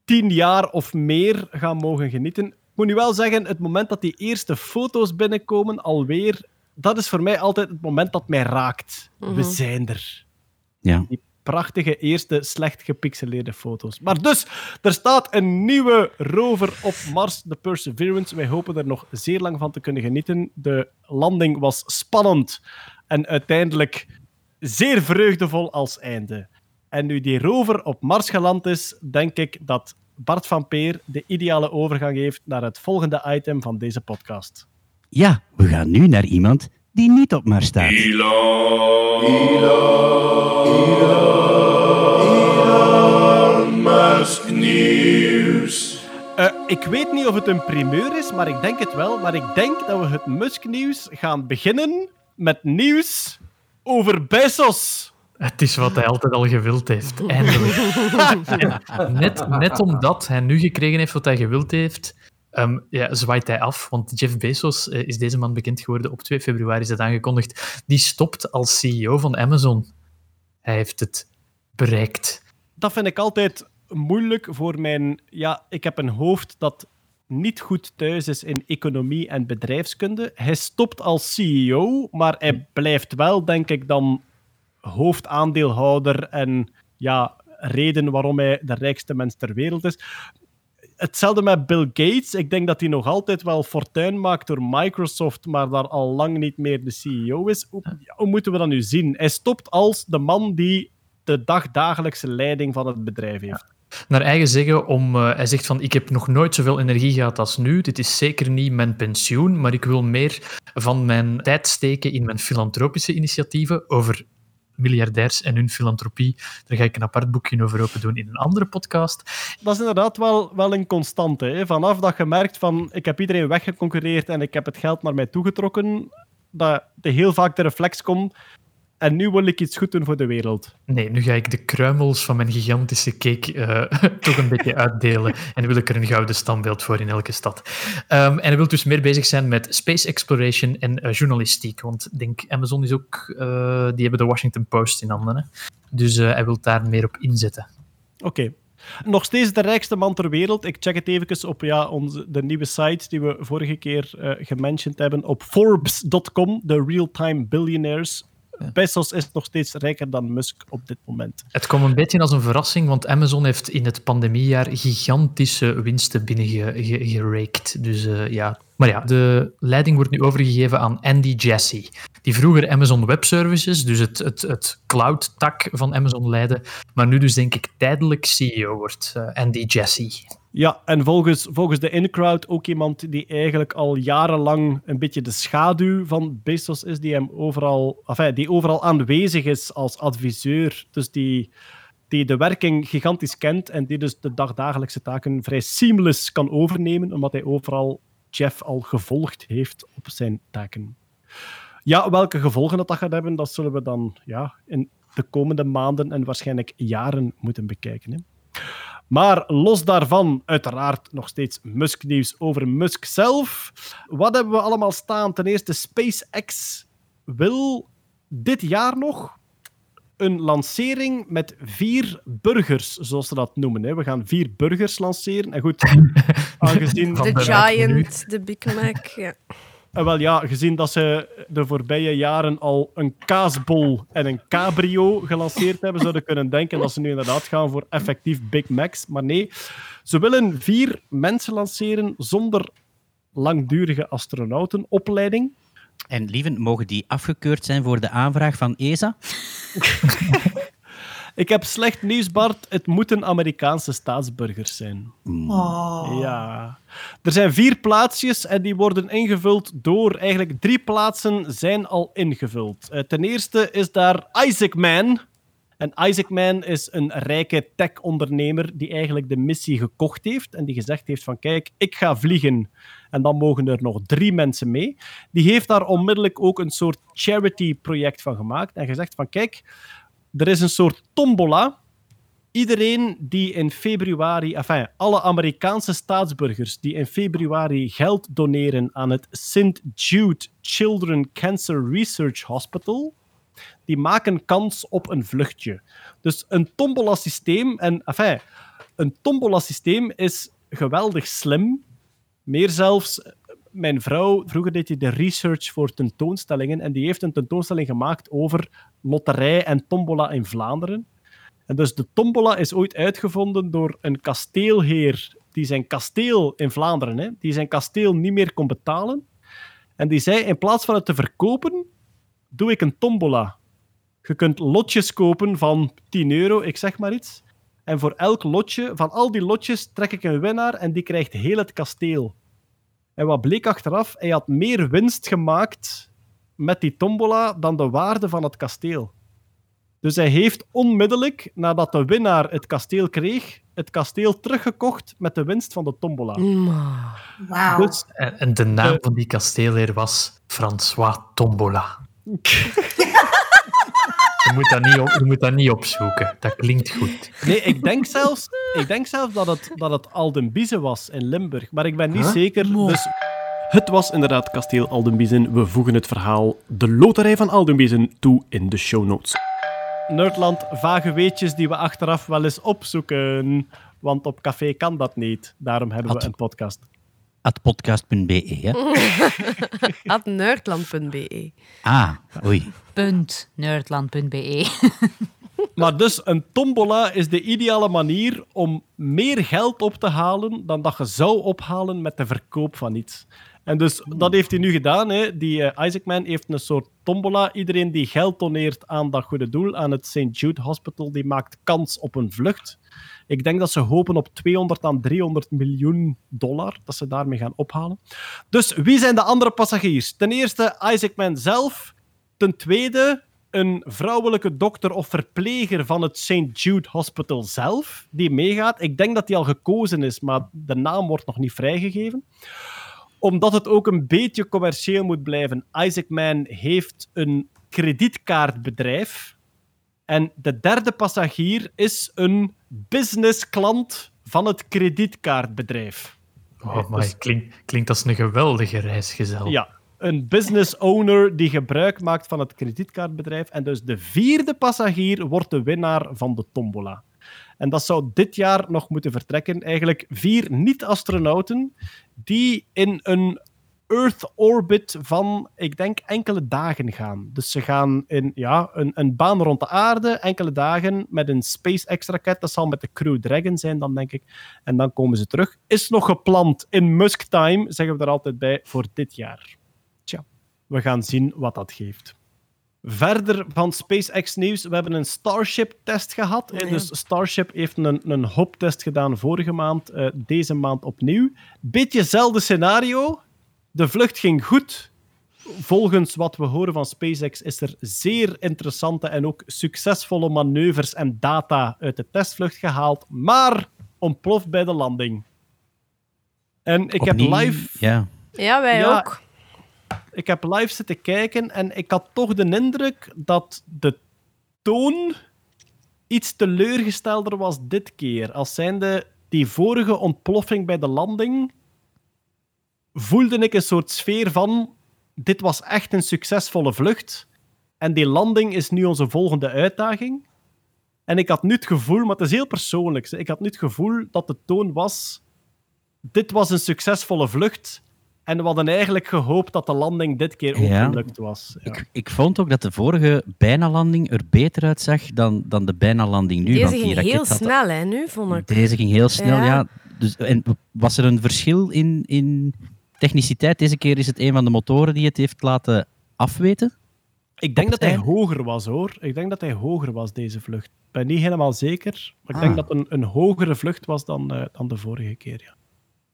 tien jaar of meer gaan mogen genieten. Ik moet nu wel zeggen, het moment dat die eerste foto's binnenkomen, alweer, dat is voor mij altijd het moment dat mij raakt. We zijn er. Ja. Die prachtige eerste slecht gepixeleerde foto's. Maar dus, er staat een nieuwe rover op Mars, de Perseverance. Wij hopen er nog zeer lang van te kunnen genieten. De landing was spannend en uiteindelijk zeer vreugdevol als einde. En nu die rover op Mars geland is, denk ik dat Bart van Peer de ideale overgang heeft naar het volgende item van deze podcast. Ja, we gaan nu naar iemand die niet op Mars staat. Musk Nieuws. Eh, ik weet niet of het een primeur is, maar ik denk het wel. Maar ik denk dat we het Musk-nieuws gaan beginnen met nieuws over Bezos. Het is wat hij altijd al gewild heeft, eindelijk. En net, net omdat hij nu gekregen heeft wat hij gewild heeft, ehm, ja, zwaait hij af. Want Jeff Bezos eh, is deze man bekend geworden. Op 2 februari is het aangekondigd. Die stopt als CEO van Amazon. Hij heeft het bereikt. Dat vind ik altijd moeilijk voor mijn... Ja, ik heb een hoofd dat niet goed thuis is in economie en bedrijfskunde. Hij stopt als CEO, maar hij blijft wel, denk ik, dan hoofdaandeelhouder en ja, reden waarom hij de rijkste mens ter wereld is. Hetzelfde met Bill Gates. Ik denk dat hij nog altijd wel fortuin maakt door Microsoft, maar daar al lang niet meer de CEO is. Hoe, moeten we dat nu zien? Hij stopt als de man die de dagdagelijkse leiding van het bedrijf heeft. Naar eigen zeggen, om, eh, hij zegt van ik heb nog nooit zoveel energie gehad als nu. Dit is zeker niet mijn pensioen, maar ik wil meer van mijn tijd steken in mijn filantropische initiatieven over miljardairs en hun filantropie. Daar ga ik een apart boekje over open doen in een andere podcast. Dat is inderdaad wel, wel een constante. Hè? Vanaf dat je merkt van ik heb iedereen weggeconcurreerd en ik heb het geld naar mij toegetrokken, dat er heel vaak de reflex komt en nu wil ik iets goed doen voor de wereld. Nee, nu ga ik de kruimels van mijn gigantische cake eh, toch een beetje uitdelen. En wil ik er een gouden standbeeld voor in elke stad. Ehm, en hij wil dus meer bezig zijn met space exploration en eh, journalistiek. Want ik denk, Amazon is ook... eh, die hebben de Washington Post in handen. Hè? Dus hij wil daar meer op inzetten. Oké. Nog steeds de rijkste man ter wereld. Ik check het even op ja, onze, de nieuwe site die we vorige keer eh gementiond hebben. Op Forbes.com, de real-time billionaires. Bezos is nog steeds rijker dan Musk op dit moment. Het kwam een beetje als een verrassing, want Amazon heeft in het pandemiejaar gigantische winsten binnengereikt. Dus eh, ja, Maar ja, de leiding wordt nu overgegeven aan Andy Jassy, die vroeger Amazon Web Services, dus het, het, het cloud-tak van Amazon leidde, maar nu dus denk ik tijdelijk CEO wordt, eh, Andy Jassy. Ja, en volgens, volgens de InCrowd ook iemand die eigenlijk al jarenlang een beetje de schaduw van Bezos is, die, hem overal, die overal aanwezig is als adviseur. Dus die, die de werking gigantisch kent en die dus de dagdagelijkse taken vrij seamless kan overnemen, omdat hij overal Jeff al gevolgd heeft op zijn taken. Ja, welke gevolgen dat, dat gaat hebben, dat zullen we dan ja, in de komende maanden en waarschijnlijk jaren moeten bekijken. Hè. Maar los daarvan, uiteraard nog steeds Musk-nieuws over Musk zelf. Wat hebben we allemaal staan? Ten eerste, SpaceX wil dit jaar nog een lancering met vier burgers, zoals ze dat noemen. Hè. We gaan vier burgers lanceren. En goed, aangezien... De Giant, de Big Mac. Ja. En wel ja, gezien dat ze de voorbije jaren al een kaasbol en een cabrio gelanceerd hebben, zouden kunnen denken dat ze nu inderdaad gaan voor effectief Big Macs. Maar nee, ze willen vier mensen lanceren zonder langdurige astronautenopleiding. En lieven, mogen die afgekeurd zijn voor de aanvraag van ESA? Ik heb slecht nieuws, Bart. Het moeten Amerikaanse staatsburgers zijn. Oh. Ja. Er zijn vier plaatsjes en die worden ingevuld door... Eigenlijk drie plaatsen zijn al ingevuld. Eh, ten eerste is daar Isaac Man. En Isaac Man is een rijke tech-ondernemer die eigenlijk de missie gekocht heeft en die gezegd heeft van kijk, ik ga vliegen. En dan mogen er nog drie mensen mee. Die heeft daar onmiddellijk ook een soort charity-project van gemaakt en gezegd van kijk, er is een soort tombola. Iedereen die in februari, alle Amerikaanse staatsburgers die in februari geld doneren aan het St. Jude Children Cancer Research Hospital, die maken kans op een vluchtje. Dus een tombola-systeem, en enfin, een tombola-systeem is geweldig slim. Meer zelfs, mijn vrouw, vroeger deed hij de research voor tentoonstellingen en die heeft een tentoonstelling gemaakt over loterij en tombola in Vlaanderen. En dus de tombola is ooit uitgevonden door een kasteelheer die zijn kasteel in Vlaanderen, hè, die zijn kasteel niet meer kon betalen. En die zei, in plaats van het te verkopen, doe ik een tombola. Je kunt lotjes kopen van 10 euro, ik zeg maar iets. En voor elk lotje, van al die lotjes, trek ik een winnaar en die krijgt heel het kasteel. En wat bleek achteraf? Hij had meer winst gemaakt met die tombola dan de waarde van het kasteel. Dus hij heeft onmiddellijk, nadat de winnaar het kasteel kreeg, het kasteel teruggekocht met de winst van de tombola. Wauw. Dus En, de naam van die kasteelheer was François Tombola. je, moet dat niet op, je moet dat niet opzoeken. Dat klinkt goed. Nee, ik denk zelfs, ik denk zelfs dat, het, dat het Aldenbize was in Limburg. Maar ik ben niet Huh? zeker. Dus het was inderdaad kasteel Aldenbiezen. We voegen het verhaal De Loterij van Aldenbiezen toe in de show notes. Nerdland, vage weetjes die we achteraf wel eens opzoeken. Want op café kan dat niet. Daarom hebben we een podcast. At podcast.be, hè? At nerdland.be. Ah, oei. Punt. Nerdland.be. Maar dus een tombola is de ideale manier om meer geld op te halen dan dat je zou ophalen met de verkoop van iets. En dus dat heeft hij nu gedaan. Hè. Die eh, Isaac Man heeft een soort tombola. Iedereen die geld doneert aan dat goede doel, aan het St. Jude Hospital, die maakt kans op een vlucht. Ik denk dat ze hopen op 200 à 300 miljoen dollar, dat ze daarmee gaan ophalen. Dus wie zijn de andere passagiers? Ten eerste Isaac Man zelf. Ten tweede een vrouwelijke dokter of verpleger van het St. Jude Hospital zelf, die meegaat. Ik denk dat die al gekozen is, maar de naam wordt nog niet vrijgegeven. Omdat het ook een beetje commercieel moet blijven. Isaac Man heeft een kredietkaartbedrijf. En de derde passagier is een businessklant van het kredietkaartbedrijf. Oh, klinkt, klinkt als een geweldige reisgezel. Ja, een business owner die gebruik maakt van het kredietkaartbedrijf. En dus de vierde passagier wordt de winnaar van de tombola. En dat zou dit jaar nog moeten vertrekken. Eigenlijk vier niet-astronauten die in een Earth orbit van, ik denk, enkele dagen gaan. Dus ze gaan in ja, een, een baan rond de aarde, enkele dagen, met een SpaceX-raket. Dat zal met de Crew Dragon zijn dan, denk ik. En dan komen ze terug. Is nog gepland in Musk Time, zeggen we er altijd bij, voor dit jaar. Tja, we gaan zien wat dat geeft. Verder van SpaceX nieuws, we hebben een Starship-test gehad. Ja. Dus Starship heeft een, een hop-test gedaan vorige maand, eh, deze maand opnieuw. Beetje hetzelfde scenario. De vlucht ging goed. Volgens wat we horen van SpaceX is er zeer interessante en ook succesvolle manoeuvres en data uit de testvlucht gehaald, maar ontploft bij de landing. En ik heb live Ja. Ja, wij Ja. ook. ik heb live zitten kijken en ik had toch de indruk dat de toon iets teleurgestelder was dit keer. Als zijnde die vorige ontploffing bij de landing, voelde ik een soort sfeer van dit was echt een succesvolle vlucht en die landing is nu onze volgende uitdaging. En ik had nu het gevoel, maar het is heel persoonlijk, ik had nu het gevoel dat de toon was dit was een succesvolle vlucht en we hadden eigenlijk gehoopt dat de landing dit keer ook Ja. gelukt was. Ja. Ik, ik vond ook dat de vorige bijna-landing er beter uitzag dan, dan de bijna-landing nu. Deze ging heel snel, hè, nu, vond ik. Deze ging heel snel, Ja. ja. Dus, en was er een verschil in, in techniciteit? Deze keer is het een van de motoren die het heeft laten afweten. Ik denk dat hij hoger was, hoor. Ik denk dat hij hoger was, deze vlucht. Ik ben niet helemaal zeker, maar ik Ah. denk dat het een, een hogere vlucht was dan, eh, dan de vorige keer, ja.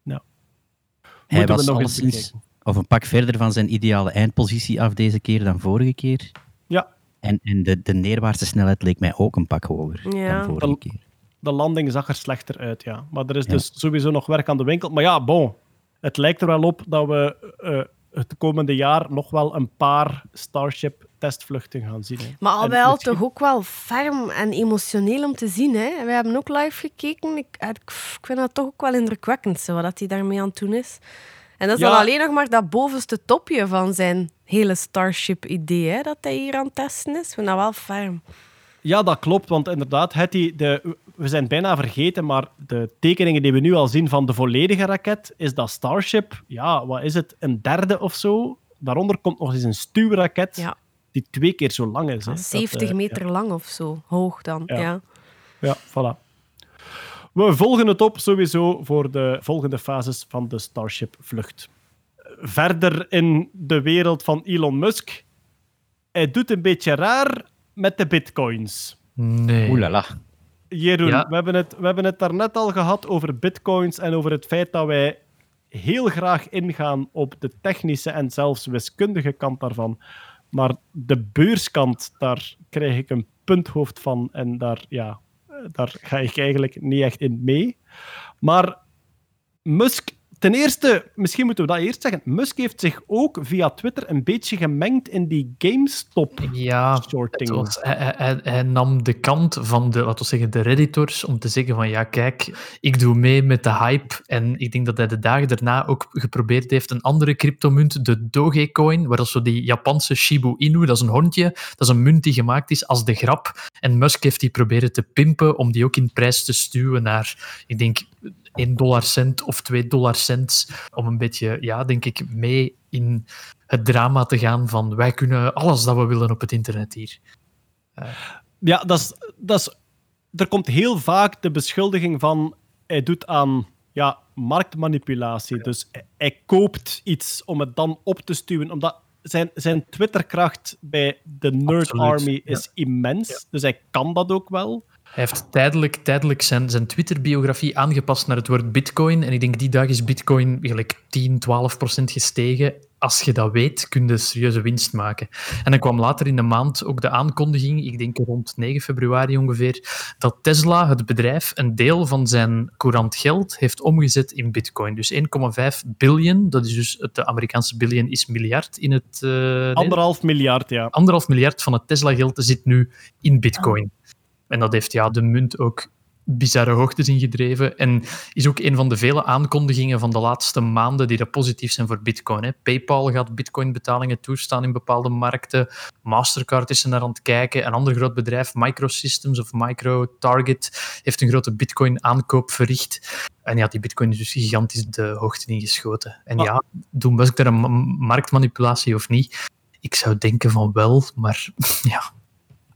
Nou. Hij was nog eens alleszins bekijken. of een pak verder van zijn ideale eindpositie af deze keer dan vorige keer. Ja, En, en de, de neerwaartse snelheid leek mij ook een pak hoger Ja. dan vorige Dan- keer. de landing zag er slechter uit, ja. Maar er is Ja. dus sowieso nog werk aan de winkel. Maar ja, bon. Het lijkt er wel op dat we eh, het komende jaar nog wel een paar Starship-testvluchten gaan zien. Hè. Maar al misschien- toch ook wel ferm en emotioneel om te zien. Hè? Wij hebben ook live gekeken. Ik, ik, ik vind dat toch ook wel indrukwekkend, zo, wat hij daarmee aan het doen is. En dat is Ja. dan alleen nog maar dat bovenste topje van zijn hele Starship-idee, dat hij hier aan het testen is. Ik vind dat wel ferm. Ja, dat klopt, want inderdaad, Hetty, de, we zijn bijna vergeten, maar de tekeningen die we nu al zien van de volledige raket, is dat Starship, ja, wat is het, een derde of zo? Daaronder komt nog eens een stuurraket, Ja. die twee keer zo lang is. Hè. Dat, 70 eh, meter lang of zo, hoog dan. Ja. Ja. Ja, voilà. We volgen het op sowieso voor de volgende fases van de Starship-vlucht. Verder in de wereld van Elon Musk. Hij doet een beetje raar met de bitcoins. Nee. Oelala. Jeroen, Ja. we, hebben het, we hebben het daarnet al gehad over bitcoins en over het feit dat wij heel graag ingaan op de technische en zelfs wiskundige kant daarvan. Maar de beurskant, daar krijg ik een punthoofd van en daar, ja, daar ga ik eigenlijk niet echt in mee. Maar Musk, ten eerste, misschien moeten we dat eerst zeggen, Musk heeft zich ook via Twitter een beetje gemengd in die GameStop Ja, was- hij, hij nam de kant van de, laten we zeggen, de redditors om te zeggen van ja, kijk, ik doe mee met de hype. En ik denk dat hij de dagen daarna ook geprobeerd heeft een andere cryptomunt, de Dogecoin, waar dat zo die Japanse Shibu Inu, dat is een hondje, dat is een munt die gemaakt is als de grap. En Musk heeft die proberen te pimpen om die ook in prijs te stuwen naar, ik denk, 1 dollar cent of 2 dollar cents, om een beetje, ja, denk ik, mee in het drama te gaan van wij kunnen alles dat we willen op het internet hier. Ja, dat is, dat is, er komt heel vaak de beschuldiging van hij doet aan ja, marktmanipulatie. Dus hij, hij koopt iets om het dan op te stuwen. Omdat zijn, zijn Twitterkracht bij de Nerd Absoluut, Army is immens. Dus hij kan dat ook wel. Hij heeft tijdelijk, tijdelijk zijn, zijn Twitter-biografie aangepast naar het woord bitcoin. En ik denk die dag is bitcoin gelijk 10, 12 procent gestegen. Als je dat weet, kun je serieuze winst maken. En dan kwam later in de maand ook de aankondiging, ik denk rond 9 februari ongeveer, dat Tesla, het bedrijf, een deel van zijn courant geld heeft omgezet in bitcoin. Dus 1,5 biljoen, dat is dus het Amerikaanse billion is miljard in het... eh, Anderhalf miljard, ja. anderhalf miljard van het Tesla-geld zit nu in bitcoin. En dat heeft ja, de munt ook bizarre hoogtes ingedreven. En is ook een van de vele aankondigingen van de laatste maanden die er positief zijn voor Bitcoin. Hè. PayPal gaat Bitcoin-betalingen toestaan in bepaalde markten. Mastercard is er naar aan het kijken. Een ander groot bedrijf, Microsystems of Micro-Target, heeft een grote Bitcoin-aankoop verricht. En ja, die Bitcoin is dus gigantisch de hoogte ingeschoten. En ja, doen Musk daar een ma- marktmanipulatie of niet? Ik zou denken van wel, maar ja.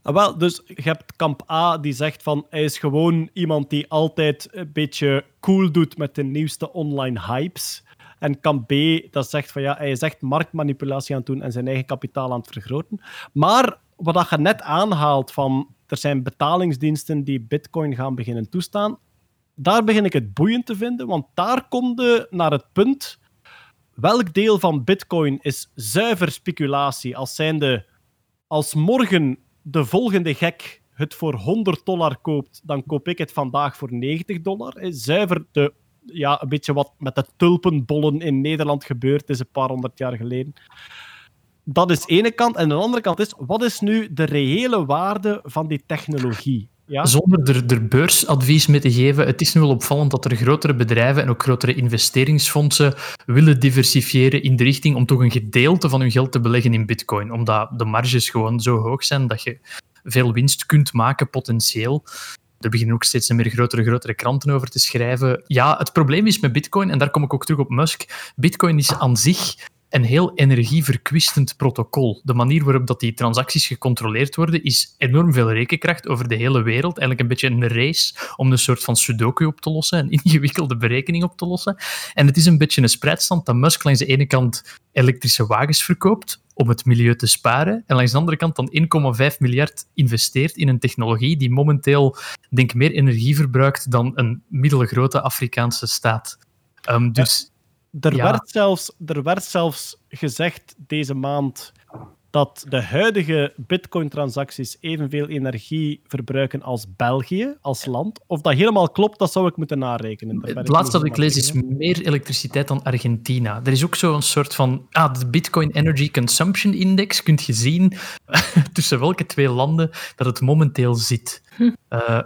Ah, wel, dus je hebt kamp A die zegt van hij is gewoon iemand die altijd een beetje cool doet met de nieuwste online hypes. En kamp B dat zegt van ja, hij is echt marktmanipulatie aan het doen en zijn eigen kapitaal aan het vergroten. Maar wat je net aanhaalt van er zijn betalingsdiensten die bitcoin gaan beginnen toestaan, daar begin ik het boeiend te vinden, want daar komt je naar het punt welk deel van bitcoin is zuiver speculatie als zijnde als morgen de volgende gek het voor 100 dollar koopt, dan koop ik het vandaag voor 90 dollar. Zuiver de, ja, een beetje wat met de tulpenbollen in Nederland gebeurd is een paar honderd jaar geleden. Dat is de ene kant. En de andere kant is, wat is nu de reële waarde van die technologie? Zonder er, er beursadvies mee te geven, het is nu wel opvallend dat er grotere bedrijven en ook grotere investeringsfondsen willen diversifiëren in de richting om toch een gedeelte van hun geld te beleggen in bitcoin. Omdat de marges gewoon zo hoog zijn dat je veel winst kunt maken potentieel. Er beginnen ook steeds meer grotere, grotere kranten over te schrijven. Ja, het probleem is met bitcoin, en daar kom ik ook terug op Musk, bitcoin is aan zich een heel energieverkwistend protocol. De manier waarop dat die transacties gecontroleerd worden, is enorm veel rekenkracht over de hele wereld. Eigenlijk een beetje een race om een soort van sudoku op te lossen, een ingewikkelde berekening op te lossen. En het is een beetje een spreidstand dat Musk langs de ene kant elektrische wagens verkoopt om het milieu te sparen, en langs de andere kant dan 1,5 miljard investeert in een technologie die momenteel, denk meer energie verbruikt dan een middelgrote Afrikaanse staat. Um, dus... Er, Ja. werd zelfs, er werd zelfs gezegd deze maand dat de huidige Bitcoin-transacties evenveel energie verbruiken als België, als land. Of dat helemaal klopt, dat zou ik moeten narekenen. Daar Het laatste dat ik lees is meer elektriciteit dan Argentina. Er is ook zo'n soort van... Ah, de Bitcoin Energy Consumption Index. Kunt je zien tussen welke twee landen dat het momenteel zit. Eh,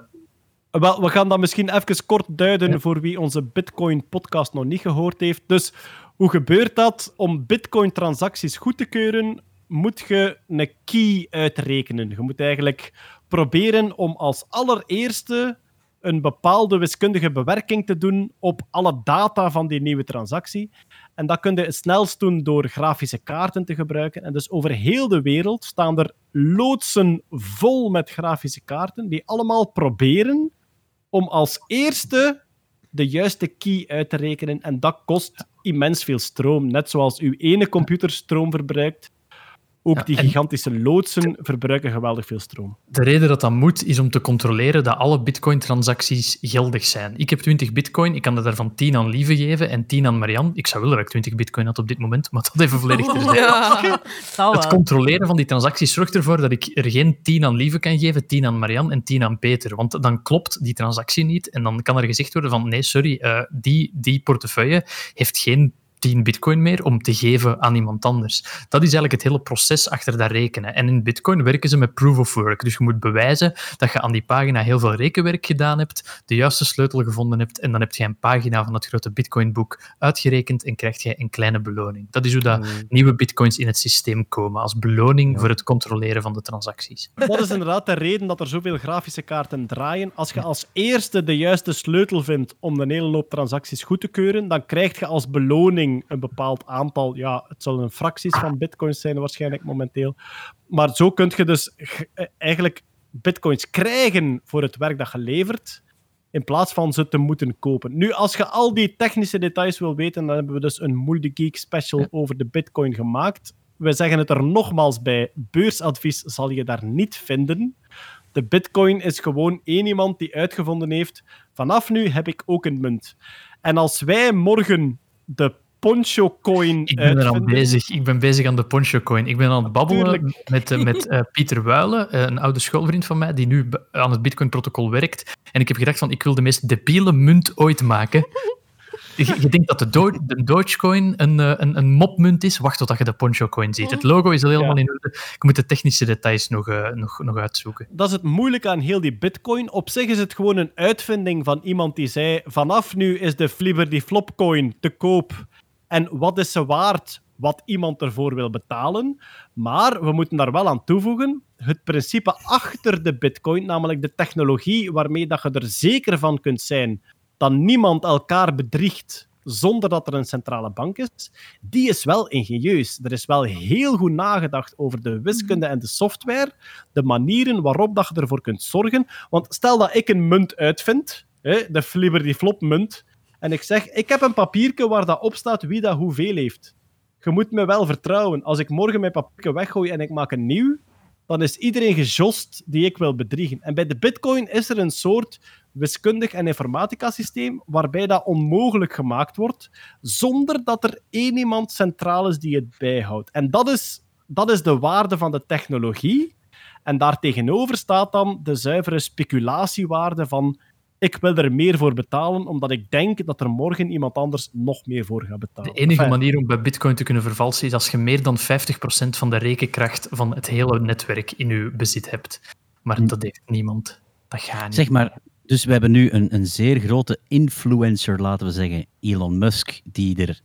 Wel, we gaan dat misschien even kort duiden voor wie onze Bitcoin-podcast nog niet gehoord heeft. Dus hoe gebeurt dat? Om Bitcoin-transacties goed te keuren, moet je een key uitrekenen. Je moet eigenlijk proberen om als allereerste een bepaalde wiskundige bewerking te doen op alle data van die nieuwe transactie. En dat kun je het snelst doen door grafische kaarten te gebruiken. En dus over heel de wereld staan er loodsen vol met grafische kaarten die allemaal proberen om als eerste de juiste key uit te rekenen. En dat kost immens veel stroom. Net zoals uw ene computer stroom verbruikt. Ook Ja, die gigantische loodsen verbruiken geweldig veel stroom. De reden dat dat moet, is om te controleren dat alle bitcoin-transacties geldig zijn. Ik heb 20 bitcoin, ik kan er daarvan 10 aan Lieve geven en 10 aan Marianne. Ik zou willen dat ik 20 bitcoin had op dit moment, maar dat even volledig terzijde. Ja, Het controleren van die transacties zorgt ervoor dat ik er geen 10 aan Lieve kan geven, 10 aan Marianne en 10 aan Peter. Want dan klopt die transactie niet en dan kan er gezegd worden van nee, sorry, eh, die, die portefeuille heeft geen 10 bitcoin meer om te geven aan iemand anders. Dat is eigenlijk het hele proces achter dat rekenen. En in bitcoin werken ze met proof of work. Dus je moet bewijzen dat je aan die pagina heel veel rekenwerk gedaan hebt, de juiste sleutel gevonden hebt en dan heb je een pagina van het grote bitcoinboek uitgerekend en krijg je een kleine beloning. Dat is hoe dat nieuwe bitcoins in het systeem komen, als beloning voor het controleren van de transacties. Dat is inderdaad de reden dat er zoveel grafische kaarten draaien. Als je als eerste de juiste sleutel vindt om een hele hoop transacties goed te keuren, dan krijg je als beloning een bepaald aantal. Ja, het zullen fracties van bitcoins zijn waarschijnlijk momenteel. Maar zo kun je dus eh, eigenlijk bitcoins krijgen voor het werk dat je levert. In plaats van ze te moeten kopen. Nu, als je al die technische details wil weten, dan hebben we dus een Multi Geek special over de Bitcoin gemaakt. We zeggen het er nogmaals bij: beursadvies zal je daar niet vinden. De Bitcoin is gewoon één iemand die uitgevonden heeft. Vanaf nu heb ik ook een munt. En als wij morgen de Poncho Coin Ik ben er uitvinden- bezig. Ik ben bezig aan de Poncho Coin. Ik ben aan het babbelen Tuurlijk. met, eh, met eh, Pieter Wuilen, eh, een oude schoolvriend van mij, die nu aan het Bitcoin-protocol werkt. En ik heb gedacht van, ik wil de meest debiele munt ooit maken. Je, je denkt dat de, Do de Dogecoin een, eh, een, een mopmunt is? Wacht totdat je de Poncho Coin ziet. Het logo is al helemaal in orde. Ik moet de technische details nog, eh, nog, nog uitzoeken. Dat is het moeilijke aan heel die bitcoin. Op zich is het gewoon een uitvinding van iemand die zei vanaf nu is de Flibberty Flopcoin te koop. En wat is ze waard? Wat iemand ervoor wil betalen. Maar we moeten daar wel aan toevoegen. Het principe achter de bitcoin, namelijk de technologie waarmee dat je er zeker van kunt zijn dat niemand elkaar bedriegt zonder dat er een centrale bank is, die is wel ingenieus. Er is wel heel goed nagedacht over de wiskunde en de software, de manieren waarop dat je ervoor kunt zorgen. Want stel dat ik een munt uitvind, de Flibberty Flop munt, en ik zeg, ik heb een papiertje waar dat op staat wie dat hoeveel heeft. Je moet me wel vertrouwen. Als ik morgen mijn papiertje weggooi en ik maak een nieuw, dan is iedereen gejost die ik wil bedriegen. En bij de bitcoin is er een soort wiskundig en informatica systeem waarbij dat onmogelijk gemaakt wordt, zonder dat er één iemand centraal is die het bijhoudt. En dat is, dat is de waarde van de technologie. En daartegenover staat dan de zuivere speculatiewaarde van ik wil er meer voor betalen, omdat ik denk dat er morgen iemand anders nog meer voor gaat betalen. De enige Enfin, manier om bij Bitcoin te kunnen vervalsen is als je meer dan 50% van de rekenkracht van het hele netwerk in je bezit hebt. Maar dat heeft niemand. Dat gaat niet. Zeg maar, dus we hebben nu een, een zeer grote influencer, laten we zeggen, Elon Musk, die er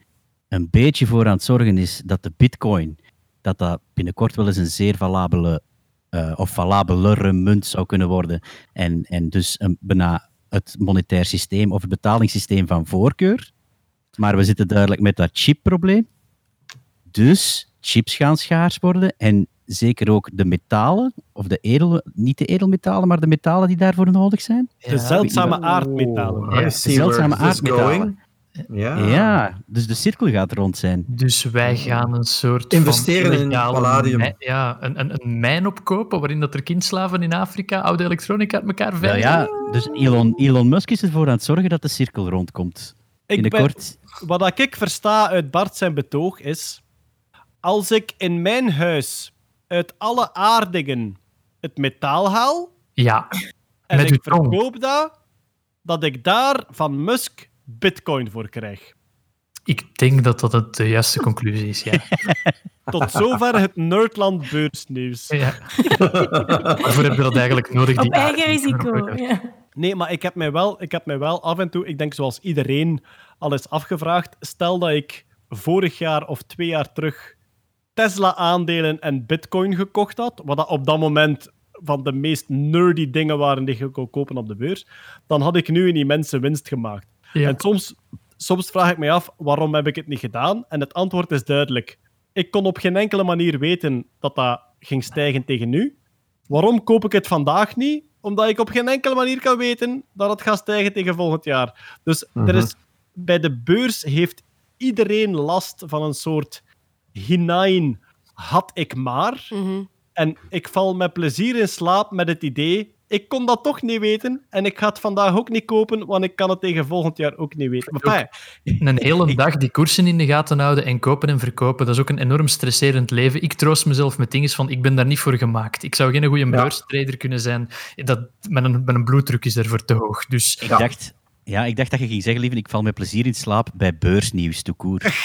een beetje voor aan het zorgen is dat de bitcoin, dat dat binnenkort wel eens een zeer valabele eh, of valabelere munt zou kunnen worden. En, en dus een, bijna het monetair systeem of het betalingssysteem van voorkeur. Maar we zitten duidelijk met dat chipprobleem. Dus chips gaan schaars worden en zeker ook de metalen, of de edel, niet de edelmetalen, maar de metalen die daarvoor nodig zijn. de zeldzame aardmetalen. Ja. I see where zeldzame aardmetalen. Ja. Ja, dus de cirkel gaat rond zijn. Dus wij gaan een soort Investeren van in palladium. mijn- ja, een, een, een mijn opkopen waarin dat er kindslaven in Afrika oude elektronica uit elkaar Ja, veiligen. ja, dus Elon, Elon Musk is ervoor aan het zorgen dat de cirkel rondkomt. Ik ben, Binnenkort. wat dat ik versta uit Bart zijn betoog is... Als ik in mijn huis uit alle aardingen het metaal haal Ja, en Met ik verkoop dat, dat ik daar van Musk bitcoin voor krijg. ik denk dat dat het de juiste conclusie is. Ja. Tot zover het Nerdland beursnieuws. ja. Waarvoor heb je dat eigenlijk nodig? Op Die eigen risico. Ja. Nee, maar ik heb, mij wel, ik heb mij wel af en toe, ik denk zoals iedereen al is afgevraagd, stel dat ik vorig jaar of twee jaar terug Tesla-aandelen en bitcoin gekocht had, wat dat op dat moment van de meest nerdy dingen waren die je kon kopen op de beurs, dan had ik nu een immense winst gemaakt. Ja. En soms, soms vraag ik me af, waarom heb ik het niet gedaan? En het antwoord is duidelijk. Ik kon op geen enkele manier weten dat dat ging stijgen tegen nu. Waarom koop ik het vandaag niet? Omdat ik op geen enkele manier kan weten dat het gaat stijgen tegen volgend jaar. Dus er is, bij de beurs heeft iedereen last van een soort hinein had ik maar. Mhm. En ik val met plezier in slaap met het idee, ik kon dat toch niet weten en ik ga het vandaag ook niet kopen, want ik kan het tegen volgend jaar ook niet weten. Maar Een hele dag die koersen in de gaten houden en kopen en verkopen, dat is ook een enorm stresserend leven. Ik troost mezelf met dingen van, ik ben daar niet voor gemaakt. Ik zou geen goede beurstrader kunnen zijn. Dat, mijn, mijn bloeddruk is ervoor te hoog. Dus Ik, dacht, ja, ik dacht dat je ging zeggen, lieve, ik val met plezier in slaap bij beursnieuws, toekoer.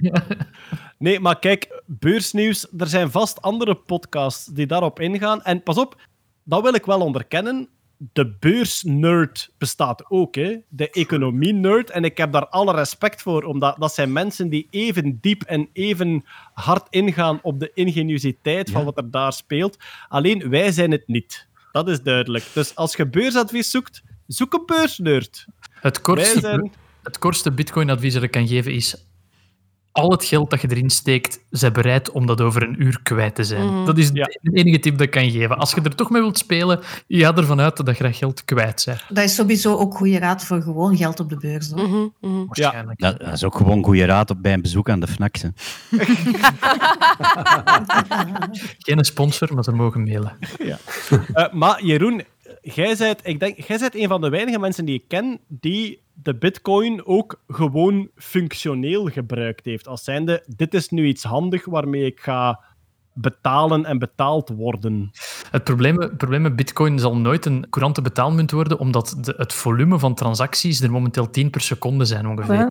Nee, maar kijk, beursnieuws, er zijn vast andere podcasts die daarop ingaan. En pas op, dat wil ik wel onderkennen. De beursnerd bestaat ook, hè. de economie-nerd. En ik heb daar alle respect voor, omdat dat zijn mensen die even diep en even hard ingaan op de ingeniositeit van wat er daar speelt. Alleen wij zijn het niet. Dat is duidelijk. Dus als je beursadvies zoekt, zoek een beursnerd. het kortste, zijn... het kortste bitcoin-advies dat ik kan geven is... Al het geld dat je erin steekt, zijn bereid om dat over een uur kwijt te zijn. Mhm. Dat is Ja. de enige tip dat ik kan geven. Als je er toch mee wilt spelen, ga ervan uit dat je dat geld kwijt bent. Dat is sowieso ook goede raad voor gewoon geld op de beurs. hoor. Mhm, mhm. Waarschijnlijk. Dat, dat is ook gewoon goede raad op, bij een bezoek aan de FNAC. hè. Geen sponsor, maar ze mogen mailen. Eh, maar Jeroen, jij bent, ik denk, jij bent een van de weinige mensen die ik ken die de bitcoin ook gewoon functioneel gebruikt heeft. Als zijnde, dit is nu iets handig waarmee ik ga betalen en betaald worden. Het probleem, het probleem met Bitcoin zal nooit een courante betaalmunt worden, omdat de, het volume van transacties er momenteel 10 per seconde zijn ongeveer. Ja.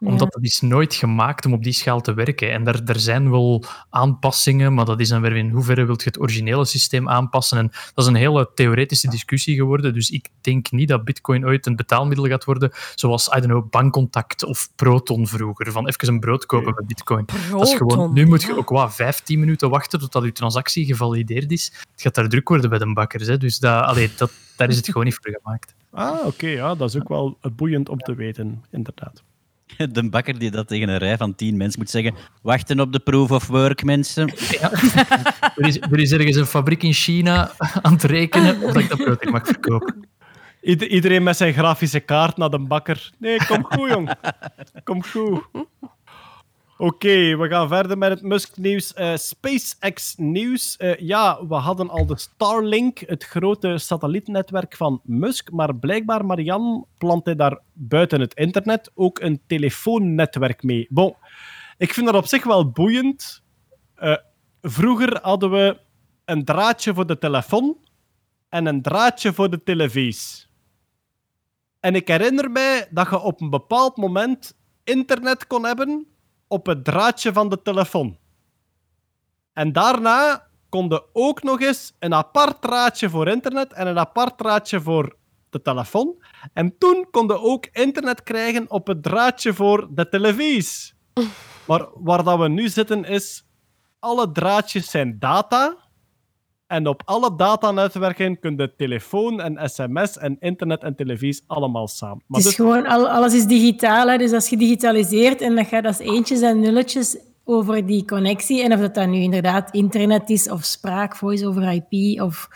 Omdat dat is nooit gemaakt om op die schaal te werken. En daar, er zijn wel aanpassingen, maar dat is dan weer in hoeverre wilt je het originele systeem aanpassen. En dat is een hele theoretische discussie geworden. Dus ik denk niet dat Bitcoin ooit een betaalmiddel gaat worden, zoals, I don't know, bankcontact of Proton vroeger. Van even een brood kopen met Bitcoin. Dat is gewoon, Proton, nu moet je ook wat 15 minuten wachten totdat je transactie gevalideerd is. Het gaat daar druk worden bij de bakkers. Hè. Dus dat, allee, dat, daar is het gewoon niet voor gemaakt. Ah, oké, ja, dat is ook wel boeiend om te weten, inderdaad. De bakker die dat tegen een rij van tien mensen moet zeggen. Wachten op de proof of work, mensen. Er is, er is ergens een fabriek in China aan het rekenen of ik dat hier mag verkopen. Ieder- iedereen met zijn grafische kaart naar de bakker. Nee, kom goed, jong. Kom goed. Oké, we gaan verder met het Musk-nieuws. Eh, SpaceX-nieuws. Eh, ja, we hadden al de Starlink, het grote satellietnetwerk van Musk. Maar blijkbaar, Marianne, plant hij daar buiten het internet ook een telefoonnetwerk mee. Bon, ik vind dat op zich wel boeiend. Eh, vroeger hadden we een draadje voor de telefoon en een draadje voor de televisie. En ik herinner mij dat je op een bepaald moment internet kon hebben op het draadje van de telefoon. En daarna kon je ook nog eens een apart draadje voor internet en een apart draadje voor de telefoon. En toen kon je ook internet krijgen op het draadje voor de televisie. Maar waar dat we nu zitten is, alle draadjes zijn data. En op alle datanetwerken kun je telefoon en sms en internet en televisie allemaal samen. Maar Het is dus- gewoon, al- alles is digitaal. Hè? Dus als je digitaliseert en dat gaat als eentjes en nulletjes over die connectie, en of dat dan nu inderdaad internet is, of spraak, voice over IP, of...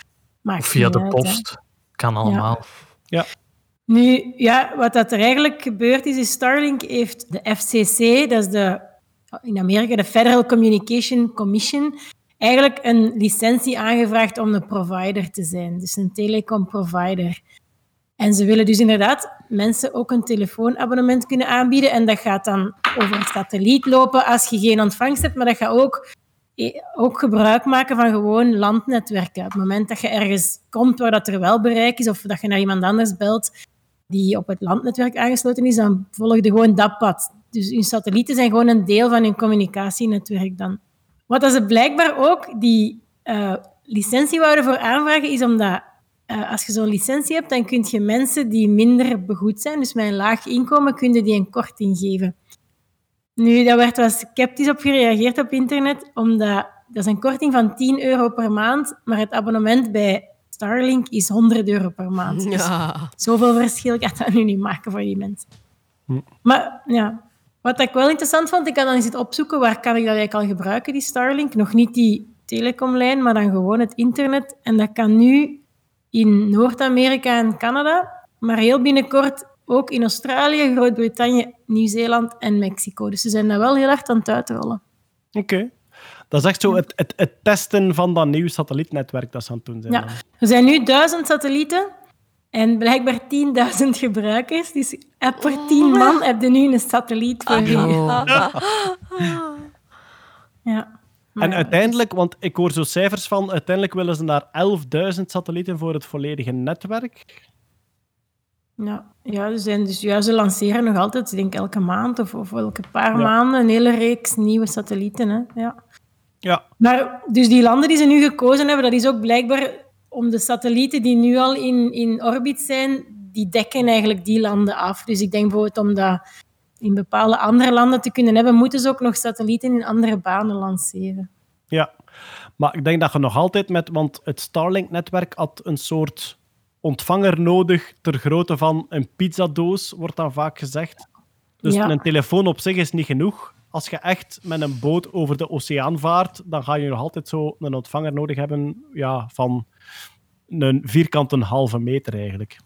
maakt Of via de uit, hè. post. Kan allemaal. Ja. Nu, ja, wat dat er eigenlijk gebeurd is, is Starlink heeft de FCC, dat is de, in Amerika de Federal Communication Commission, eigenlijk een licentie aangevraagd om een provider te zijn. Dus een telecom-provider. En ze willen dus inderdaad mensen ook een telefoonabonnement kunnen aanbieden. En dat gaat dan over een satelliet lopen als je geen ontvangst hebt, maar dat gaat ook, ook gebruik maken van gewoon landnetwerken. Op het moment dat je ergens komt waar dat er wel bereik is, of dat je naar iemand anders belt, die op het landnetwerk aangesloten is, dan volg je gewoon dat pad. Dus hun satellieten zijn gewoon een deel van hun communicatienetwerk dan. Wat dat ze blijkbaar ook die eh, licentie wouden voor aanvragen, is omdat eh, als je zo'n licentie hebt, dan kun je mensen die minder begoed zijn, dus met een laag inkomen, kun je die een korting geven. Nu, daar werd wel sceptisch op gereageerd op internet, omdat dat is een korting van 10 euro per maand, maar het abonnement bij Starlink is 100 euro per maand. Dus Ja. Zoveel verschil gaat dat nu niet maken voor die mensen. Maar ja, wat ik wel interessant vond, ik had dan eens zitten opzoeken waar kan ik dat eigenlijk al gebruiken, die Starlink. Nog niet die telecomlijn, maar dan gewoon het internet. En dat kan nu in Noord-Amerika en Canada, maar heel binnenkort ook in Australië, Groot-Brittannië, Nieuw-Zeeland en Mexico. Dus ze zijn daar wel heel hard aan het uitrollen. Oké. Dat is echt zo het, het, het testen van dat nieuwe satellietnetwerk dat ze aan het doen zijn. Ja. Er zijn nu duizend satellieten en blijkbaar 10.000 gebruikers. Dus per 10 man heb je nu een satelliet voor je. Ja. Maar En ja, uiteindelijk, want ik hoor zo cijfers van, uiteindelijk willen ze naar 11.000 satellieten voor het volledige netwerk. Ja, ja, ze, zijn dus, ja, ze lanceren nog altijd, ik denk elke maand of, of elke paar Ja. maanden, een hele reeks nieuwe satellieten. Hè? Ja. Ja, Maar dus die landen die ze nu gekozen hebben, dat is ook blijkbaar om de satellieten die nu al in, in orbit zijn, die dekken eigenlijk die landen af. Dus ik denk bijvoorbeeld om dat in bepaalde andere landen te kunnen hebben, moeten ze ook nog satellieten in andere banen lanceren. ja. Maar ik denk dat je nog altijd met, want het Starlink-netwerk had een soort ontvanger nodig ter grootte van een pizzadoos, wordt dan vaak gezegd. Dus Ja. een telefoon op zich is niet genoeg. Als je echt met een boot over de oceaan vaart, dan ga je nog altijd zo een ontvanger nodig hebben ja, van een vierkante halve meter eigenlijk.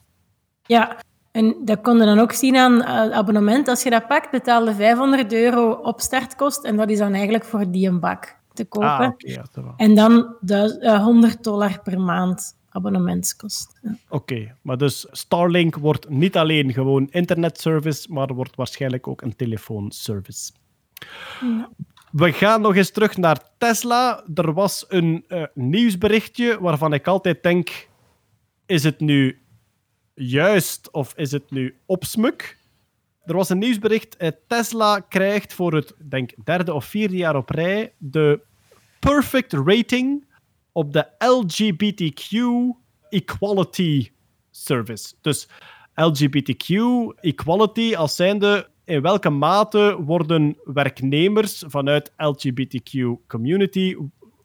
Ja, en dat kon je dan ook zien aan het abonnement. Als je dat pakt, betaalde 500 euro op startkost. En dat is dan eigenlijk voor die een bak te kopen. Ah, ja, dat wel. En dan duiz- eh, 100 dollar per maand abonnementskost. Ja. Oké, maar dus Starlink wordt niet alleen gewoon internetservice, maar wordt waarschijnlijk ook een telefoonservice. We gaan nog eens terug naar Tesla. Er was een eh, nieuwsberichtje waarvan ik altijd denk: is het nu juist of is het nu opsmuk? er was een nieuwsbericht. eh, Tesla krijgt voor het denk, derde of vierde jaar op rij de perfect rating op de LGBTQ Equality Service. Dus LGBTQ Equality als zijnde in welke mate worden werknemers vanuit LGBTQ community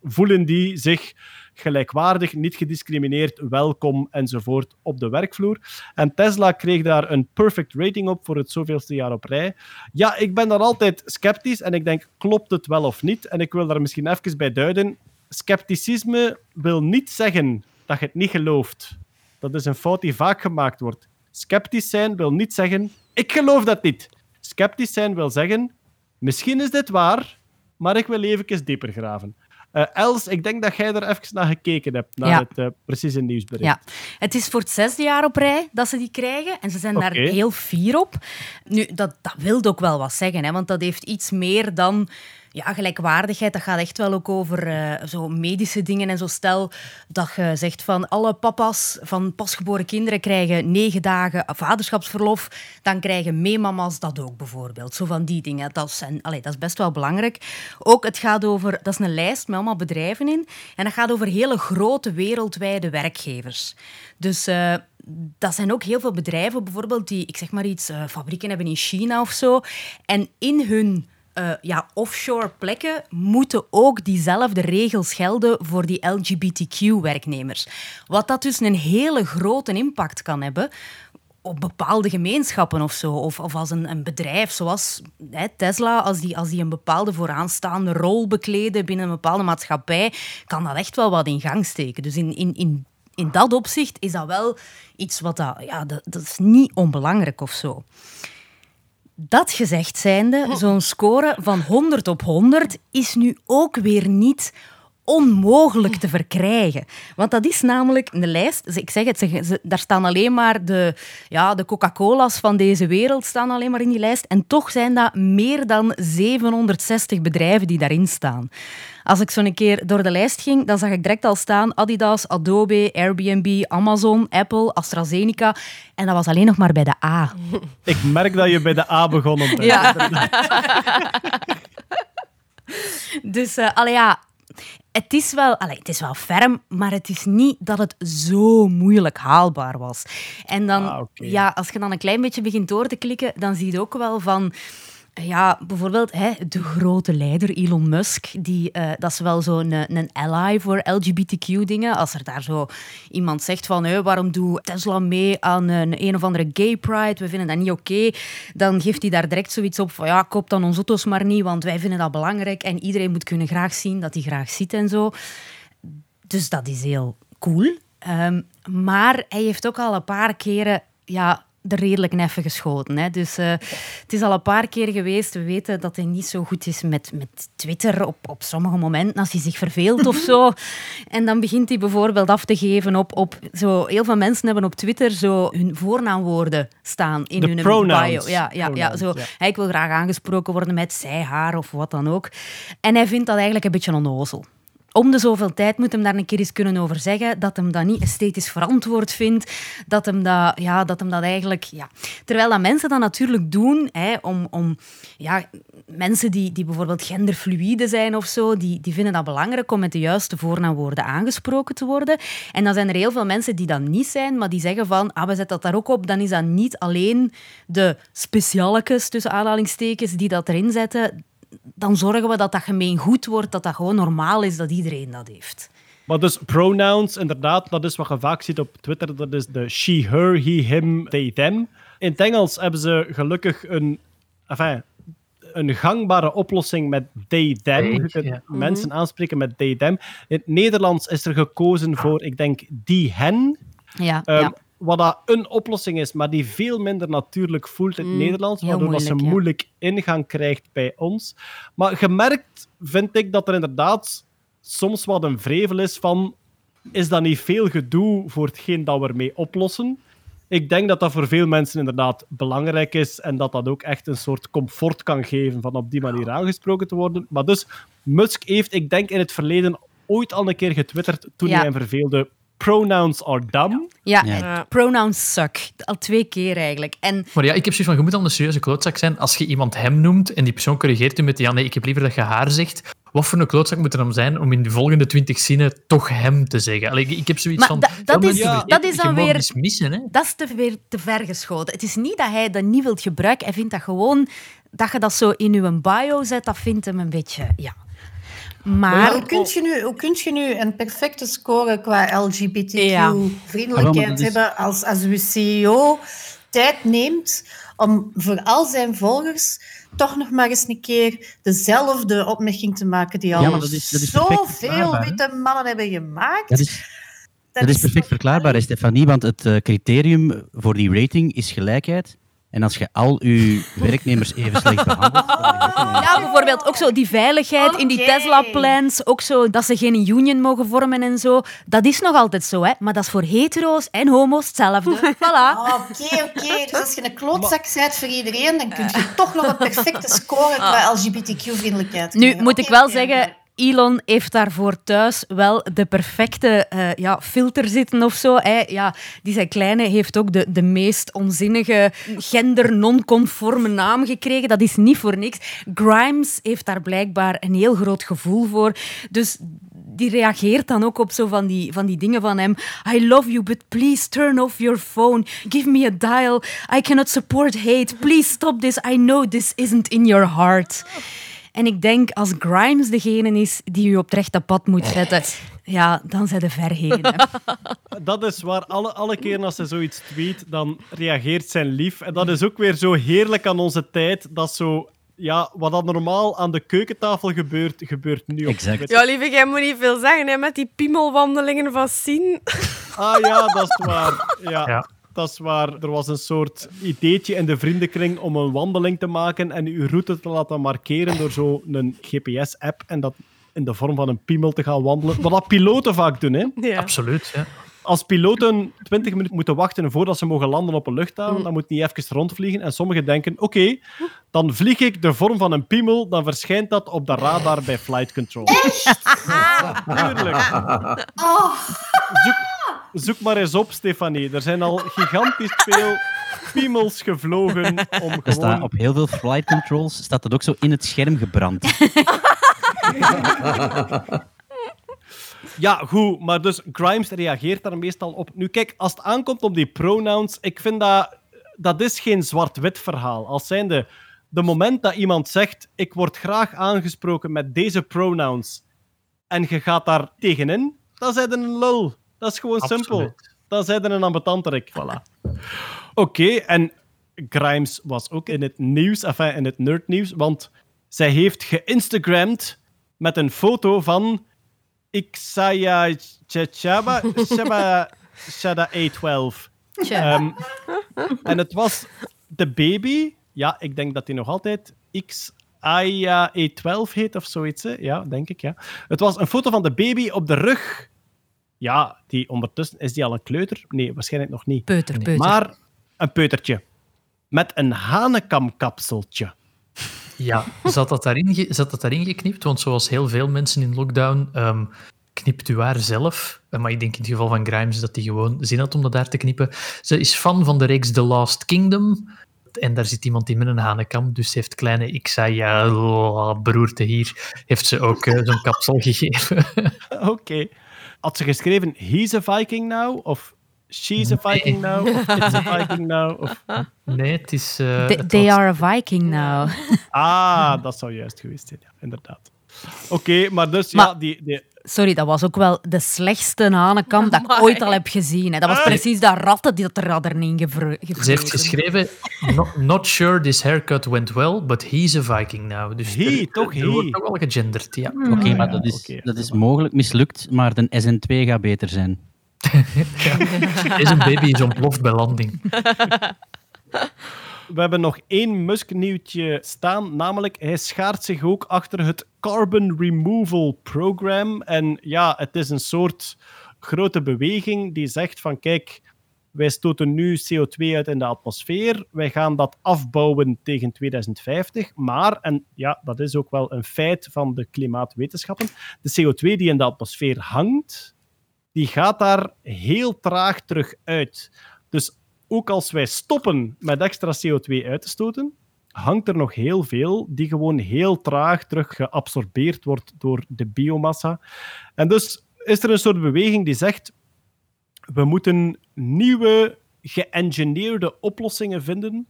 voelen die zich gelijkwaardig, niet gediscrimineerd, welkom enzovoort op de werkvloer. En Tesla kreeg daar een perfect rating op voor het zoveelste jaar op rij. Ja, ik ben daar altijd sceptisch en ik denk, klopt het wel of niet? En ik wil daar misschien even bij duiden. Scepticisme wil niet zeggen dat je het niet gelooft. Dat is een fout die vaak gemaakt wordt. Sceptisch zijn wil niet zeggen, ik geloof dat niet. Sceptisch zijn wil zeggen, misschien is dit waar, maar ik wil even dieper graven. Eh, Els, ik denk dat jij er even naar gekeken hebt, naar Ja. het eh, precieze nieuwsbericht. Ja, het is voor het zesde jaar op rij dat ze die krijgen. En ze zijn daar heel fier op. Nu, dat, dat wil ook wel wat zeggen, hè, want dat heeft iets meer dan ja, gelijkwaardigheid. Dat gaat echt wel ook over eh, zo medische dingen. En zo stel dat je zegt van alle papa's van pasgeboren kinderen krijgen negen dagen vaderschapsverlof. Dan krijgen meemama's dat ook bijvoorbeeld. Zo van die dingen. Dat, zijn, allee, dat is best wel belangrijk. Ook, het gaat over, dat is een lijst met allemaal bedrijven in. En dat gaat over hele grote wereldwijde werkgevers. Dus eh, dat zijn ook heel veel bedrijven, bijvoorbeeld, die, ik zeg maar iets, eh, fabrieken hebben in China of zo. En in hun eh, ja, offshore plekken moeten ook diezelfde regels gelden voor die LGBTQ-werknemers. Wat dat dus een hele grote impact kan hebben op bepaalde gemeenschappen of zo. Of, of als een, een bedrijf zoals hè, Tesla, als die, als die een bepaalde vooraanstaande rol bekleden binnen een bepaalde maatschappij, kan dat echt wel wat in gang steken. Dus in, in, in, in dat opzicht is dat wel iets wat dat, ja, dat, dat is niet onbelangrijk of zo. Dat gezegd zijnde, zo'n score van 100 op 100 is nu ook weer niet onmogelijk te verkrijgen. Want dat is namelijk een lijst. Ik zeg het, ze- daar staan alleen maar de, ja, de Coca-Cola's van deze wereld staan alleen maar in die lijst. En toch zijn dat meer dan 760 bedrijven die daarin staan. Als ik zo een keer door de lijst ging, dan zag ik direct al staan Adidas, Adobe, Airbnb, Amazon, Apple, AstraZeneca. En dat was alleen nog maar bij de A. Ik merk dat je bij de A begonnen bent. Ja. Dus, allee, ja, het is, wel, allee, het is wel ferm, maar het is niet dat het zo moeilijk haalbaar was. En dan, Ah, ja, als je dan een klein beetje begint door te klikken, dan zie je ook wel van... Ja, bijvoorbeeld hè, de grote leider Elon Musk, die, eh, dat is wel zo'n een, een ally voor LGBTQ-dingen. Als er daar zo iemand zegt van "Hé, waarom doet Tesla mee aan een, een of andere gay pride, we vinden dat niet oké, dan geeft hij daar direct zoiets op van ja, koop dan onze auto's maar niet, want wij vinden dat belangrijk en iedereen moet kunnen graag zien dat hij graag ziet en zo. Dus dat is heel cool. Ehm, maar hij heeft ook al een paar keren ja, er redelijk neffen geschoten. Hè. Dus eh, het is al een paar keer geweest. We weten dat hij niet zo goed is met, met Twitter op, op sommige momenten, als hij zich verveelt of zo. En dan begint hij bijvoorbeeld af te geven op... op zo, heel veel mensen hebben op Twitter zo hun voornaamwoorden staan in hun pronouns. bio. Ja, ja, ja, zo. ja. Hij wil graag aangesproken worden met zij, haar of wat dan ook. En hij vindt dat eigenlijk een beetje onnozel om de zoveel tijd moet hem daar een keer eens kunnen over zeggen dat hem dat niet esthetisch verantwoord vindt, dat hem dat, ja, dat, hem dat eigenlijk... Ja. Terwijl dat mensen dat natuurlijk doen hè, om, om ja, mensen die, die bijvoorbeeld genderfluïde zijn of zo, die, die vinden dat belangrijk om met de juiste voornaamwoorden aangesproken te worden. En dan zijn er heel veel mensen die dat niet zijn, maar die zeggen van, ah, we zetten dat daar ook op, dan is dat niet alleen de specialekes, tussen aanhalingstekens, die dat erin zetten dan zorgen we dat dat gemeen goed wordt, dat dat gewoon normaal is dat iedereen dat heeft. Maar dus pronouns, inderdaad, dat is wat je vaak ziet op Twitter. Dat is de she, her, he, him, they, them. In het Engels hebben ze gelukkig een, enfin, een gangbare oplossing met they, them. Je kunt ja. mensen aanspreken met they, them. In het Nederlands is er gekozen voor, ik denk, die, hen. Ja, Ehm, ja. Wat dat een oplossing is, maar die veel minder natuurlijk voelt in het Mm, Nederlands, waardoor dat ze moeilijk, ja. moeilijk ingang krijgt bij ons. Maar gemerkt vind ik dat er inderdaad soms wat een vrevel is van is dat niet veel gedoe voor hetgeen dat we ermee oplossen? Ik denk dat dat voor veel mensen inderdaad belangrijk is en dat dat ook echt een soort comfort kan geven van op die manier aangesproken te worden. Maar dus, Musk heeft, ik denk in het verleden ooit al een keer getwitterd toen Ja. hij een verveelde pronouns are dumb. Ja, Ja. eh, pronouns suck. Al twee keer eigenlijk. En Maar ja, ik heb zoiets van, je moet dan een serieuze klootzak zijn als je iemand hem noemt en die persoon corrigeert u met ja, nee, ik heb liever dat je haar zegt. Wat voor een klootzak moet er dan zijn om in de volgende twintig zinnen toch hem te zeggen? Allee, ik, heb zoiets Maar van... da- dat is- ja, dat is je dan weer- missen, hè. dat is te, weer te ver geschoten. Het is niet dat hij dat niet wilt gebruiken. Hij vindt dat gewoon... Dat je dat zo in je bio zet, dat vindt hem een beetje... Ja. Maar... Maar hoe kun, je nu, hoe kun je nu een perfecte score qua. LGBTQ-vriendelijkheid Ah, hebben als, als uw CEO tijd neemt om voor al zijn volgers toch nog maar eens een keer dezelfde opmerking te maken die al Ja, dat is- dat is zoveel witte mannen hebben gemaakt. Dat is, dat is perfect verklaarbaar, Stefanie, want het eh, criterium voor die rating is gelijkheid. En als je al je werknemers even slecht behandelt... Ja, bijvoorbeeld ook zo die veiligheid in die. Tesla-plans. Ook zo dat ze geen union mogen vormen en zo. Dat is nog altijd zo, hè. Maar dat is voor hetero's en homo's hetzelfde. Voilà. Oké, oké. Dus als je een klootzak bent voor iedereen, dan kun je toch nog een perfecte score qua LGBTQ-vriendelijkheid Nu moet ik wel zeggen, Elon heeft daarvoor thuis wel de perfecte eh, ja, filter zitten of zo. Hè. Ja, die zijn kleine heeft ook de, de meest onzinnige gender-non-conforme naam gekregen. Dat is niet voor niks. Grimes heeft daar blijkbaar een heel groot gevoel voor. Dus die reageert dan ook op zo van die, van die dingen van hem. I love you, but please turn off your phone. Give me a dial. I cannot support hate. Please stop this. I know this isn't in your heart. En ik denk, als Grimes degene is die u op het rechte pad moet zetten, ja, dan zijn de verheen. hè. Dat is waar. Alle, alle keer als hij zoiets tweet, dan reageert zijn lief. En dat is ook weer zo heerlijk aan onze tijd. Dat zo... Ja, wat dat normaal aan de keukentafel gebeurt, gebeurt nu op Exact. Ja, lieve, jij moet niet veel zeggen hè, met die piemelwandelingen van Sien. Ah ja, dat is waar. Ja, Ja. Dat is waar. Er was een soort ideetje in de vriendenkring om een wandeling te maken en uw route te laten markeren door zo'n GPS-app en dat in de vorm van een piemel te gaan wandelen. Wat dat piloten vaak doen, hè. Ja. Absoluut, ja. Als piloten 20 minuten moeten wachten voordat ze mogen landen op een luchthaven, Mm. dan moet niet even rondvliegen. En sommigen denken, oké, dan vlieg ik de vorm van een piemel, dan verschijnt dat op de radar bij flight control. Tuurlijk. Zoek, zoek maar eens op, Stefanie. Er zijn al gigantisch veel piemels gevlogen om Er staat gewoon... op heel veel flight controls staat dat ook zo in het scherm gebrand. Ja, goed, maar dus Grimes reageert daar meestal op. Nu, kijk, als het aankomt op die pronouns, ik vind dat... Dat is geen zwart-wit verhaal. Als zijnde, de moment dat iemand zegt, ik word graag aangesproken met deze pronouns, en je gaat daar tegenin, dan zijn een lul. Dat is gewoon Absoluut. simpel. Dan zijn een ambetanterik. Voilà. Oké, en Grimes was ook in het nieuws, enfin in het nerdnieuws, want zij heeft geïnstagramd met een foto van Ixaya Chaba Shaba Shada A12. Tja. Ehm, en het was de baby. Ja, ik denk dat hij nog altijd Xaya A12 heet of zoiets. hè. Ja, denk ik, ja. Het was een foto van de baby op de rug. Ja, die ondertussen... Is die al een kleuter? Nee, waarschijnlijk nog niet. Peuter, peuter. Maar een peutertje. Met een hanekamkapseltje. Ja, zat dat, daarin zat dat daarin geknipt? Want zoals heel veel mensen in lockdown, ehm, knipt u haar zelf. Eh, Maar ik denk in het geval van Grimes dat hij gewoon zin had om dat daar te knippen. Ze is fan van de reeks The Last Kingdom. En daar zit iemand in met een hanekam, dus ze heeft kleine Xaya beroerte hier. Heeft ze ook eh, zo'n kapsel gegeven. Oké. Had ze geschreven, he's a Viking now? Of she's a Viking now? Of it's a Viking now? Of... Nee, het is... eh, They, het they was- are a Viking now. Ah, dat zou juist geweest zijn, ja, inderdaad. Oké, maar dus ja, die, die, Sorry, dat was ook wel de slechtste hanenkamp dat ik ooit al heb gezien. Hè. Dat was precies dat ratten die dat er hadden ingevre- Ze heeft geschreven, "Not- not sure this haircut went well, but he's a Viking now. Dus He, er- toch, he. wordt toch wel gegenderd, ja. Oké, maar dat is, dat is mogelijk mislukt, maar de SN2 gaat beter zijn. Deze baby is ontploft bij landing. we hebben nog één Musk-nieuwtje staan, namelijk hij schaart zich ook achter het Carbon Removal Program. En ja, het is een soort grote beweging die zegt van kijk, wij stoten nu CO2 uit in de atmosfeer, wij gaan dat afbouwen tegen 2050, maar, en ja, dat is ook wel een feit van de klimaatwetenschappen, de CO2 die in de atmosfeer hangt, die gaat daar heel traag terug uit. Dus ook als wij stoppen met extra CO2 uit te stoten, hangt er nog heel veel die gewoon heel traag terug geabsorbeerd wordt door de biomassa. En dus is er een soort beweging die zegt we moeten nieuwe geëngineerde oplossingen vinden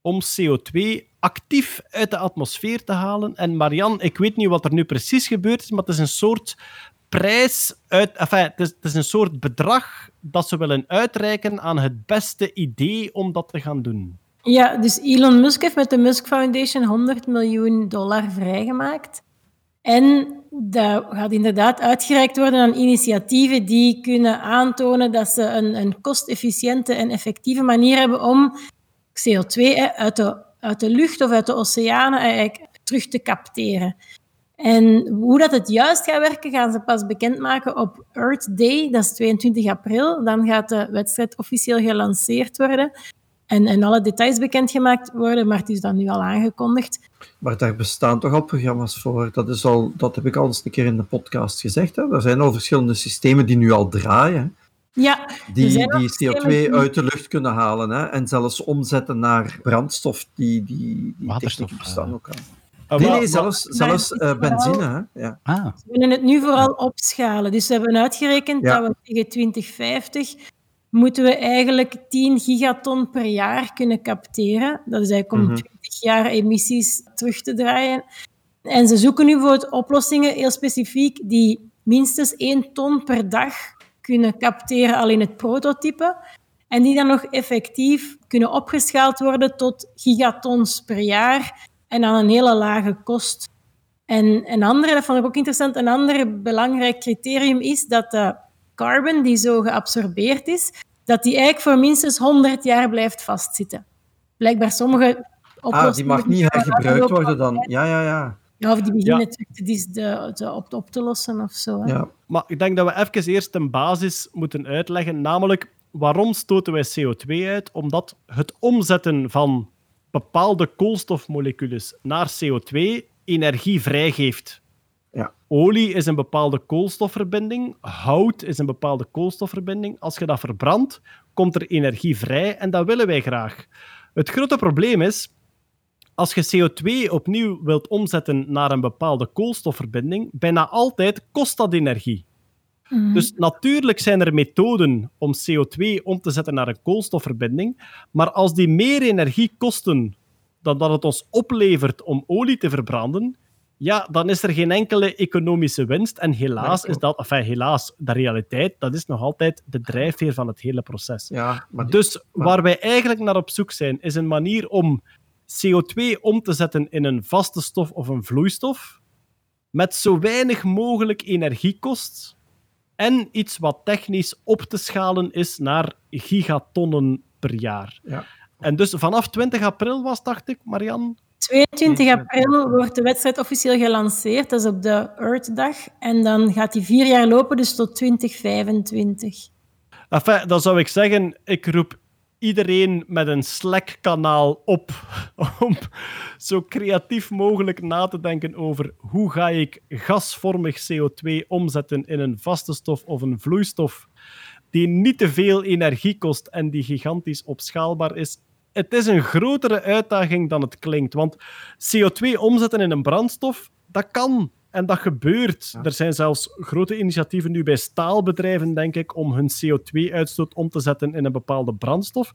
om CO2 actief uit de atmosfeer te halen. En Marian, ik weet niet wat er nu precies gebeurd is, maar het is een soort prijs uit, enfin, het, is, is een soort bedrag dat ze willen uitreiken aan het beste idee om dat te gaan doen. Ja, dus Elon Musk heeft met de Musk Foundation 100 miljoen dollar vrijgemaakt. En dat gaat inderdaad uitgereikt worden aan initiatieven die kunnen aantonen dat ze een, een kostefficiënte en effectieve manier hebben om CO2 hè, uit, de, uit de lucht of uit de oceanen terug te capteren. En hoe dat het juist gaat werken, gaan ze pas bekendmaken op Earth Day, dat is 22 april. Dan gaat de wedstrijd officieel gelanceerd worden en, en alle details bekendgemaakt worden, maar het is dan nu al aangekondigd. Maar daar bestaan toch al programma's voor? Dat, is al, dat heb ik al eens een keer in de podcast gezegd. Hè? Er zijn al verschillende systemen die nu al draaien. Ja, Die, die systemen CO2 die- uit de lucht kunnen halen hè? en zelfs omzetten naar brandstof. Die, die, die Waterstof, technieken bestaan ook al. Ah, Nee, zelfs, zelfs eh, benzine. Hè? Ja. Ah, We willen het nu vooral opschalen. Dus we hebben uitgerekend Ja. dat we tegen 2050 moeten we eigenlijk 10 gigaton per jaar kunnen capteren. Dat is eigenlijk om Mhm. 20 jaar emissies terug te draaien. En ze zoeken nu bijvoorbeeld oplossingen, heel specifiek, die minstens 1 ton per dag kunnen capteren al in het prototype. En die dan nog effectief kunnen opgeschaald worden tot gigatons per jaar en aan een hele lage kost. En een andere, dat vond ik ook interessant, een ander belangrijk criterium is dat de carbon die zo geabsorbeerd is, dat die eigenlijk voor minstens 100 jaar blijft vastzitten. Blijkbaar sommige Ah, die mag niet hergebruikt worden dan. Ja, ja, ja. Ja, of die beginnen Ja. te, op, op te lossen of zo. Hè. ja. Maar ik denk dat we even eerst een basis moeten uitleggen, namelijk waarom stoten wij CO2 uit? Omdat het omzetten van bepaalde koolstofmoleculen naar CO2 energie vrijgeeft. Ja. Olie is een bepaalde koolstofverbinding, hout is een bepaalde koolstofverbinding. Als je dat verbrandt, komt er energie vrij en dat willen wij graag. Het grote probleem is, als je CO2 opnieuw wilt omzetten naar een bepaalde koolstofverbinding, bijna altijd kost dat energie. Mhm. Dus natuurlijk zijn er methoden om CO2 om te zetten naar een koolstofverbinding, maar als die meer energie kosten dan dat het ons oplevert om olie te verbranden, ja, dan is er geen enkele economische winst. En helaas is dat, enfin, helaas, de realiteit, dat is nog altijd de drijfveer van het hele proces. ja maar Dus waar wij eigenlijk naar op zoek zijn, is een manier om CO2 om te zetten in een vaste stof of een vloeistof, met zo weinig mogelijk energie kost en iets wat technisch op te schalen is naar gigatonnen per jaar. Ja. En dus vanaf 20 april was, dacht ik, Marian? 22 april wordt de wedstrijd officieel gelanceerd. Dat is op de Earth-dag. En dan gaat die vier jaar lopen, dus tot 2025. Enfin, dan zou ik zeggen, ik roep iedereen met een Slack-kanaal op om zo creatief mogelijk na te denken over hoe ga ik gasvormig CO2 omzetten in een vaste stof of een vloeistof die niet te veel energie kost en die gigantisch opschaalbaar is. Het is een grotere uitdaging dan het klinkt, want CO2 omzetten in een brandstof, dat kan. En dat gebeurt. Er zijn zelfs grote initiatieven nu bij staalbedrijven, denk ik, om hun CO2-uitstoot om te zetten in een bepaalde brandstof.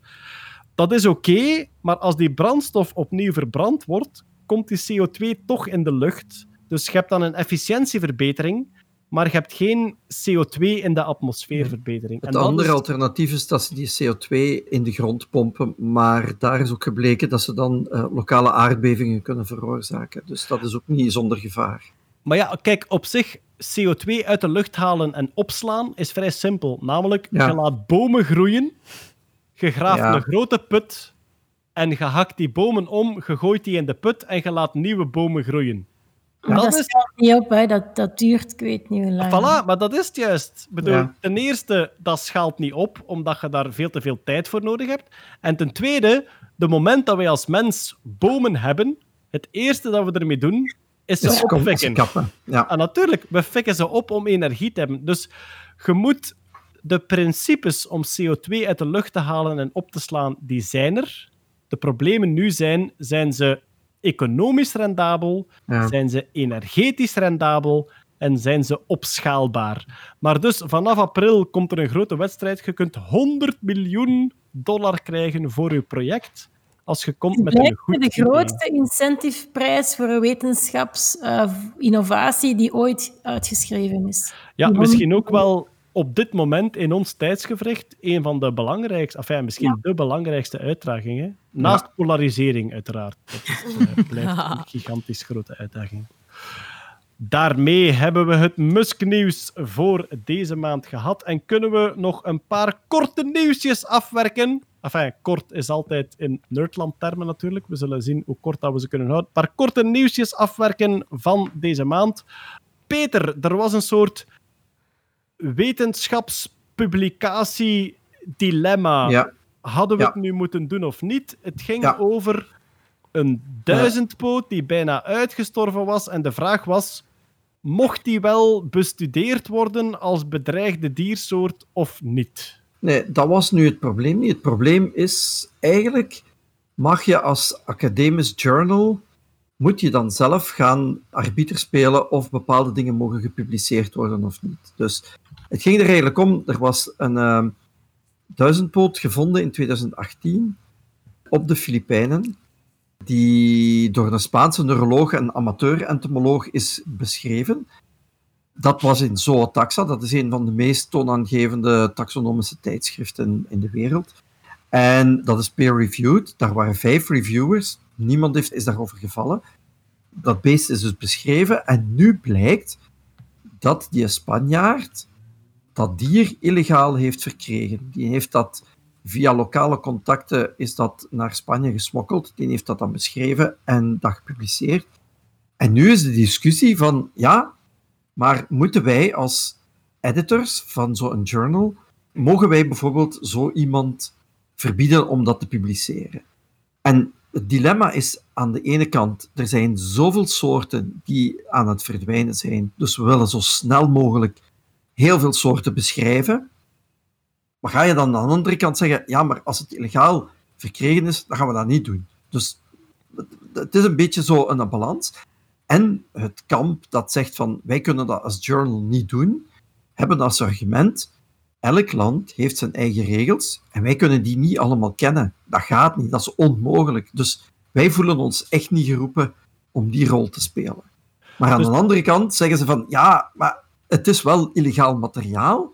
Dat is oké, maar als die brandstof opnieuw verbrand wordt, komt die CO2 toch in de lucht. Dus je hebt dan een efficiëntieverbetering, maar je hebt geen CO2 in de atmosfeerverbetering. Het andere is- alternatief is dat ze die CO2 in de grond pompen, maar daar is ook gebleken dat ze dan eh, lokale aardbevingen kunnen veroorzaken. Dus dat is ook niet zonder gevaar. Maar ja, kijk, op zich, CO2 uit de lucht halen en opslaan is vrij simpel. Namelijk, Ja. je laat bomen groeien, je graaft Ja. een grote put en je hakt die bomen om, je gooit die in de put en je laat nieuwe bomen groeien. Maar Dat dat, is- staat niet op, hè. Dat, dat duurt, ik weet niet hoe lang. Voilà, maar dat is het juist. Ik bedoel, Ja. ten eerste, dat schaalt niet op, omdat je daar veel te veel tijd voor nodig hebt. En ten tweede, de moment dat wij als mens bomen hebben, het eerste dat we ermee doen, is ze Dus opfikken. kappen. Ja. En natuurlijk, we fikken ze op om energie te hebben. Dus je moet de principes om CO2 uit de lucht te halen en op te slaan, die zijn er. De problemen nu zijn, zijn ze economisch rendabel, Ja. zijn ze energetisch rendabel en zijn ze opschaalbaar. Maar dus vanaf april komt er een grote wedstrijd. Je kunt 100 miljoen dollar krijgen voor je project als je komt met een goed de grootste incentiveprijs voor wetenschapsinnovatie die ooit uitgeschreven is. Ja, Die misschien ook wel op dit moment in ons tijdsgevricht een van de belangrijkste, enfin, misschien de belangrijkste uitdagingen. Naast polarisering, uiteraard. Dat is, eh, blijft een gigantisch grote uitdaging. Daarmee hebben we het Musk-nieuws voor deze maand gehad. En kunnen we nog een paar korte nieuwsjes afwerken. Enfin, kort is altijd in Nerdland-termen natuurlijk. We zullen zien hoe kort dat we ze kunnen houden. Een paar korte nieuwsjes afwerken van deze maand. Peter, er was een soort wetenschapspublicatie-dilemma. Ja. Hadden we Ja. het nu moeten doen of niet? Het ging Ja. over een duizendpoot die bijna uitgestorven was. En de vraag was: mocht die wel bestudeerd worden als bedreigde diersoort of niet? Nee, dat was nu het probleem niet. Het probleem is eigenlijk, mag je als academisch journal, moet je dan zelf gaan arbiter spelen of bepaalde dingen mogen gepubliceerd worden of niet. Dus het ging er eigenlijk om, er was een ehm, duizendpoot gevonden in 2018 op de Filipijnen, die door een Spaanse neuroloog en amateur-entomoloog is beschreven. Dat was in Zootaxa, dat is een van de meest toonaangevende taxonomische tijdschriften in de wereld. En dat is peer-reviewed. Daar waren vijf reviewers. Niemand heeft, is daarover gevallen. Dat beest is dus beschreven. En nu blijkt dat die Spanjaard dat dier illegaal heeft verkregen. Die heeft dat via lokale contacten is dat naar Spanje gesmokkeld. Die heeft dat dan beschreven en dat gepubliceerd. En nu is de discussie van, ja, maar moeten wij als editors van zo'n journal, mogen wij bijvoorbeeld zo iemand verbieden om dat te publiceren? En het dilemma is aan de ene kant, er zijn zoveel soorten die aan het verdwijnen zijn, dus we willen zo snel mogelijk heel veel soorten beschrijven. Maar ga je dan aan de andere kant zeggen, ja, maar als het illegaal verkregen is, dan gaan we dat niet doen. Dus het- is een beetje zo een balans. En het kamp dat zegt van wij kunnen dat als journal niet doen, hebben als argument elk land heeft zijn eigen regels en wij kunnen die niet allemaal kennen. Dat gaat niet, dat is onmogelijk. Dus wij voelen ons echt niet geroepen om die rol te spelen. Maar aan Dus- de andere kant zeggen ze van ja, maar het is wel illegaal materiaal.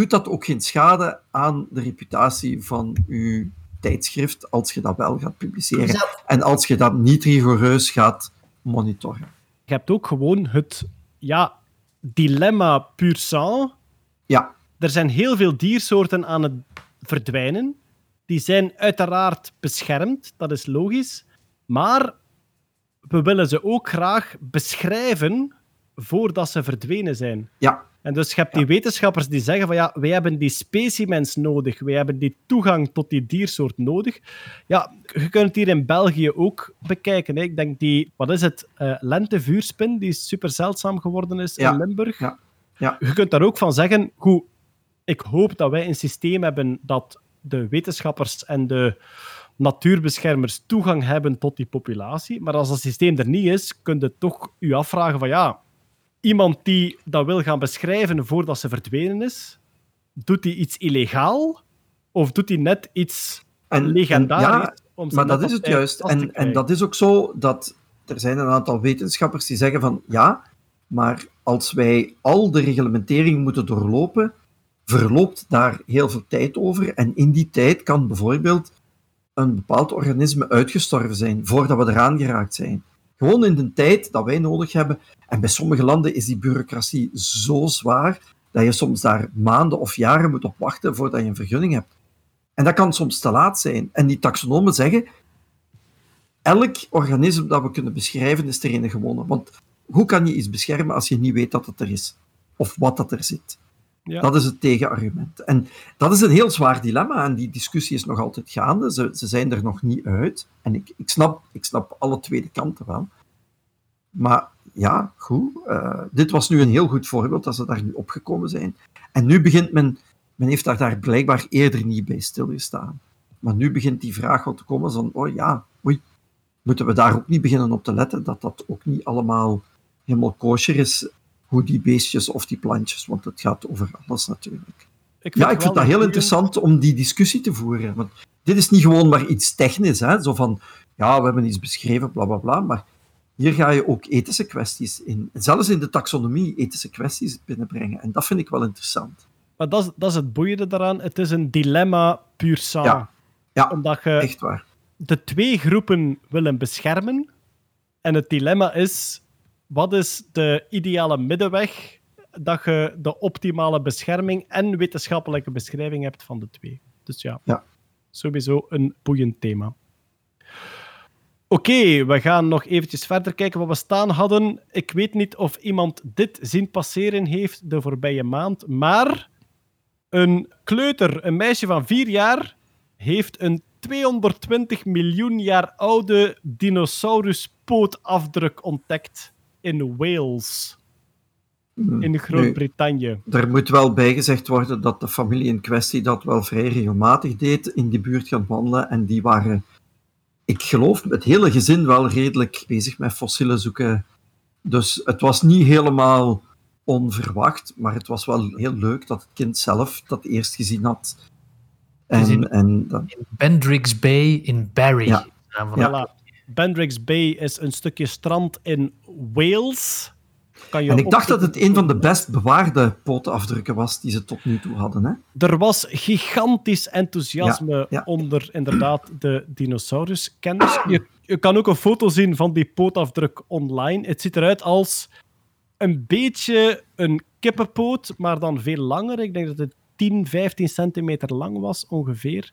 Doet dat ook geen schade aan de reputatie van uw tijdschrift als je dat wel gaat publiceren dat- en als je dat niet rigoureus gaat monitoren? Je hebt ook gewoon het ja, dilemma pur sang. Ja, Er zijn heel veel diersoorten aan het verdwijnen. Die zijn uiteraard beschermd, dat is logisch. Maar we willen ze ook graag beschrijven voordat ze verdwenen zijn. ja, En dus je hebt die wetenschappers die zeggen van ja, wij hebben die specimens nodig, wij hebben die toegang tot die diersoort nodig. Ja, je kunt het hier in België ook bekijken. Hè. Ik denk die, wat is het, eh lentevuurspin, die super zeldzaam geworden is Ja, in Limburg. ja, ja. Je kunt daar ook van zeggen, goed, ik hoop dat wij een systeem hebben dat de wetenschappers en de natuurbeschermers toegang hebben tot die populatie. Maar als dat systeem er niet is, kun je toch je afvragen van ja, iemand die dat wil gaan beschrijven voordat ze verdwenen is, doet hij iets illegaal of doet hij net iets En- legendarisch? en ja, om maar dat is het juist. En, en dat is ook zo dat er zijn een aantal wetenschappers die zeggen van ja, maar als wij al de reglementering moeten doorlopen, verloopt daar heel veel tijd over. En in die tijd kan bijvoorbeeld een bepaald organisme uitgestorven zijn voordat we eraan geraakt zijn. Gewoon in de tijd dat wij nodig hebben. En bij sommige landen is die bureaucratie zo zwaar dat je soms daar maanden of jaren moet op wachten voordat je een vergunning hebt. En dat kan soms te laat zijn. En die taxonomen zeggen, elk organisme dat we kunnen beschrijven is er een gewone. Want hoe kan je iets beschermen als je niet weet dat het er is? Of wat dat er zit? Ja. Dat is het tegenargument. En dat is een heel zwaar dilemma en die discussie is nog altijd gaande. Ze, ze zijn er nog niet uit. En ik, ik, snap, ik snap alle tweede kanten wel. Maar ja, goed. eh, dit was nu een heel goed voorbeeld dat ze daar nu opgekomen zijn. En nu begint men Men heeft daar, daar blijkbaar eerder niet bij stilgestaan. Maar nu begint die vraag al te komen van, oh ja, oei, moeten we daar ook niet beginnen op te letten dat dat ook niet allemaal helemaal kosher is, hoe die beestjes of die plantjes, want het gaat over alles natuurlijk. Ik Ja, ik vind dat heel goeie- interessant om die discussie te voeren. Want dit is niet gewoon maar iets technisch, hè? zo van, ja, we hebben iets beschreven, bla bla bla, maar hier ga je ook ethische kwesties in, zelfs in de taxonomie, ethische kwesties binnenbrengen. En dat vind ik wel interessant. Maar dat is, dat is het boeiende daaraan. Het is een dilemma puur sang. Ja. Ja, Omdat je echt waar. de twee groepen willen beschermen. En het dilemma is, wat is de ideale middenweg dat je de optimale bescherming en wetenschappelijke beschrijving hebt van de twee. Dus ja, Ja. sowieso een boeiend thema. Oké, we gaan nog eventjes verder kijken wat we staan hadden. Ik weet niet of iemand dit zien passeren heeft de voorbije maand, maar een kleuter, een meisje van vier jaar, heeft een 220 miljoen jaar oude dinosauruspootafdruk ontdekt in Wales, Hmm. in Groot-Brittannië. Er moet wel bijgezegd worden dat de familie in kwestie dat wel vrij regelmatig deed, in die buurt gaan wandelen. En die waren, ik geloof, het hele gezin wel redelijk bezig met fossielen zoeken. Dus het was niet helemaal onverwacht, maar het was wel heel leuk dat het kind zelf dat eerst gezien had. in- En, en dat, Bendrix Bay in Barry. Ja. Voilà. Bendrix Bay is een stukje strand in Wales. Kan je en ik dacht dat het een van de best bewaarde pootafdrukken was die ze tot nu toe hadden. Hè? Er was gigantisch enthousiasme Ja, ja. onder inderdaad de dinosauruskennis. Je, je kan ook een foto zien van die pootafdruk online. Het ziet eruit als een beetje een kippenpoot, maar dan veel langer. Ik denk dat het 10, 15 centimeter lang was ongeveer.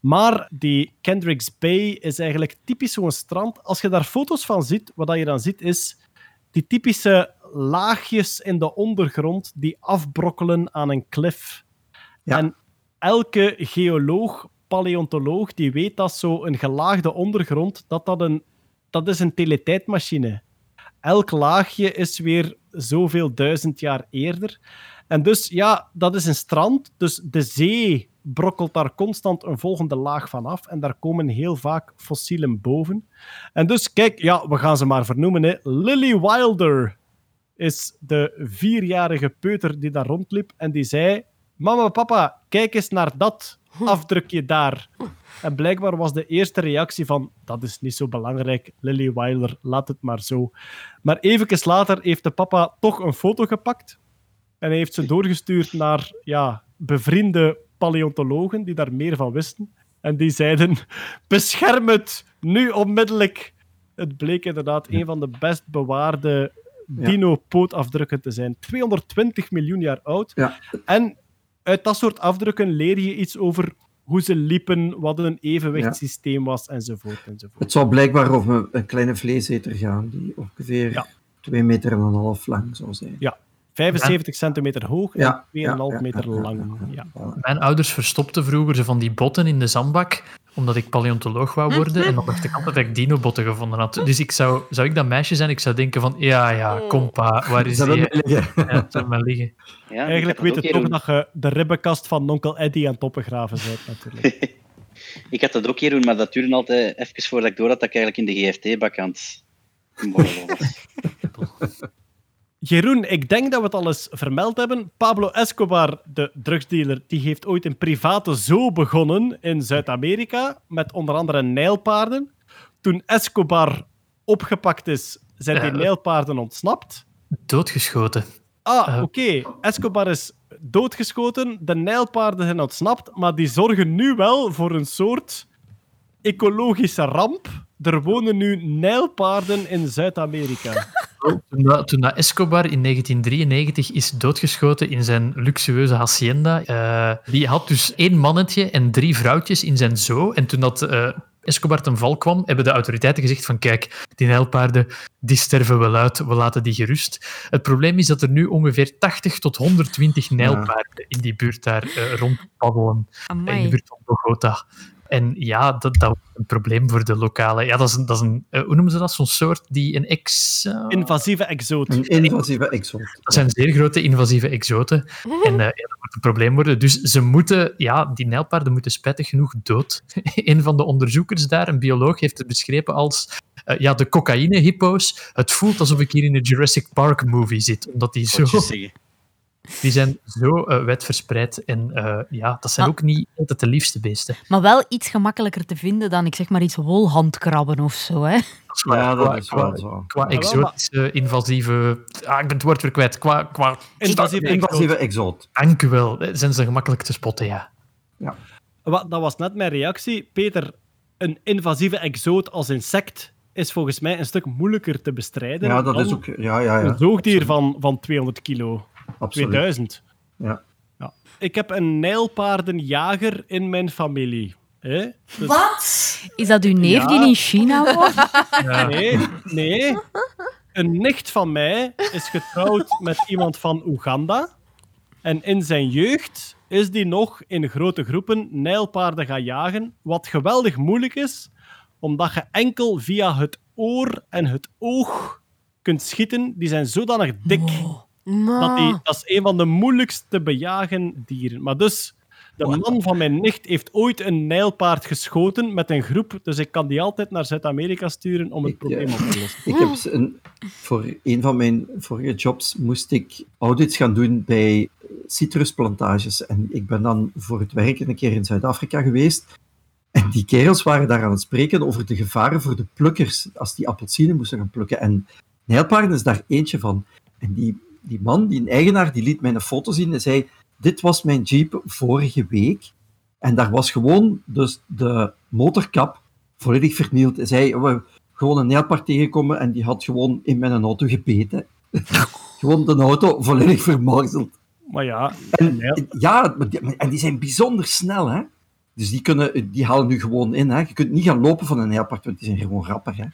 Maar die Kendricks Bay is eigenlijk typisch zo'n strand. Als je daar foto's van ziet, wat je dan ziet is die typische laagjes in de ondergrond die afbrokkelen aan een klif. Ja. En elke geoloog, paleontoloog, die weet dat zo een gelaagde ondergrond, dat dat een, dat is een teletijdmachine. Elk laagje is weer zoveel duizend jaar eerder. En dus, ja, dat is een strand. Dus de zee brokkelt daar constant een volgende laag van af. En daar komen heel vaak fossielen boven. En dus, kijk, ja, we gaan ze maar vernoemen. Hè. Lily Wilder is de vierjarige peuter die daar rondliep. En die zei: Mama, papa, kijk eens naar dat afdrukje daar. En blijkbaar was de eerste reactie van: Dat is niet zo belangrijk, Lily Wilder, laat het maar zo. Maar even later heeft de papa toch een foto gepakt. En hij heeft ze doorgestuurd naar ja, bevriende paleontologen die daar meer van wisten. En die zeiden: Bescherm het nu onmiddellijk. Het bleek inderdaad een van de best bewaarde Ja. dino-pootafdrukken te zijn. 220 miljoen jaar oud. Ja. En uit dat soort afdrukken leer je iets over hoe ze liepen, wat een evenwichtssysteem was, enzovoort. enzovoort. Het zou blijkbaar over een, kleine vleeseter gaan, die ongeveer Ja. 2 meter en een half lang zou zijn. Ja, 75 centimeter hoog en 2,5 Ja, ja, ja, meter lang. Mijn ouders verstopten vroeger ze van die botten in de zandbak, omdat ik paleontoloog wou worden. En dan dacht ik altijd dat ik dinobotten gevonden had. Dus ik zou, zou ik dat meisje zijn, ik zou denken van, ja, ja, kom pa, waar is Ze die? Ja, zou maar liggen. Ja, Eigenlijk weet je ook toch dat je de ribbenkast van onkel Eddie aan het opbegraven bent, natuurlijk. Ik had dat ook hier doen, maar dat duurde altijd even voordat ik door had dat ik eigenlijk in de GFT-bak aan het. Jeroen, ik denk dat we het al eens vermeld hebben. Pablo Escobar, de drugsdealer, die heeft ooit een private zoo begonnen in Zuid-Amerika, met onder andere nijlpaarden. Toen Escobar opgepakt is, zijn die nijlpaarden ontsnapt. Doodgeschoten. Ah, Eh. oké. Escobar is doodgeschoten, de nijlpaarden zijn ontsnapt, maar die zorgen nu wel voor een soort ecologische ramp. Er wonen nu nijlpaarden in Zuid-Amerika. Toen, dat- toen dat Escobar in 1993 is doodgeschoten in zijn luxueuze hacienda, eh, die had dus één mannetje en drie vrouwtjes in zijn zoo. En toen dat eh, Escobar ten val kwam, hebben de autoriteiten gezegd van kijk, die nijlpaarden, die sterven wel uit, we laten die gerust. Het probleem is dat er nu ongeveer 80 tot 120 nijlpaarden in die buurt daar eh, rondpaddelen, in de buurt van Bogota. En ja, dat, dat was een probleem voor de lokale. Ja, dat is een, dat is een eh, hoe noemen ze dat? Zo'n soort die een ex. eh, Invasieve exoot. Een invasieve exoot. dat zijn zeer grote invasieve exoten. En eh, ja, dat moet een probleem worden. Dus ze moeten, ja, die nijlpaarden moeten spijtig genoeg dood. een van de onderzoekers daar, een bioloog, heeft het beschreven als eh, ja, de cocaïne-hippo's. Het voelt alsof ik hier in een Jurassic Park movie zit. Omdat die zo... Die zijn zo eh, wijdverspreid. En eh, ja, dat zijn Ah. ook niet altijd de liefste beesten. Maar wel iets gemakkelijker te vinden dan, ik zeg maar iets wolhandkrabben of zo. Hè? Waar. Ja, dat qua, is qua- wel zo. qua Ja, exotische, invasieve... Ah, ik ben het woord weer kwijt. Qua, qua Invasieve. Invasieve exoot. Dank u wel. Zijn ze gemakkelijk te spotten, ja. Wat, dat was net mijn reactie. Peter, een invasieve exoot als insect is volgens mij een stuk moeilijker te bestrijden Ja, dat dan is ook... Ja, ja, ja. een zoogdier van, van 200 kilo. Absoluut. 2000. Ja. Ja. Ik heb een nijlpaardenjager in mijn familie. Hè? Dus- Wat? Is dat uw neef Ja. die in China woont? Nee, nee. Een nicht van mij is getrouwd met iemand van Oeganda. En in zijn jeugd is die nog in grote groepen nijlpaarden gaan jagen. Wat geweldig moeilijk is, omdat je enkel via het oor en het oog kunt schieten. Die zijn zodanig dik. Dat, die, dat is een van de moeilijkst te bejagen dieren. Maar dus, de man van mijn nicht heeft ooit een nijlpaard geschoten met een groep. Dus ik kan die altijd naar Zuid-Amerika sturen om het Ik, probleem eh, op te lossen. Ik heb een, voor een van mijn vorige jobs moest ik audits gaan doen bij citrusplantages. En ik ben dan voor het werk een keer in Zuid-Afrika geweest. En die kerels waren daar aan het spreken over de gevaren voor de plukkers als die appelsinen moesten gaan plukken. En nijlpaarden is daar eentje van. En die, die man, die eigenaar, die liet mij een foto zien en zei: Dit was mijn jeep vorige week. En daar was gewoon dus de motorkap volledig vernield. Hij zei: We gewoon een nijlpaard tegenkomen en die had gewoon in mijn auto gebeten. gewoon de auto volledig vermorzeld. Maar ja, En, ja, en die zijn bijzonder snel, hè. Dus die, kunnen, die halen nu gewoon in, hè. Je kunt niet gaan lopen van een nijlpaard, want die zijn gewoon rapper, hè.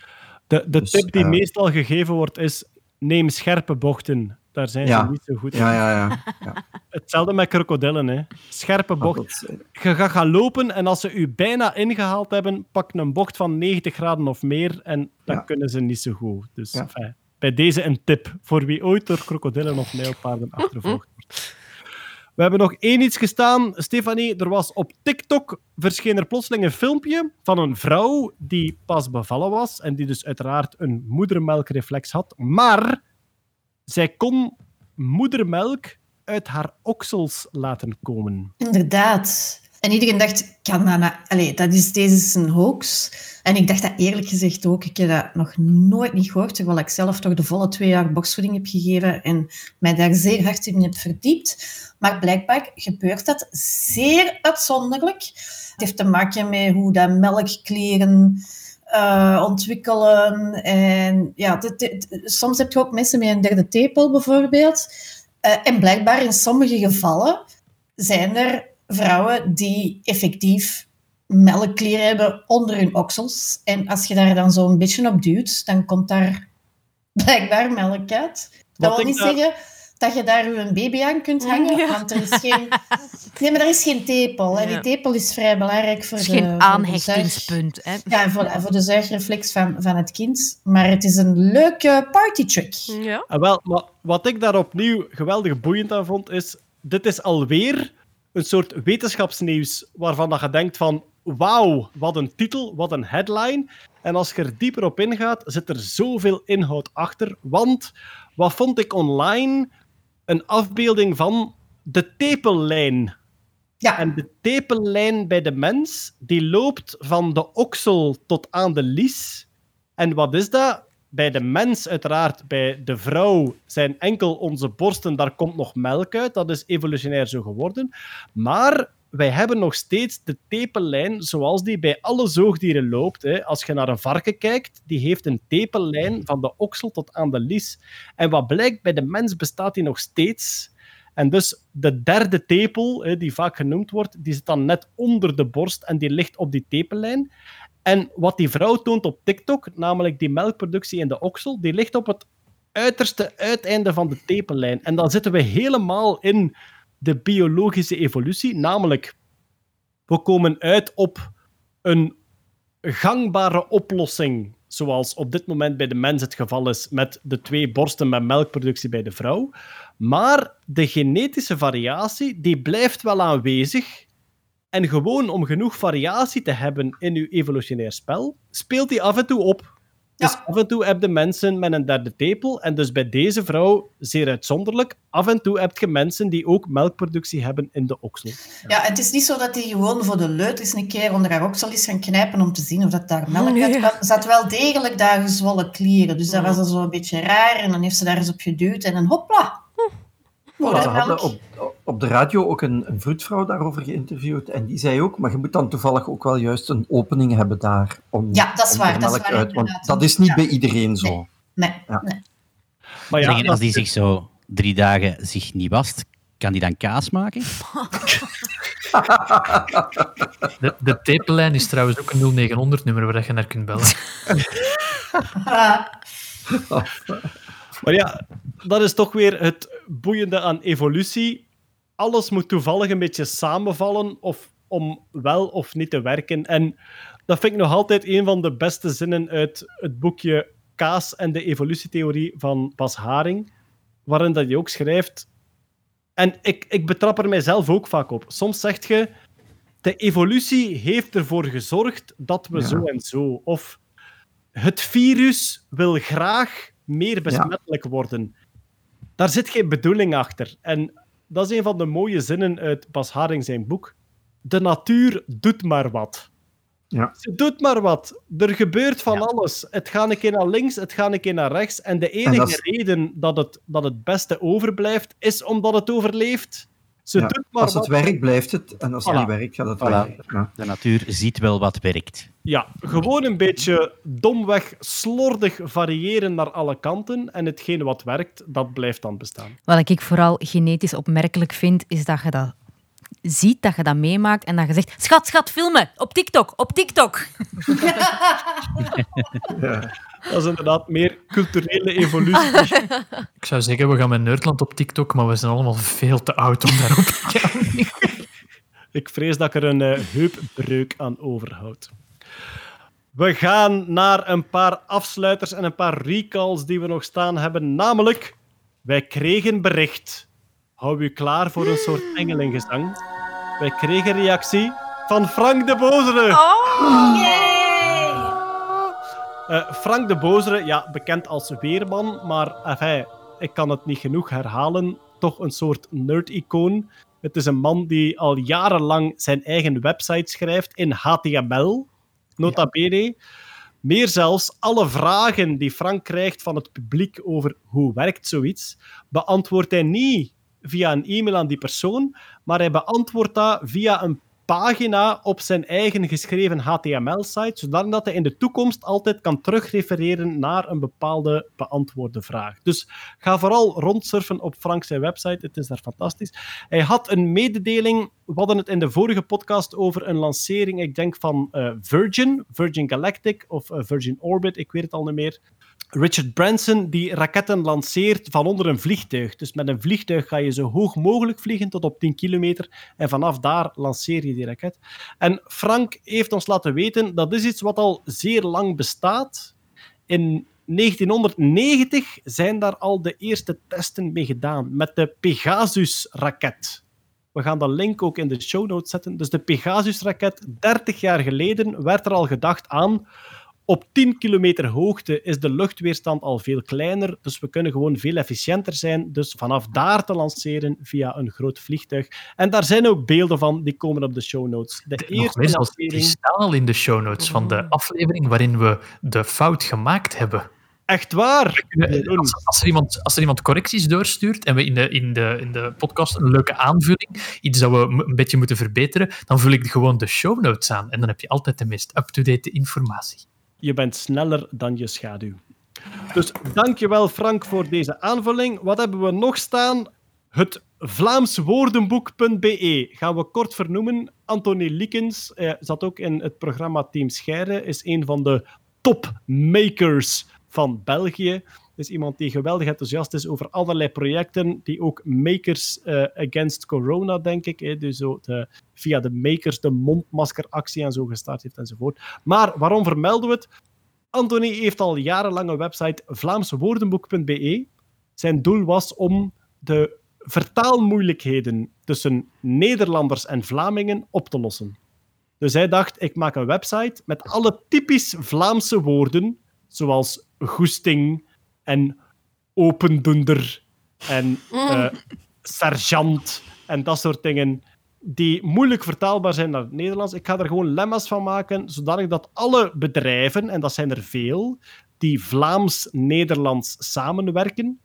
de, de Dus, tip die eh, meestal gegeven wordt is: neem scherpe bochten. Daar zijn Ja. ze niet zo goed in. Ja, ja, ja. ja. Hetzelfde met krokodillen. Hè. Scherpe bochten. dat is- Je gaat gaan lopen en als ze u bijna ingehaald hebben, pak een bocht van 90 graden of meer en dan Ja. kunnen ze niet zo goed. Dus enfin, bij deze een tip voor wie ooit door krokodillen of nijlpaarden achtervolgd wordt. We hebben nog één iets gestaan. Stefanie, er was op TikTok verscheen er plotseling een filmpje van een vrouw die pas bevallen was en die dus uiteraard een moedermelkreflex had. Maar zij kon moedermelk uit haar oksels laten komen. Inderdaad. En iedereen dacht, kan dat nou... Dat is, deze is een hoax. En ik dacht dat eerlijk gezegd ook. Ik heb dat nog nooit niet gehoord, terwijl ik zelf toch de volle twee jaar borstvoeding heb gegeven en mij daar zeer hard in heb verdiept. Maar blijkbaar gebeurt dat zeer uitzonderlijk. Het heeft te maken met hoe dat melkklieren eh, ontwikkelen. En ja, dit- dit- soms heb je ook mensen met een derde tepel bijvoorbeeld. Eh, en blijkbaar in sommige gevallen zijn er vrouwen die effectief melkklieren hebben onder hun oksels. En als je daar dan zo'n beetje op duwt, dan komt daar blijkbaar melk uit. Dat Wat wil niet daar- zeggen dat je daar een baby aan kunt hangen, Ja. want er is geen... Nee, maar er is geen tepel. En Ja. die tepel is vrij belangrijk voor Het de... is geen aanhechtingspunt. Hè? Ja, voor, voor de zuigreflex van, van het kind. Maar het is een leuke partytrick. Ja. Ah, wel, maar wat ik daar opnieuw geweldig boeiend aan vond, is... Dit is alweer een soort wetenschapsnieuws waarvan dat je denkt van... Wauw, wat een titel, wat een headline. En als je er dieper op ingaat, zit er zoveel inhoud achter. Want, wat vond ik online? Een afbeelding van de tepellijn. Ja. En de tepellijn bij de mens, die loopt van de oksel tot aan de lies. En wat is dat? Bij de mens, uiteraard, bij de vrouw, zijn enkel onze borsten, daar komt nog melk uit. Dat is evolutionair zo geworden. Maar wij hebben nog steeds de tepellijn zoals die bij alle zoogdieren loopt. Hè. Als je naar een varken kijkt, die heeft een tepellijn van de oksel tot aan de lies. En wat blijkt, bij de mens bestaat die nog steeds. En dus de derde tepel, hè, die vaak genoemd wordt, die zit dan net onder de borst en die ligt op die tepellijn. En wat die vrouw toont op TikTok, namelijk die melkproductie in de oksel, die ligt op het uiterste uiteinde van de tepellijn. En dan zitten we helemaal in de biologische evolutie, namelijk we komen uit op een gangbare oplossing, zoals op dit moment bij de mens het geval is met de twee borsten met melkproductie bij de vrouw. Maar de genetische variatie die blijft wel aanwezig. En gewoon om genoeg variatie te hebben in uw evolutionair spel, speelt die af en toe op. Dus af en toe heb je mensen met een derde tepel. En dus bij deze vrouw, zeer uitzonderlijk, af en toe heb je mensen die ook melkproductie hebben in de oksel. Ja, het is niet zo dat hij gewoon voor de leut eens een keer onder haar oksel is gaan knijpen om te zien of dat daar melk uit kwam. Er zat wel degelijk daar gezwollen klieren. Dus dat was dan zo een beetje raar. En dan heeft ze daar eens op geduwd en dan hopla. Voilà, ze hadden op, op de radio ook een, een vroedvrouw daarover geïnterviewd. En die zei ook, maar je moet dan toevallig ook wel juist een opening hebben daar. Om, Ja, dat is om waar, dat is waar, uit, want dat is niet bij iedereen zo. Nee, Ja. nee. Maar ja, Zeggen, als die zich zo drie dagen zich niet wast, kan die dan kaas maken? De, de tepellijn is trouwens ook een 0900-nummer waar je naar kunt bellen. Maar ja, dat is toch weer het boeiende aan evolutie. Alles moet toevallig een beetje samenvallen of om wel of niet te werken. En dat vind ik nog altijd een van de beste zinnen uit het boekje Kaas en de evolutietheorie van Bas Haring, waarin dat je ook schrijft... En ik, ik betrap er mijzelf ook vaak op. Soms zegt je, de evolutie heeft ervoor gezorgd dat we Ja. zo en zo. Of het virus wil graag meer besmettelijk worden. Daar zit geen bedoeling achter. En dat is een van de mooie zinnen uit Bas Haring zijn boek. De natuur doet maar wat. Ja. Ze doet maar wat. Er gebeurt van alles. Het gaat een keer naar links, het gaat een keer naar rechts. En de enige dat is- reden dat het, dat het beste overblijft, is omdat het overleeft. Ze Ja, doet maar als wat. het werkt, blijft het. En als het Voilà. niet werkt, gaat het Voilà. weg. Ja. De natuur ziet wel wat werkt. Ja, gewoon een beetje domweg, slordig variëren naar alle kanten. En hetgene wat werkt, dat blijft dan bestaan. Wat ik vooral genetisch opmerkelijk vind, is dat je dat ziet, dat je dat meemaakt en dat je zegt: Schat, schat, filmen! Op TikTok, op TikTok! Dat is inderdaad meer culturele evolutie. Ik zou zeggen, we gaan met Nerdland op TikTok, maar we zijn allemaal veel te oud om daarop te gaan. Ik vrees dat ik er een eh, heupbreuk aan overhoud. We gaan naar een paar afsluiters en een paar recalls die we nog staan hebben. Namelijk, wij kregen bericht. Hou u klaar voor een soort engelengezang. Wij kregen reactie van Frank de Bozere. Eh, Frank de Bozere, ja, bekend als weerman, maar enfin, ik kan het niet genoeg herhalen. Toch een soort nerd-icoon. Het is een man die al jarenlang zijn eigen website schrijft in HTML, nota bene. Meer zelfs, alle vragen die Frank krijgt van het publiek over hoe werkt zoiets, beantwoordt hij niet via een e-mail aan die persoon, maar hij beantwoordt dat via een pagina op zijn eigen geschreven HTML-site, zodat hij in de toekomst altijd kan terugrefereren naar een bepaalde beantwoorde vraag. Dus ga vooral rondsurfen op Frank zijn website, het is daar fantastisch. Hij had een mededeling, we hadden het in de vorige podcast over een lancering, ik denk van eh, Virgin, Virgin Galactic of eh, Virgin Orbit, ik weet het al niet meer. Richard Branson die raketten lanceert van onder een vliegtuig. Dus met een vliegtuig ga je zo hoog mogelijk vliegen, tot op 10 kilometer. En vanaf daar lanceer je die raket. En Frank heeft ons laten weten, dat is iets wat al zeer lang bestaat. In 1990 zijn daar al de eerste testen mee gedaan, met de Pegasus-raket. We gaan dat link ook in de show notes zetten. Dus de Pegasus-raket, 30 jaar geleden, werd er al gedacht aan op 10 kilometer hoogte is de luchtweerstand al veel kleiner, dus we kunnen gewoon veel efficiënter zijn. Dus vanaf daar te lanceren via een groot vliegtuig. En daar zijn ook beelden van, die komen op de show notes. De Nog eerste lancering... staan al in de show notes van de aflevering waarin we de fout gemaakt hebben. Echt waar? Als, als, er iemand, als er iemand correcties doorstuurt en we in de, in, de, in de podcast een leuke aanvulling, iets dat we een beetje moeten verbeteren, dan vul ik gewoon de show notes aan. En dan heb je altijd de meest up-to-date informatie. Je bent sneller dan je schaduw. Dus dankjewel Frank voor deze aanvulling. Wat hebben we nog staan? Het Vlaamswoordenboek.be gaan we kort vernoemen. Anthony Likens eh, zat ook in het programma Team Scheire, is een van de topmakers van België. Is iemand die geweldig enthousiast is over allerlei projecten, die ook Makers eh, Against Corona, denk ik, hè, dus zo de, via de Makers de mondmaskeractie en zo gestart heeft enzovoort. Maar waarom vermelden we het? Anthony heeft al jarenlang een website vlaamsewoordenboek.be. Zijn doel was om de vertaalmoeilijkheden tussen Nederlanders en Vlamingen op te lossen. Dus hij dacht, ik maak een website met alle typisch Vlaamse woorden, zoals goesting en opendoender en eh, sergeant en dat soort dingen, die moeilijk vertaalbaar zijn naar het Nederlands. Ik ga er gewoon lemma's van maken, zodanig dat alle bedrijven, en dat zijn er veel, die Vlaams-Nederlands samenwerken,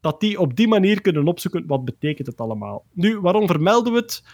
dat die op die manier kunnen opzoeken wat betekent het allemaal. Nu, waarom vermelden we het?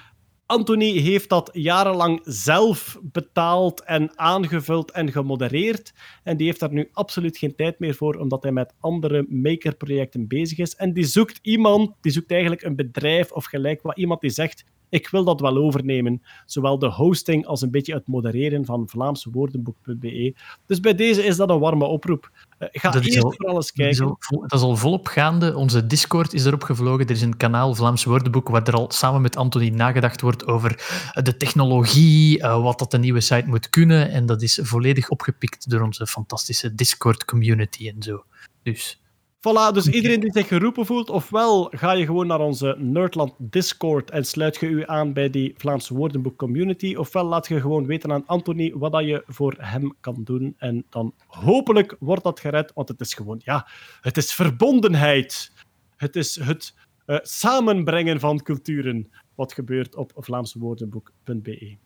Anthony heeft dat jarenlang zelf betaald en aangevuld en gemodereerd. En die heeft daar nu absoluut geen tijd meer voor, omdat hij met andere makerprojecten bezig is. En die zoekt iemand, die zoekt eigenlijk een bedrijf of gelijk wat, iemand die zegt ik wil dat wel overnemen. Zowel de hosting als een beetje het modereren van vlaamsewoordenboek.be. Dus bij deze is dat een warme oproep. Uh, ga Dat eerst al- voor alles Dat is, kijken. al, dat is al volop gaande. Onze Discord is erop gevlogen. Er is een kanaal Vlaams Woordenboek waar er al samen met Anthony nagedacht wordt over eh, de technologie, eh, wat dat de nieuwe site moet kunnen. En dat is volledig opgepikt door onze fantastische Discord community en zo. Dus Voilà, dus iedereen die zich geroepen voelt, ofwel ga je gewoon naar onze Nerdland Discord en sluit je u aan bij die Vlaamse woordenboek community, ofwel laat je gewoon weten aan Anthony wat dat je voor hem kan doen. En dan hopelijk wordt dat gered, want het is gewoon, ja, het is verbondenheid. Het is het eh, samenbrengen van culturen wat gebeurt op vlaamsewoordenboek.be.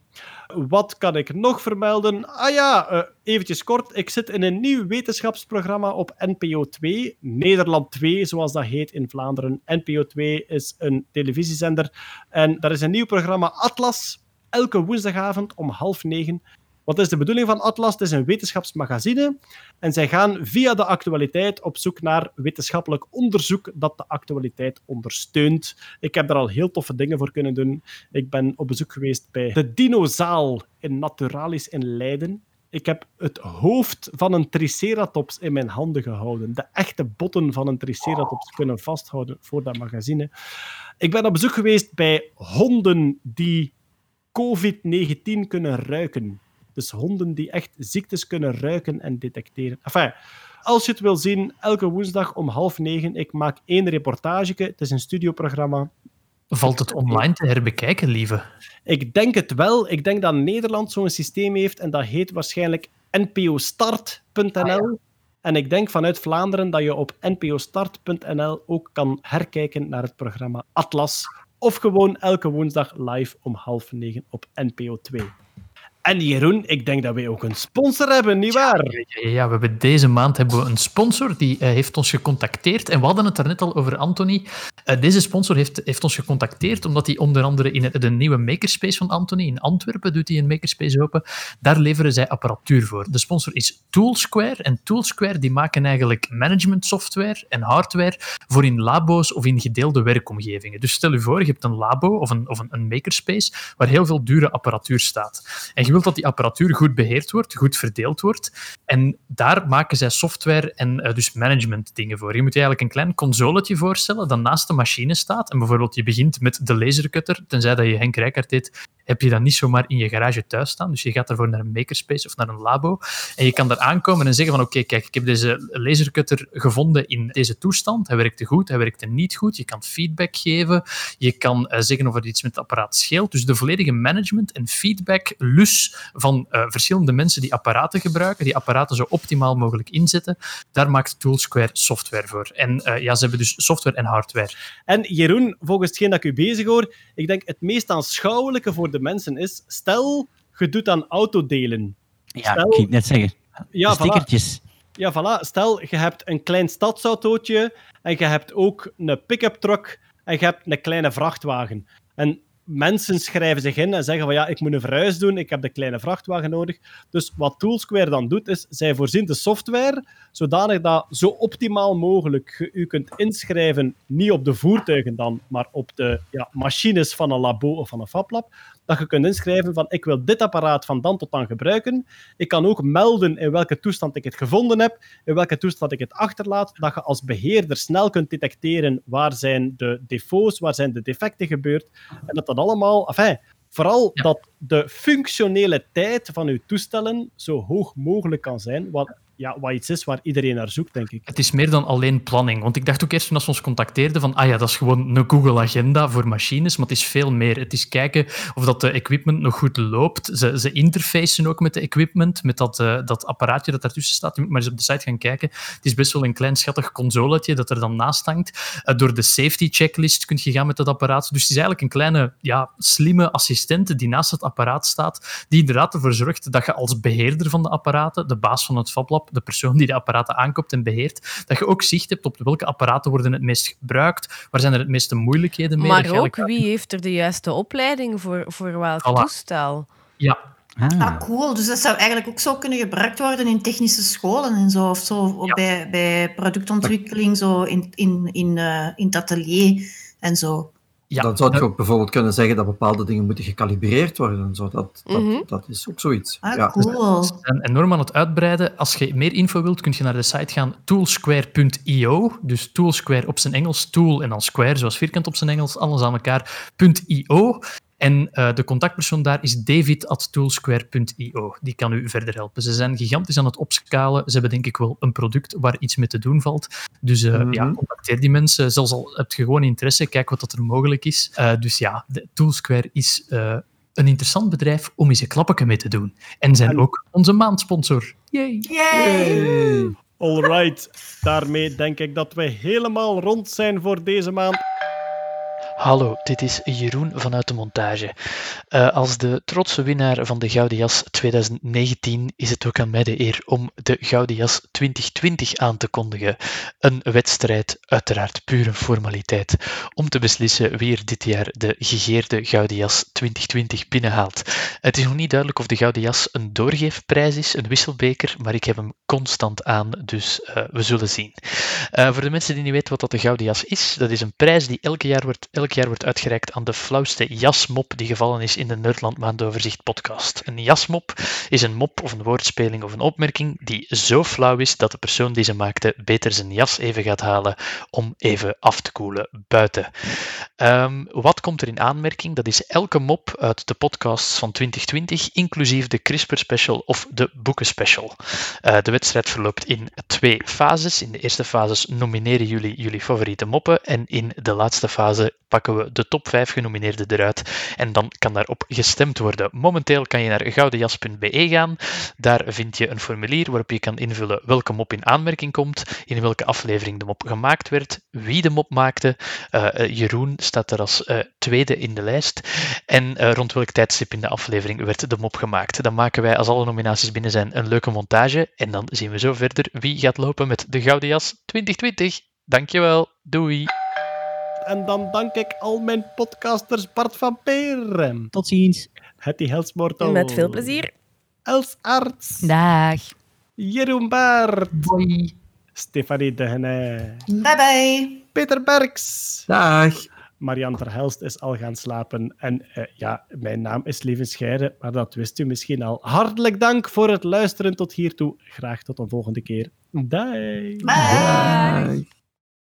Wat kan ik nog vermelden? Ah ja, eh, eventjes kort. Ik zit in een nieuw wetenschapsprogramma op NPO 2. Nederland 2, zoals dat heet in Vlaanderen. NPO 2 is een televisiezender. En daar is een nieuw programma Atlas. Elke woensdagavond om half negen. Wat is de bedoeling van Atlas? Het is een wetenschapsmagazine. En zij gaan via de actualiteit op zoek naar wetenschappelijk onderzoek dat de actualiteit ondersteunt. Ik heb daar al heel toffe dingen voor kunnen doen. Ik ben op bezoek geweest bij de Dinozaal in Naturalis in Leiden. Ik heb het hoofd van een triceratops in mijn handen gehouden. De echte botten van een triceratops kunnen vasthouden voor dat magazine. Ik ben op bezoek geweest bij honden die COVID-19 kunnen ruiken. Dus honden die echt ziektes kunnen ruiken en detecteren. Enfin, als je het wil zien, elke woensdag om half negen, ik maak één reportage. Het is een studioprogramma. valt het online te herbekijken, lieve? Ik denk het wel. Ik denk dat Nederland zo'n systeem heeft en dat heet waarschijnlijk npostart.nl. En ik denk vanuit Vlaanderen dat je op npostart.nl ook kan herkijken naar het programma Atlas. Of gewoon elke woensdag live om half negen op NPO 2. En Jeroen, ik denk dat wij ook een sponsor hebben, nietwaar? Ja, ja, we hebben deze maand hebben we een sponsor die eh, heeft ons gecontacteerd. En we hadden het daarnet al over Anthony. Eh, deze sponsor heeft, heeft ons gecontacteerd omdat hij onder andere in de nieuwe makerspace van Anthony in Antwerpen doet hij een makerspace open. Daar leveren zij apparatuur voor. De sponsor is Toolsquare. En Toolsquare die maken eigenlijk management software en hardware voor in labo's of in gedeelde werkomgevingen. Dus stel je voor, je hebt een labo of een, of een, een makerspace waar heel veel dure apparatuur staat. En je wilt dat die apparatuur goed beheerd wordt, goed verdeeld wordt. En daar maken zij software en eh, dus management dingen voor. Je moet je eigenlijk een klein consoletje voorstellen dat naast de machine staat. En bijvoorbeeld je begint met de lasercutter, tenzij dat je Henk Rijkaard deed, heb je dat niet zomaar in je garage thuis staan. Dus je gaat daarvoor naar een makerspace of naar een labo. En je kan daar aankomen en zeggen van oké, kijk, ik heb deze lasercutter gevonden in deze toestand. Hij werkte goed, hij werkte niet goed. Je kan feedback geven. Je kan eh, zeggen of er iets met het apparaat scheelt. Dus de volledige management en feedback lus van eh, verschillende mensen die apparaten gebruiken, die apparaten zo optimaal mogelijk inzetten, daar maakt Toolsquare software voor. En eh, ja, ze hebben dus software en hardware. En Jeroen, volgens hetgeen dat ik u bezig hoor, ik denk het meest aanschouwelijke voor de mensen is, stel, je doet aan autodelen. Ja, Stel- ik net zeggen. Ja, De voilà. stickertjes. Ja, voilà. Stel, je hebt een klein stadsautootje en je hebt ook een pick-up truck en je hebt een kleine vrachtwagen. En mensen schrijven zich in en zeggen van ja, ik moet een verhuis doen, ik heb de kleine vrachtwagen nodig. Dus wat Toolsquare dan doet, is zij voorzien de software zodanig dat zo optimaal mogelijk je u kunt inschrijven, niet op de voertuigen dan, maar op de ja, machines van een labo of van een fablab. Dat je kunt inschrijven van ik wil dit apparaat van dan tot dan gebruiken. Ik kan ook melden in welke toestand ik het gevonden heb, in welke toestand ik het achterlaat, dat je als beheerder snel kunt detecteren waar zijn de defaults, waar zijn de defecten gebeurd. En dat dat allemaal... Enfin, vooral dat de functionele tijd van uw toestellen zo hoog mogelijk kan zijn, ja, wat iets is waar iedereen naar zoekt, denk ik. Het is meer dan alleen planning. Want ik dacht ook eerst toen ze ons contacteerden van ah ja, dat is gewoon een Google Agenda voor machines, maar het is veel meer. Het is kijken of dat de equipment nog goed loopt. Ze, ze interfacen ook met de equipment, met dat, eh, dat apparaatje dat daartussen staat. Je moet maar eens op de site gaan kijken. Het is best wel een klein schattig consoletje dat er dan naast hangt. Eh, door de safety checklist kun je gaan met dat apparaat. Dus het is eigenlijk een kleine, ja, slimme assistent die naast het apparaat staat, die inderdaad ervoor zorgt dat je als beheerder van de apparaten, de baas van het FabLab, de persoon die de apparaten aankoopt en beheert, dat je ook zicht hebt op welke apparaten worden het meest gebruikt, waar zijn er het meeste moeilijkheden mee. Maar ook, wie heeft er de juiste opleiding voor, voor welk Voilà. toestel? Ja. Ah, cool. Dus dat zou eigenlijk ook zo kunnen gebruikt worden in technische scholen en zo. Of zo of bij, bij productontwikkeling, zo in, in, in, eh, in het atelier en zo. Dan zou je ook bijvoorbeeld kunnen zeggen dat bepaalde dingen moeten gecalibreerd worden. Zo, dat, dat, Mhm. dat is ook zoiets. Ah, ja. cool. Ze zijn enorm aan het uitbreiden. Als je meer info wilt, kun je naar de site gaan toolsquare.io. Dus toolsquare op zijn Engels, tool en dan square, zoals vierkant op zijn Engels, alles aan elkaar, .io. En eh, de contactpersoon daar is david.toolsquare.io. Die kan u verder helpen. Ze zijn gigantisch aan het opschalen. Ze hebben denk ik wel een product waar iets mee te doen valt. Dus eh, Mhm. ja, contacteer die mensen. Zelfs al heb je gewoon interesse, kijk wat dat er mogelijk is. Eh, dus ja, de Toolsquare is eh, een interessant bedrijf om eens een klappetje mee te doen. En zijn ook onze maandsponsor. Yay! Yay! Alright, daarmee denk ik dat we helemaal rond zijn voor deze maand. Hallo, dit is Jeroen vanuit de montage. Eh, als de trotse winnaar van de Gouden Jas 2019 is het ook aan mij de eer om de Gouden Jas 2020 aan te kondigen. Een wedstrijd, uiteraard pure formaliteit, om te beslissen wie er dit jaar de gegeerde Gouden Jas 2020 binnenhaalt. Het is nog niet duidelijk of de Gouden Jas een doorgeefprijs is, een wisselbeker, maar ik heb hem constant aan, dus eh, we zullen zien. Eh, voor de mensen die niet weten wat dat de Gouden Jas is, dat is een prijs die elk jaar wordt, jaar wordt uitgereikt aan de flauwste jasmop die gevallen is in de Nerdland Maandoverzicht podcast. Een jasmop is een mop of een woordspeling of een opmerking die zo flauw is dat de persoon die ze maakte beter zijn jas even gaat halen om even af te koelen buiten. Ehm, wat komt er in aanmerking? Dat is elke mop uit de podcasts van 2020, inclusief de CRISPR special of de boeken special. Eh, de wedstrijd verloopt in twee fases. In de eerste fase nomineren jullie jullie favoriete moppen en in de laatste fase pakken we de top 5 genomineerden eruit en dan kan daarop gestemd worden. Momenteel kan je naar goudenjas.be gaan. Daar vind je een formulier waarop je kan invullen welke mop in aanmerking komt, in welke aflevering de mop gemaakt werd, wie de mop maakte. Eh, eh, Jeroen staat er als eh, tweede in de lijst. En rond welk tijdstip in de aflevering werd de mop gemaakt. Dan maken wij, als alle nominaties binnen zijn, een leuke montage. En dan zien we zo verder wie gaat lopen met de Gouden Jas 2020. Dankjewel. Doei. En dan dank ik al mijn podcasters Bart van Peer. Tot ziens. Hetty Helsmoortel. Met veel plezier. Els Arts. Dag. Jeroen Baert. Bye. Stefanie de Henne. Bye bye. Peter Berks. Dag. Marianne Verhelst is al gaan slapen. En eh, ja, mijn naam is Leven Scheire, maar dat wist u misschien al. Hartelijk dank voor het luisteren tot hiertoe. Graag tot een volgende keer. Bye. Bye. Dag.